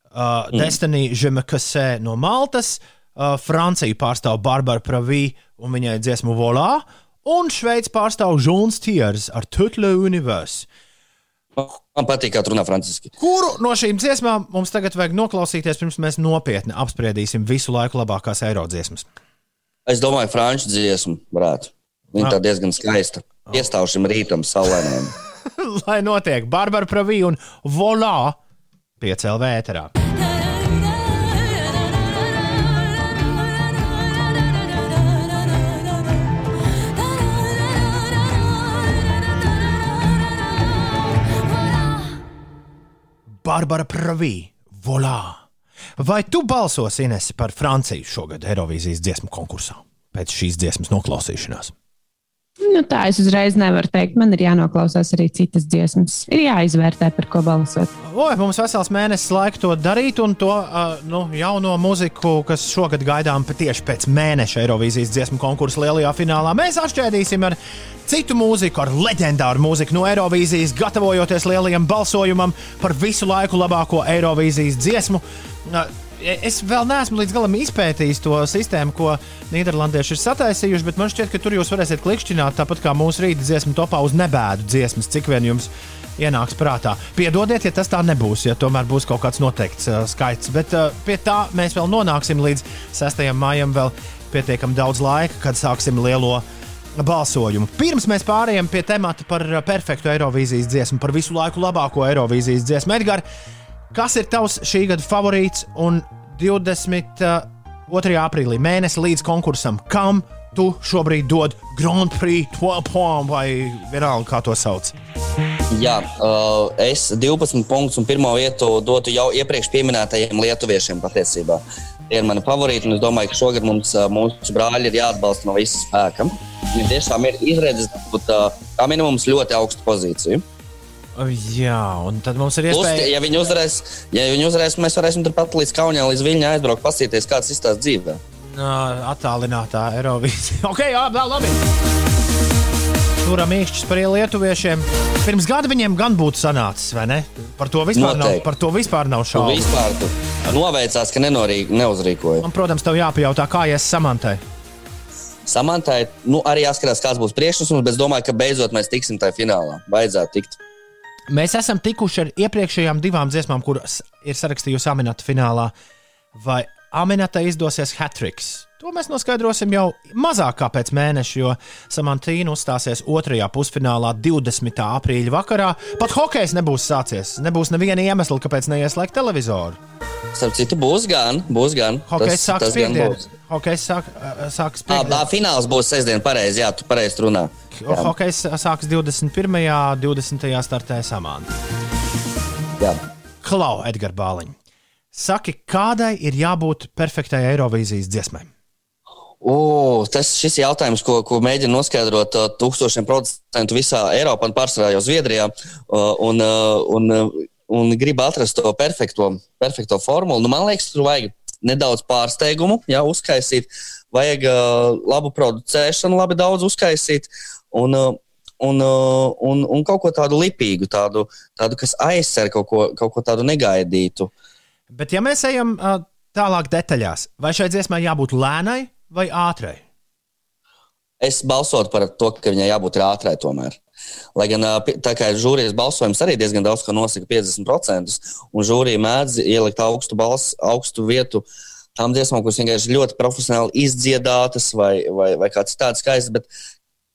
Uh, mm. Destiny Žemekasē no Maltas, uh, Franciju pārstāv Barbara Pravī un viņai dziesmu Volā, un Šveici pārstāv Žuns Tiers ar Tutlu Universe. Man patīk, kā runā franciski. Kuru no šīm dziesmām mums tagad vajag noklausīties, pirms mēs nopietni apspriedīsim visu laiku labākās eiro dziesmas? Es domāju, franču dziesmu varētu. Viņa tā diezgan skaista. Iestāvšam rītam, saulēniem. Lai notiek Barbara Pravī un Volā 5 Barbara Pravī, volā! Vai tu balsosi Inesi par Franciju šogad Eirovīzijas dziesmu konkursā pēc šīs dziesmas noklausīšanās? Nu, tā es uzreiz nevaru teikt. Man ir jānoklausās arī citas dziesmas. Ir jāizvērtē, par ko balsot. Oi, mums vesels mēnesis laika to darīt, un to uh, nu, jauno muziku, kas šogad gaidām tieši pēc mēneša Eirovīzijas dziesmu konkursa lielajā finālā, mēs atšķēdīsim ar citu mūziku, ar leģendāru mūziku no Eirovīzijas, gatavojoties lielajam balsojumam par visu laiku labāko Eirovīzijas dziesmu. Uh, Es vēl neesmu līdz galam izpētījis to sistēmu, ko Nīderlandieši ir sataisījuši, bet man šķiet, ka tur jūs varēsiet klikšķināt tāpat kā mūsu rīta dziesmu topā uz nebēdu dziesmas, cik vien jums ienāks prātā. Piedodiet, ja tas tā nebūs, ja tomēr būs kaut kāds noteikts uh, skaits, bet uh, pie tā mēs vēl nonāksim līdz 6. maijam, vēl pietiekami daudz laika, kad sāksim lielo balsojumu. Pirms mēs pārējām pie temata par perfektu Eirovīzijas dziesmu, par visu laiku labāko Eirovīzijas dziesmu. Edgars, kas ir tavs šī gada favorīts un 22. aprīlī, mēnesi līdz konkursam, kam tu šobrīd dod Grand Prix Toipon vai vienalga, kā to sauc? Jā, uh, es 12 punktus un pirmo vietu dotu jau iepriekš minētajiem lietuviešiem patiesībā. Tie ir mani favorīti, un es domāju, ka šogad mums, uh, mūsu brāļi ir jāatbalsta no visas spēka. Viņi tiešām ir izredzes būt uh, kā minimums ļoti augstu pozīciju. Jā, un tad mums ir iespēja. Plus, ja viņi uzvarēs, ja viņi uzvarēs mēs varēsim turpat līdz Kaunijai, līdz Viņai aizbraukt, paskatīties, kāds izstāsta dzīvē. Attālinātā Eirovīzija. ok, jā, labi. Turam īkšķis par lietuviešiem. Pirms gada viņiem gan būtu sanācis, vai ne? Par to vispār Noteikti. nav, par to vispār nav šaubu. Vispār tu noveicās, ka nenorī- neuzrīkoja. Man, protams, tev jāpajautā, kā ies samantai. Samantai nu, arī jāskatās, kāds būs priekšnesums, bet es domāju, ka beidzot mēs tiksim tajā finālā. Vajadzētu tikt. Mēs esam tikuši ar iepriekšējām divām dziesmām, kuras ir sarakstījusi Aminata finālā. Vai Aminata izdosies hat-tricks? To mēs noskaidrosim jau mazāk kā pēc mēneša, jo Samantīna uzstāsies otrajā pusfinālā 20. aprīļa vakarā. Pat hokejs nebūs sācies. Nebūs neviena iemesla, kāpēc neieslēgt televizoru. Starp citu, būs gan. Būs gan. Hokejs sāks tas gan piekdien. būs. Hokejs sāk, sāks Ā, piekdien. ā, Fināls būs sestdien, pareizi. Jā, tu pareizi runā. Jā. Hokejs sāks 21. 20. startē Samanta. Jā. Klau, Edgars Bāliņš. Saki, kādai ir jābūt perfektai Eirovīzijas dziesmai? O, tas šis jautājums, ko, ko mēģina noskaidrot uh, tūkstošiem procentu visā Eiropā, pārsvarā jau Zviedrijā, uh, un, uh, un, uh, un grib atrast to perfekto, perfekto formulu. Nu, man liekas, tur vajag nedaudz pārsteigumu, jā, uzkaisīt, vajag uh, labu producēšanu, labi daudz uzkaisīt. Un, uh, Un, uh, un, un kaut ko tādu lipīgu, tādu, tādu kas aizsver kaut ko, kaut ko tādu negaidītu. Bet, ja mēs ejam uh, tālāk detaļās, vai šai dziesmai jābūt lēnai vai ātrai? Es balsotu par to, ka viņai jābūt ātrai tomēr. Lai gan tā kā žūrijas balsojums arī diezgan daudz ko nosaka 50%, un žūrija mēdz ielikt augstu, bals, augstu vietu tām dziesmām, kuras vienkārši ļoti profesionāli izdziedātas vai, vai, vai kāds tāds skaists. Bet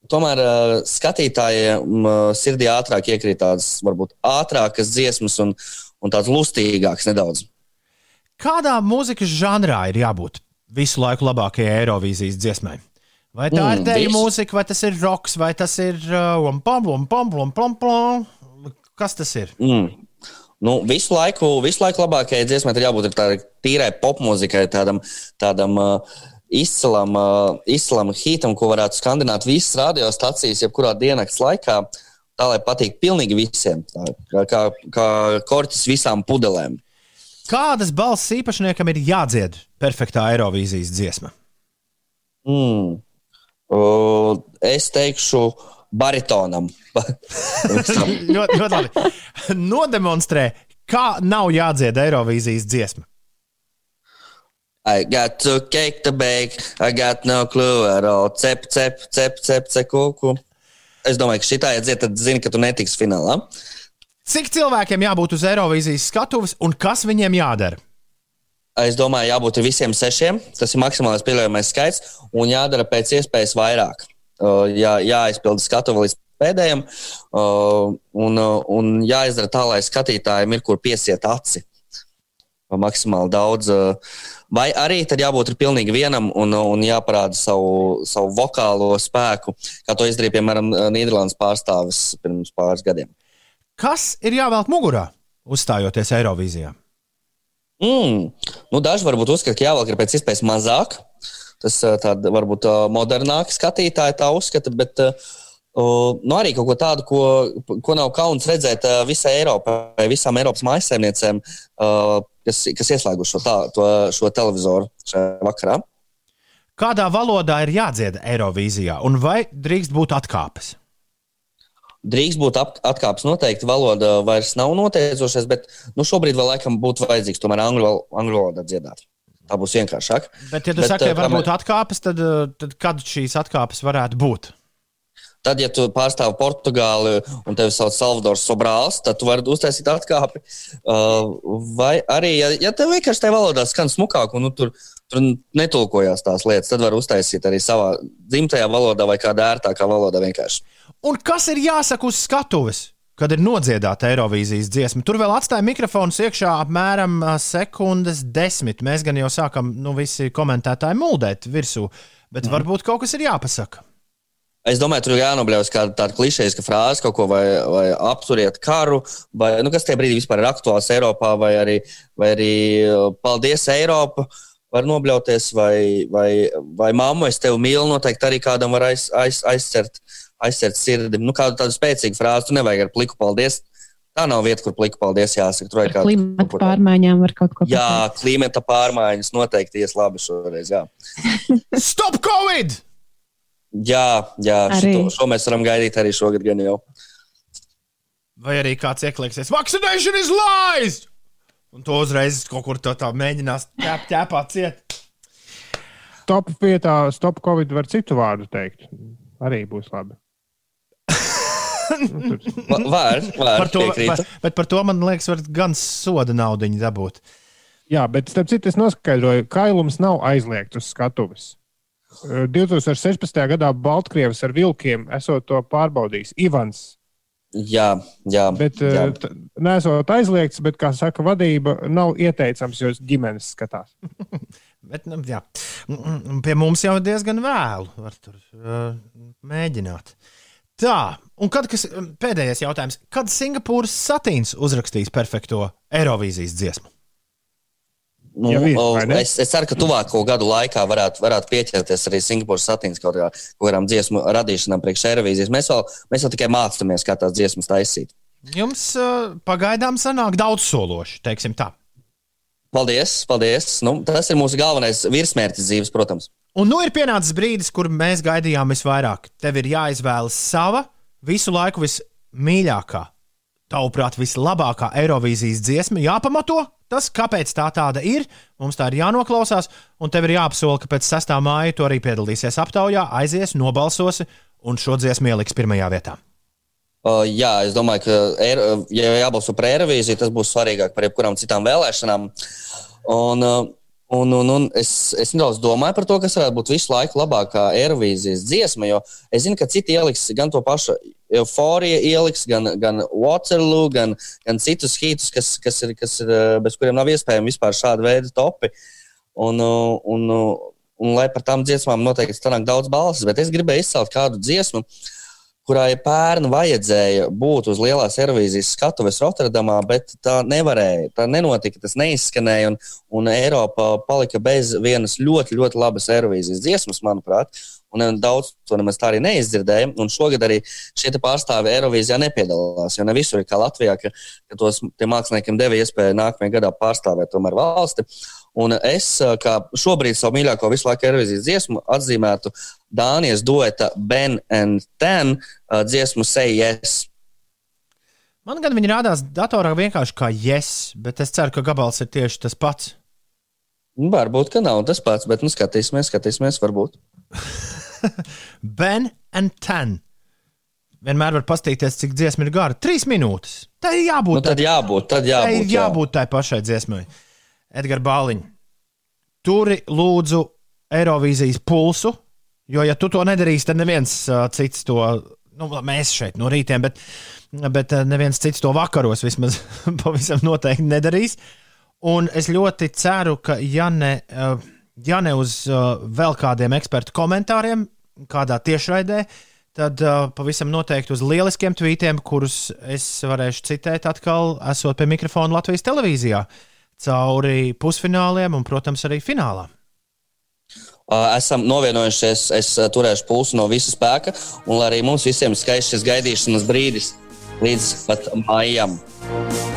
tomēr ā, skatītājiem ā, sirdī ātrāk iekrīt tādas varbūt ātrākas dziesmas un, un tādas lustīgākas nedaudz. Kādā mūzikas žanrā ir jābūt visu laiku labākajai Eirovīzijas dziesmai? Vai tā mm, ir visu. mūzika, vai tas ir roks, vai tas ir uh, um, pam, pam, pam, pam, pam, pam? Kas tas ir? Mm. Nu, visu, laiku, visu laiku labākajai dziesmai ir jābūt tādai tīrai popmūzikai, tādam, tādam uh, izcilam, uh, izcilam hitam, ko varētu skandināt visas radiostacijas, jebkurā diennakts laikā. Tā lai patīk pilnīgi visiem, tā, kā, kā, kā korķis visām pudelēm. Kādas balss īpašniekam ir jādzied perfektā Eirovīzijas dziesma? Mm. Uh, es teikšu, baritonam. ļoti, ļoti labi. Nodemonstrē, kā nav jādzied Eirovīzijas dziesma. I got to cake the bake, I got no clue at all. Cep, cep, cep, cep, cep, kuku. Es domāju, ka šī tā iet, tad zini, ka tu netiksi finālā. Cik cilvēkiem jābūt uz Eirovīzijas skatuves un kas viņiem jādara? Es domāju, jābūt visiem sešiem. Tas ir maksimālais pieļaujamais skaits, un jādara pēc iespējas vairāk. Uh, jā, jāizpilda skatuve līdz pēdējiem, uh, un, uh, un jāizdara tā, lai skatītājiem ir kur piesiet aci. Maksimāli daudz. Vai arī tad jābūt pilnīgi vienam un, un jāparāda savu, savu vokālo spēku, kā to izdarīja, piemēram, Nīderlandes pārstāvis pirms pāris gadiem. Kas ir jāvelk mugurā, uzstājoties Eirovīzijā? Mm. Nu, daži varbūt uzskata, ka jāvelk ir pēc iespējas mazāk. Tas tāda varbūt modernāka skatītāja tā uzskata, bet uh, nu, arī kaut ko tādu, ko, ko nav kauns redzēt visai Eiropai, visām Eiropas mājsaimniecēm, uh, kas, kas ieslēguši šo, tā, to, šo televizoru šajā vakarā. Kādā valodā ir jādzied Eirovīzijā, un vai drīkst būt atkāpes? Drīkst būt atkāpes noteikti. Valoda vairs nav noteicošais, bet nu, šobrīd vēl laikam būtu vajadzīgs tomēr angļu, angļu valodā dziedāt. Tā būs vienkāršāk. Bet, ja tu bet, saki, ka var būt atkāpes, tad, tad kad šīs atkāpes varētu būt? Tad, ja tu pārstāvi Portugāli un tevi sauc Salvadors Sobrāls, tad tu vari uztaisīt atkāpi. Uh, vai arī, ja, ja tev vienkārši tajā valodā skan smukāk, un nu, tur, tur netulkojās tās lietas, tad var uztaisīt arī savā dzimtajā valodā vai kādā ērtākā valodā vienkārši. Un kas ir jāsaka uz skatuves? Kad ir nodziedāta Eirovīzijas dziesma, tur vēl atstāja mikrofonu iekšā apmēram sekundes desmit. Mēs gan jau sākam, nu, visi komentētāji muldēt virsū, bet mm. varbūt kaut kas ir jāpasaka. Es domāju, tur ir jānobļaus kāda tāda klišejiska frāze, kaut ko vai, vai apturiet karu, vai nu, kas tajā brīdī vispār ir aktuāls Eiropā, vai arī, vai arī paldies Eiropa. Var nobļauties, vai, vai, vai mammu es tevi mīlu, noteikti arī kādam var aiz, aiz, aizcert. Aizsērt sirdi. Nu, kādu tādu spēcīgu frāzi tu nevajag ar pliku paldies. Tā nav vieta, kur pliku paldies jāsaka. Tur vajag kādu klimata pārmaiņām var kaut ko pateikt. Jā, klimata pārmaiņas noteikti ies labi šoreiz. Jā. Stop Covid! Jā, jā šito, šo mēs varam gaidīt arī šogad gan jau. Vai arī kāds iekliksies, vaccination is lies! Un to uzreiz kaut kur tā, tā mēģinās ķēp, ķēpāt ciet. Stop vietā, stop Covid var citu vārdu teikt. Arī būs labi. Var, var, par to, par, bet par to man liekas, var gan soda naudu dabūt. Jā, bet starp citu, es noskaidroju, ka kailums nav aizliegts uz skatuves. 2016. gadā Baltkrievs ar vilkiem esot to pārbaudījis. Ivans. Jā, jā. Bet jā. nesot aizliegts, bet, kā saka, vadība nav ieteicams, jo ģimenes skatās. bet, nu, jā. Pie mums jau diezgan vēlu. Var tur uh, mēģināt. Tā, un kad kas, um, pēdējais jautājums. Kad Singapūras satīns uzrakstīs perfekto Eirovīzijas dziesmu? Nu, ja vien, es, es ceru, ka tuvāko gadu laikā varētu, varētu pieķerties arī Singapūras satīns kaut, kā, kaut kādām dziesmu radīšanām priekš Eirovīzijas. Mēs vēl, mēs vēl tikai mācāmies, kā tās dziesmas taisīt. Jums uh, pagaidām sanāk daudz sološi, teiksim tā. Paldies, paldies. Nu, tas ir mūsu galvenais virsmērķis dzīves, protams. Un nu ir pienācis brīdis, kur mēs gaidījām visvairāk. Tev ir jāizvēlas sava visu laiku vismīļākā, tavuprāt, vislabākā Eirovīzijas dziesma, jāpamato tas, kāpēc tā tāda ir. Mums tā ir jānoklausās, un tev ir jāapsola, ka pēc 6. māja tu arī piedalīsies aptaujā, aizies, nobalsosi un šo dziesmu ieliks pirmajā vietā. Uh, jā, es domāju, ka, er, ja jābalso par Eirovīziju, tas būs svarīgāk par jebkurām citām vēlēšanām. Un, uh, Un, un, un es, es nedaudz domāju par to, kas varētu būt visu laiku labākā Eirovīzijas dziesma, jo es zinu, ka citi ieliks gan to pašu euforiju, ieliks gan, gan Waterloo, gan, gan citus hītus, kas, kas, ir, kas ir, bez kuriem nav iespējams vispār šāda veida topi. Un, un, un, un lai par tām dziesmām noteikti sanāk daudz balsis, bet es gribēju izcelt kādu dziesmu, kurai pērn vajadzēja būt uz lielās Eirovīzijas skatuves Rotterdamā, bet tā nevarēja. Tā nenotika, tas neizskanēja, un, un Eiropa palika bez vienas ļoti, ļoti labas Eirovīzijas dziesmas, manuprāt. Un daudz to nemaz tā arī neizdzirdēja. Un šogad arī šie pārstāvji Eirovīzijā nepiedalās. Jo ne visur ir kā Latvijā, ka, ka tos māksliniekiem deva iespēju nākamajā gadā pārstāvēt valsti. Un es, kā šobrīd savu mīļāko visu laiku Eirovīzijas dziesmu, atzīmētu Dānijas dueta Ben and Ten dziesmu Say Yes. Man gan viņi rādās datorā vienkārši kā yes, bet es ceru, ka gabals ir tieši tas pats. Varbūt, ka nav tas pats, bet nu skatīsimies, skatīsimies, varbūt. ben and Ten. Vienmēr var paskatīties, cik dziesma ir gara. Trīs minūtes. Tā ir jābūt. Nu, tad jābūt, tad jābūt. Tā ir jābūt tai pašai dziesmai. Edgars Bāliņš, turi lūdzu Eirovīzijas pulsu, jo, ja tu to nedarīsi, tad neviens uh, cits to, nu, mēs šeit no rītiem, bet, bet uh, neviens cits to vakaros vismaz pavisam noteikti nedarīs. Un es ļoti ceru, ka ja ne, uh, ja ne uz uh, vēl kādiem ekspertu komentāriem, kādā tiešraidē, tad uh, pavisam noteikti uz lieliskiem tvītiem, kurus es varēšu citēt atkal, esot pie mikrofona Latvijas televīzijā. Uh, cauri pusfināliem un, protams, arī finālā. Esam novienojušies, es turēšu pulsu no visa spēka, un lai arī mums visiem skaists šis gaidīšanas brīdis līdz pat maijam.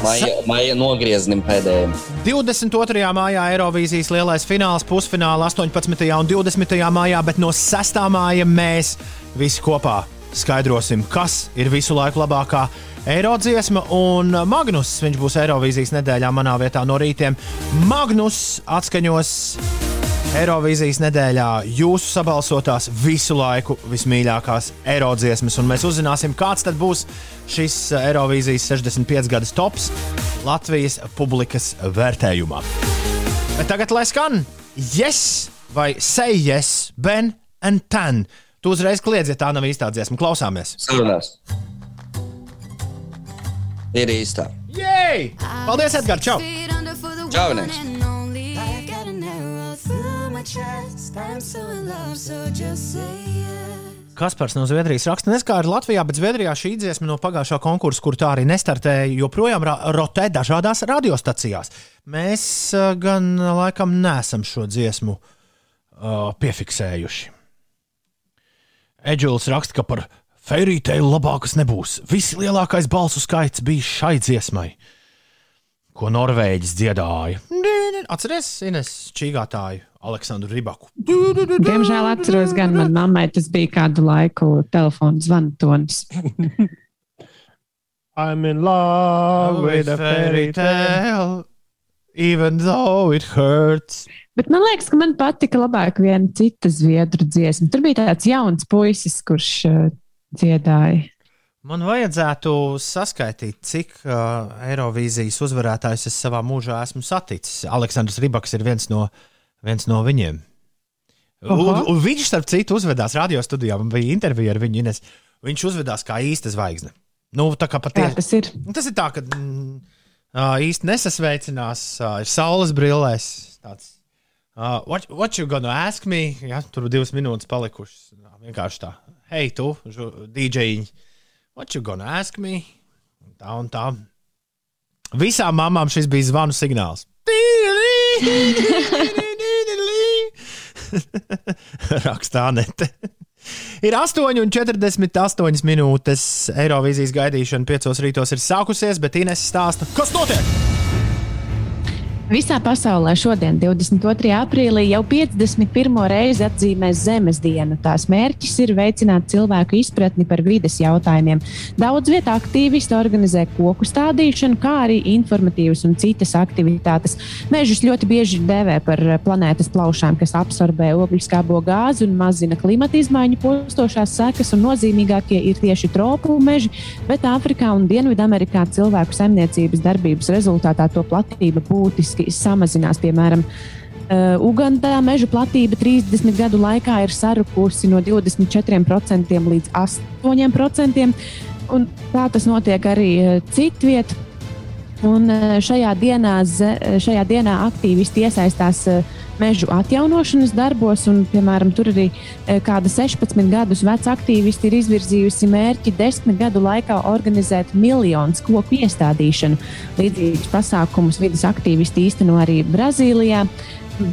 Maija, maija nogrieznim pēdējiem. 22. maijā Eirovīzijas lielais fināls, pusfinālā 18. un 20. maijā, bet no 6. māja mēs visi kopā skaidrosim, kas ir visu laiku labākā eiro dziesma, un Magnus, viņš būs Eirovīzijas nedēļā manā vietā no rītiem. Magnus atskaņos Eirovīzijas nedēļā jūsu sabalsotās visu laiku vismīļākās eiro dziesmas, un mēs uzzināsim, kāds tad būs šis Eirovīzijas 65 gadus tops Latvijas publikas vērtējumā. Bet tagad lai skan yes vai say yes, Ben and Tan. Tu uzreiz kliedzi, ja tā nav īstā dziesma. Klausāmies! Sarunās! Ir īstā. Jej! Paldies, Edgars! Čau! Čau, Nēs! Kaspars no Zviedrijas raksta, ir Latvijā, bet Zviedrijā šī dziesma no pagājušā konkursa, kur tā arī nestartēja, joprojām rotē dažādās radiostacijās. Mēs uh, gan laikam nesam šo dziesmu uh, piefiksējuši. Eģuls raksta, ka par Fērītēju labākas nebūs. Visi lielākais balsu skaits bija šai dziesmai, ko Norvēģis dziedāja. Atcerieties, Ines Čīgātāju, Aleksandru Ribaku. Diemžēl atceros, gan manai mammai tas bija kādu laiku telefona zvantonis. I'm in love with a fairy tale, even though it hurts. Bet man liekas, ka man patika labāk viena cita zviedru dziesma. Tur bija tāds jauns puisis, kurš uh, dziedāja. Man vajadzētu saskaitīt, cik uh, Eirovīzijas uzvarētājus es savā mūžā esmu saticis. Aleksandrs Rībaks ir viens no, viens no viņiem. Un, un viņš, starp citu, uzvedās radio studijā. Man bija intervija ar viņu. Ines. Viņš uzvedās kā īsta zvaigzne. Nu, tā kā patiesi. Tas ir. Tas ir tā, ka mm, īsti nesasveicinās, uh, ir saules brillēs. Tāds, uh, what, what you gonna ask me? Ja, tur divas minūtes palikušas. Vienkārši tā hei, tu, DJ, what you gonna ask me? Un tā un tā. Visām mamām šis bija zvanu signāls. Rakstā nete. Ir 8,48 minūtes. Eirovīzijas gaidīšana 5 rītos ir sākusies, bet Inês stāsta, kas notiek? Visā pasaulē šodien, 22. aprīlī, jau 51. reizi atzīmēs Zemes dienu. Tās mērķis ir veicināt cilvēku izpratni par vides jautājumiem. Daudz vietā aktīvisti organizē koku stādīšanu, kā arī informatīvas un citas aktivitātes. Mežus ļoti bieži dēvē par planētas plaušām, kas absorbē ogļuskābo gāzi un mazina klimata izmaiņu postošās sekas, nozīmīgākie ir tieši tropu meži, bet Āfrikā un Dienvidamerikā cilvēku saimniecības darbības rezultātā to platība būtiski būtiski samazinās. Piemēram, Uh, Ugandā meža platība 30 gadu laikā ir sarukusi no 24% līdz 8%. Un tā tas notiek arī citvietā. Un eh, šajā dienā, eh, šajā dienā aktīvisti iesaistās eh, mežu atjaunošanas darbos, un, piemēram, tur arī kāda 16 gadus veca aktīvisti ir izvirzījusi mērķi desmit gadu laikā organizēt miljonus koku iestādīšanu. Līdzīgus pasākumus vidas aktīvisti īsteno arī Brazīlijā.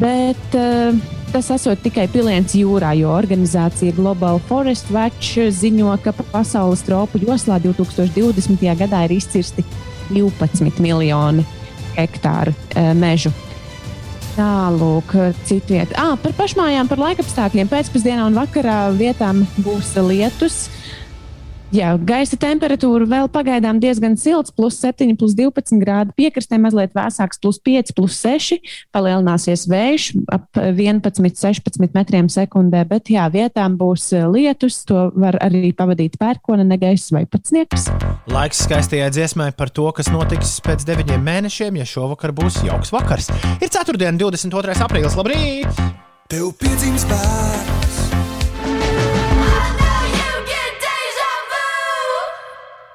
Bet uh, tas esot tikai piliens jūrā, jo organizācija Global Forest Watch ziņo, ka pa pasaules tropu joslā 2020. gadā ir izcirsti 12 miljoni hektāru uh, mežu. Tālāk, citvietā. Ah, par pašmājām, par laikapstākļiem. Pēcpusdienā un vakarā vietām būs lietus. Jā, gaisa temperatūra vēl pagaidām diezgan silts, plus 7, plus 12 grādi. Piekrastē mazliet vēsāks, plus 5, plus 6. Palielināsies vējš ap 11, 16 metriem sekundē, bet jā, vietām būs eh, lietus. To var arī pavadīt pērkona negaiss vai pat sniegs. Laiks skaistajai dziesmai par to, kas notiks pēc deviņiem mēnešiem, ja šovakar būs jauks vakars. Ir 4. un 22. aprīlis. Labrīt! Tev piedzimst bērns,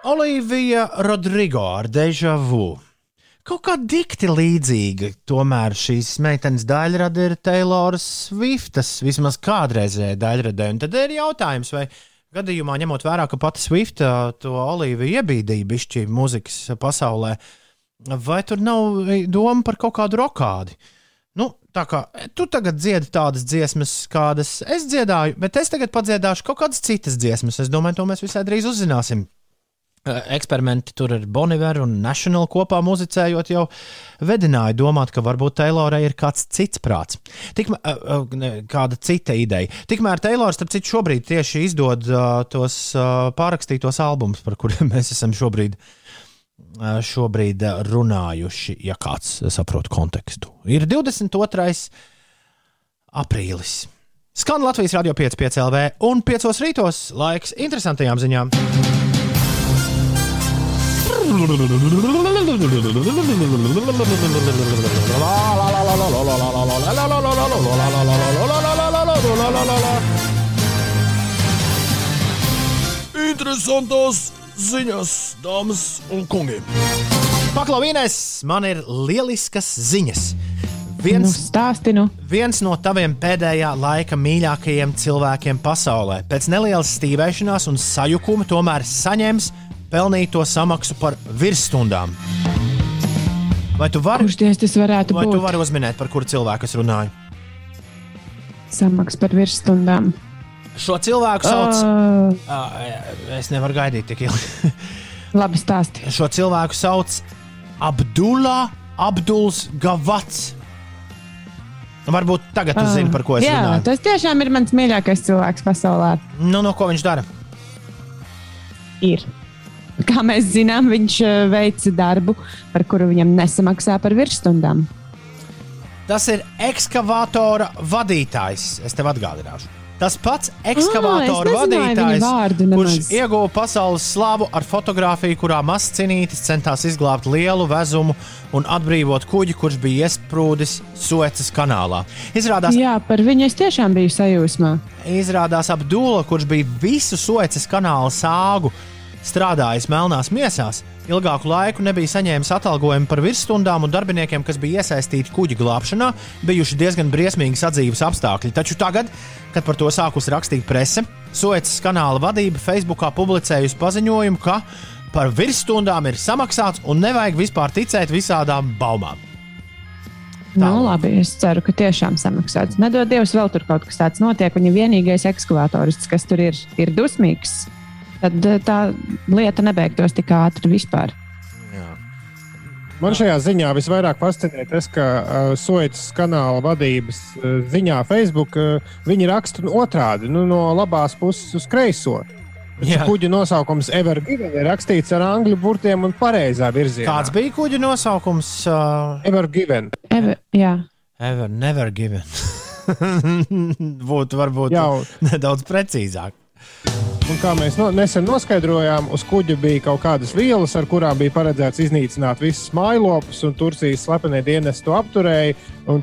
Olivija Rodrigo ar Deja Vu. Kaut kā dikti līdzīga, tomēr šīs meitenes daļrada ir Taylor Swiftas, vismaz kādreizējā daļradē. Un tad ir jautājums, vai gadījumā, ņemot vērā, ka pati Swifta to Oliviju iebīdīja bišķi mūzikas pasaulē, vai tur nav doma par kaut kādu rokādi? Nu, tā kā tu tagad dziedi tādas dziesmas, kādas es dziedāju, bet es tagad padziedāšu kaut kādas citas dziesmas. Es domāju, to mēs visai drīz uzzināsim. Eh, Eksperimenti tur ar Boniveru un National kopā muzicējot, jau vedināja domāt, ka varbūt Taylorai ir kāds cits prāts. Tikmēr, uh, ne, kāda cita ideja. Tikmēr Taylors, starp citu, šobrīd tieši izdod tos pārrakstītos albumus, par kuriem mēs esam šobrīd, šobrīd runājuši, ja kāds saprot kontekstu. Ir 22. aprīlis. Skan Latvijas radio 5,5 LV un 5 rītos laiks interesantajām ziņām. Interesantas ziņas, dāmas un kungi. Paklausieties, man ir lieliskas ziņas. Nu, Viens, stāstinu. viens no taviem pēdējā laika mīļākajiem cilvēkiem pasaulē pēc nelielas stīvēšanās un sajukuma tomēr saņems pelnīto samaksu par virsstundām. Vai tu vari, Kurš ties tas varētu vai tu būt? vari uzminēt, par kuru cilvēku es runāju? Samaks par virsstundām. Šo cilvēku sauc. Uh, Uh, es nevaru gaidīt tik ilgi. labi, stāsti. Šo cilvēku sauc Abdullah Abduls Gavats. Varbūt tagad jūs zināt, par ko es Jā, runāju. tas tiešām ir mans mīļākais cilvēks pasaulē. Nu, no ko viņš dara? Ir. Kā mēs zinām, viņš eh, veic darbu, par kuru viņam nesamaksā par virsstundām. Tas ir ekskavātora vadītājs. Es tev atgādināšu. Tas pats ekskavātora Ah, vadītājs, vārdu kurš nemaz. ieguva pasaules slavu ar fotografiju, kurā mazs cinītis centās izglābt lielu vezumu un atbrīvot kuģi, kurš bija iesprūdis Suecas kanālā. Izrādās, Jā, par viņu es tiešām biju sajūsmā. Izrādās Abdula, kurš bija visu Suecas kanāla sāgu strādājis melnās miesās, ilgāku laiku nebija saņēmis atalgojumu par virsstundām, un darbiniekiem, kas bija iesaistīti kuģa glābšanā, bijuši diezgan briesmīgi sadzīves apstākļi. Taču tagad, kad par to sākus rakstīt prese, Suecas kanāla vadība Facebookā publicējusi paziņojumu, ka par virsstundām ir samaksāts un nevajag vispār ticēt visādām baumām. Nu, labi, es ceru, ka tiešām samaksāts. Nedod Dievs, vēl tur kaut kas tāds notiek. Viņa vienīgais ekskavatorists, kas tur ir, ir dusmīgs. Tad eh, tā lieta nebeigtos tik ātri vispār. Man šajā ziņā visvairāk fascinē tas, ka uh, Soicas kanāla vadības uh, ziņā Facebook uh, viņi raksta otrādi, nu, no labās puses uz kreiso. Jā. Kuģa nosaukums Evergiven ir rakstīts ar angļu burtiem un pareizā virzienā. Kāds bija kuģa nosaukums? Uh, Evergiven. Eve, jā, Ever, never given. Būtu varbūt Jau. nedaudz precīzāk. Un kā mēs no, nesen noskaidrojām, uz kuģa bija kaut kādas vielas, ar kurām bija paredzēts iznīcināt visus mājlopus, un Turcijas slepenie dienesti to apturēja.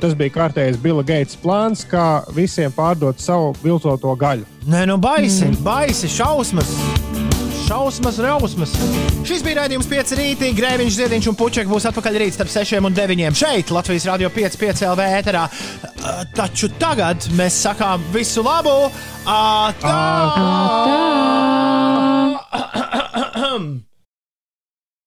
Tas bija kārtējs Bila Geits plāns, kā visiem pārdot savu viltoto gaļu. Nē, nu baisi, mm. baisi, šausmas. Šausmas, rausmas. Šis bija raidījums 5 rītī. Grēviņš, Ziediņš un Puķek būs atpakaļ rīt starp 6 un 9 šeit, Latvijas Rādio 5, 5 LV ēterā. Uh, Taču tagad mēs sakām visu labu! Atā! Tā. Ahem.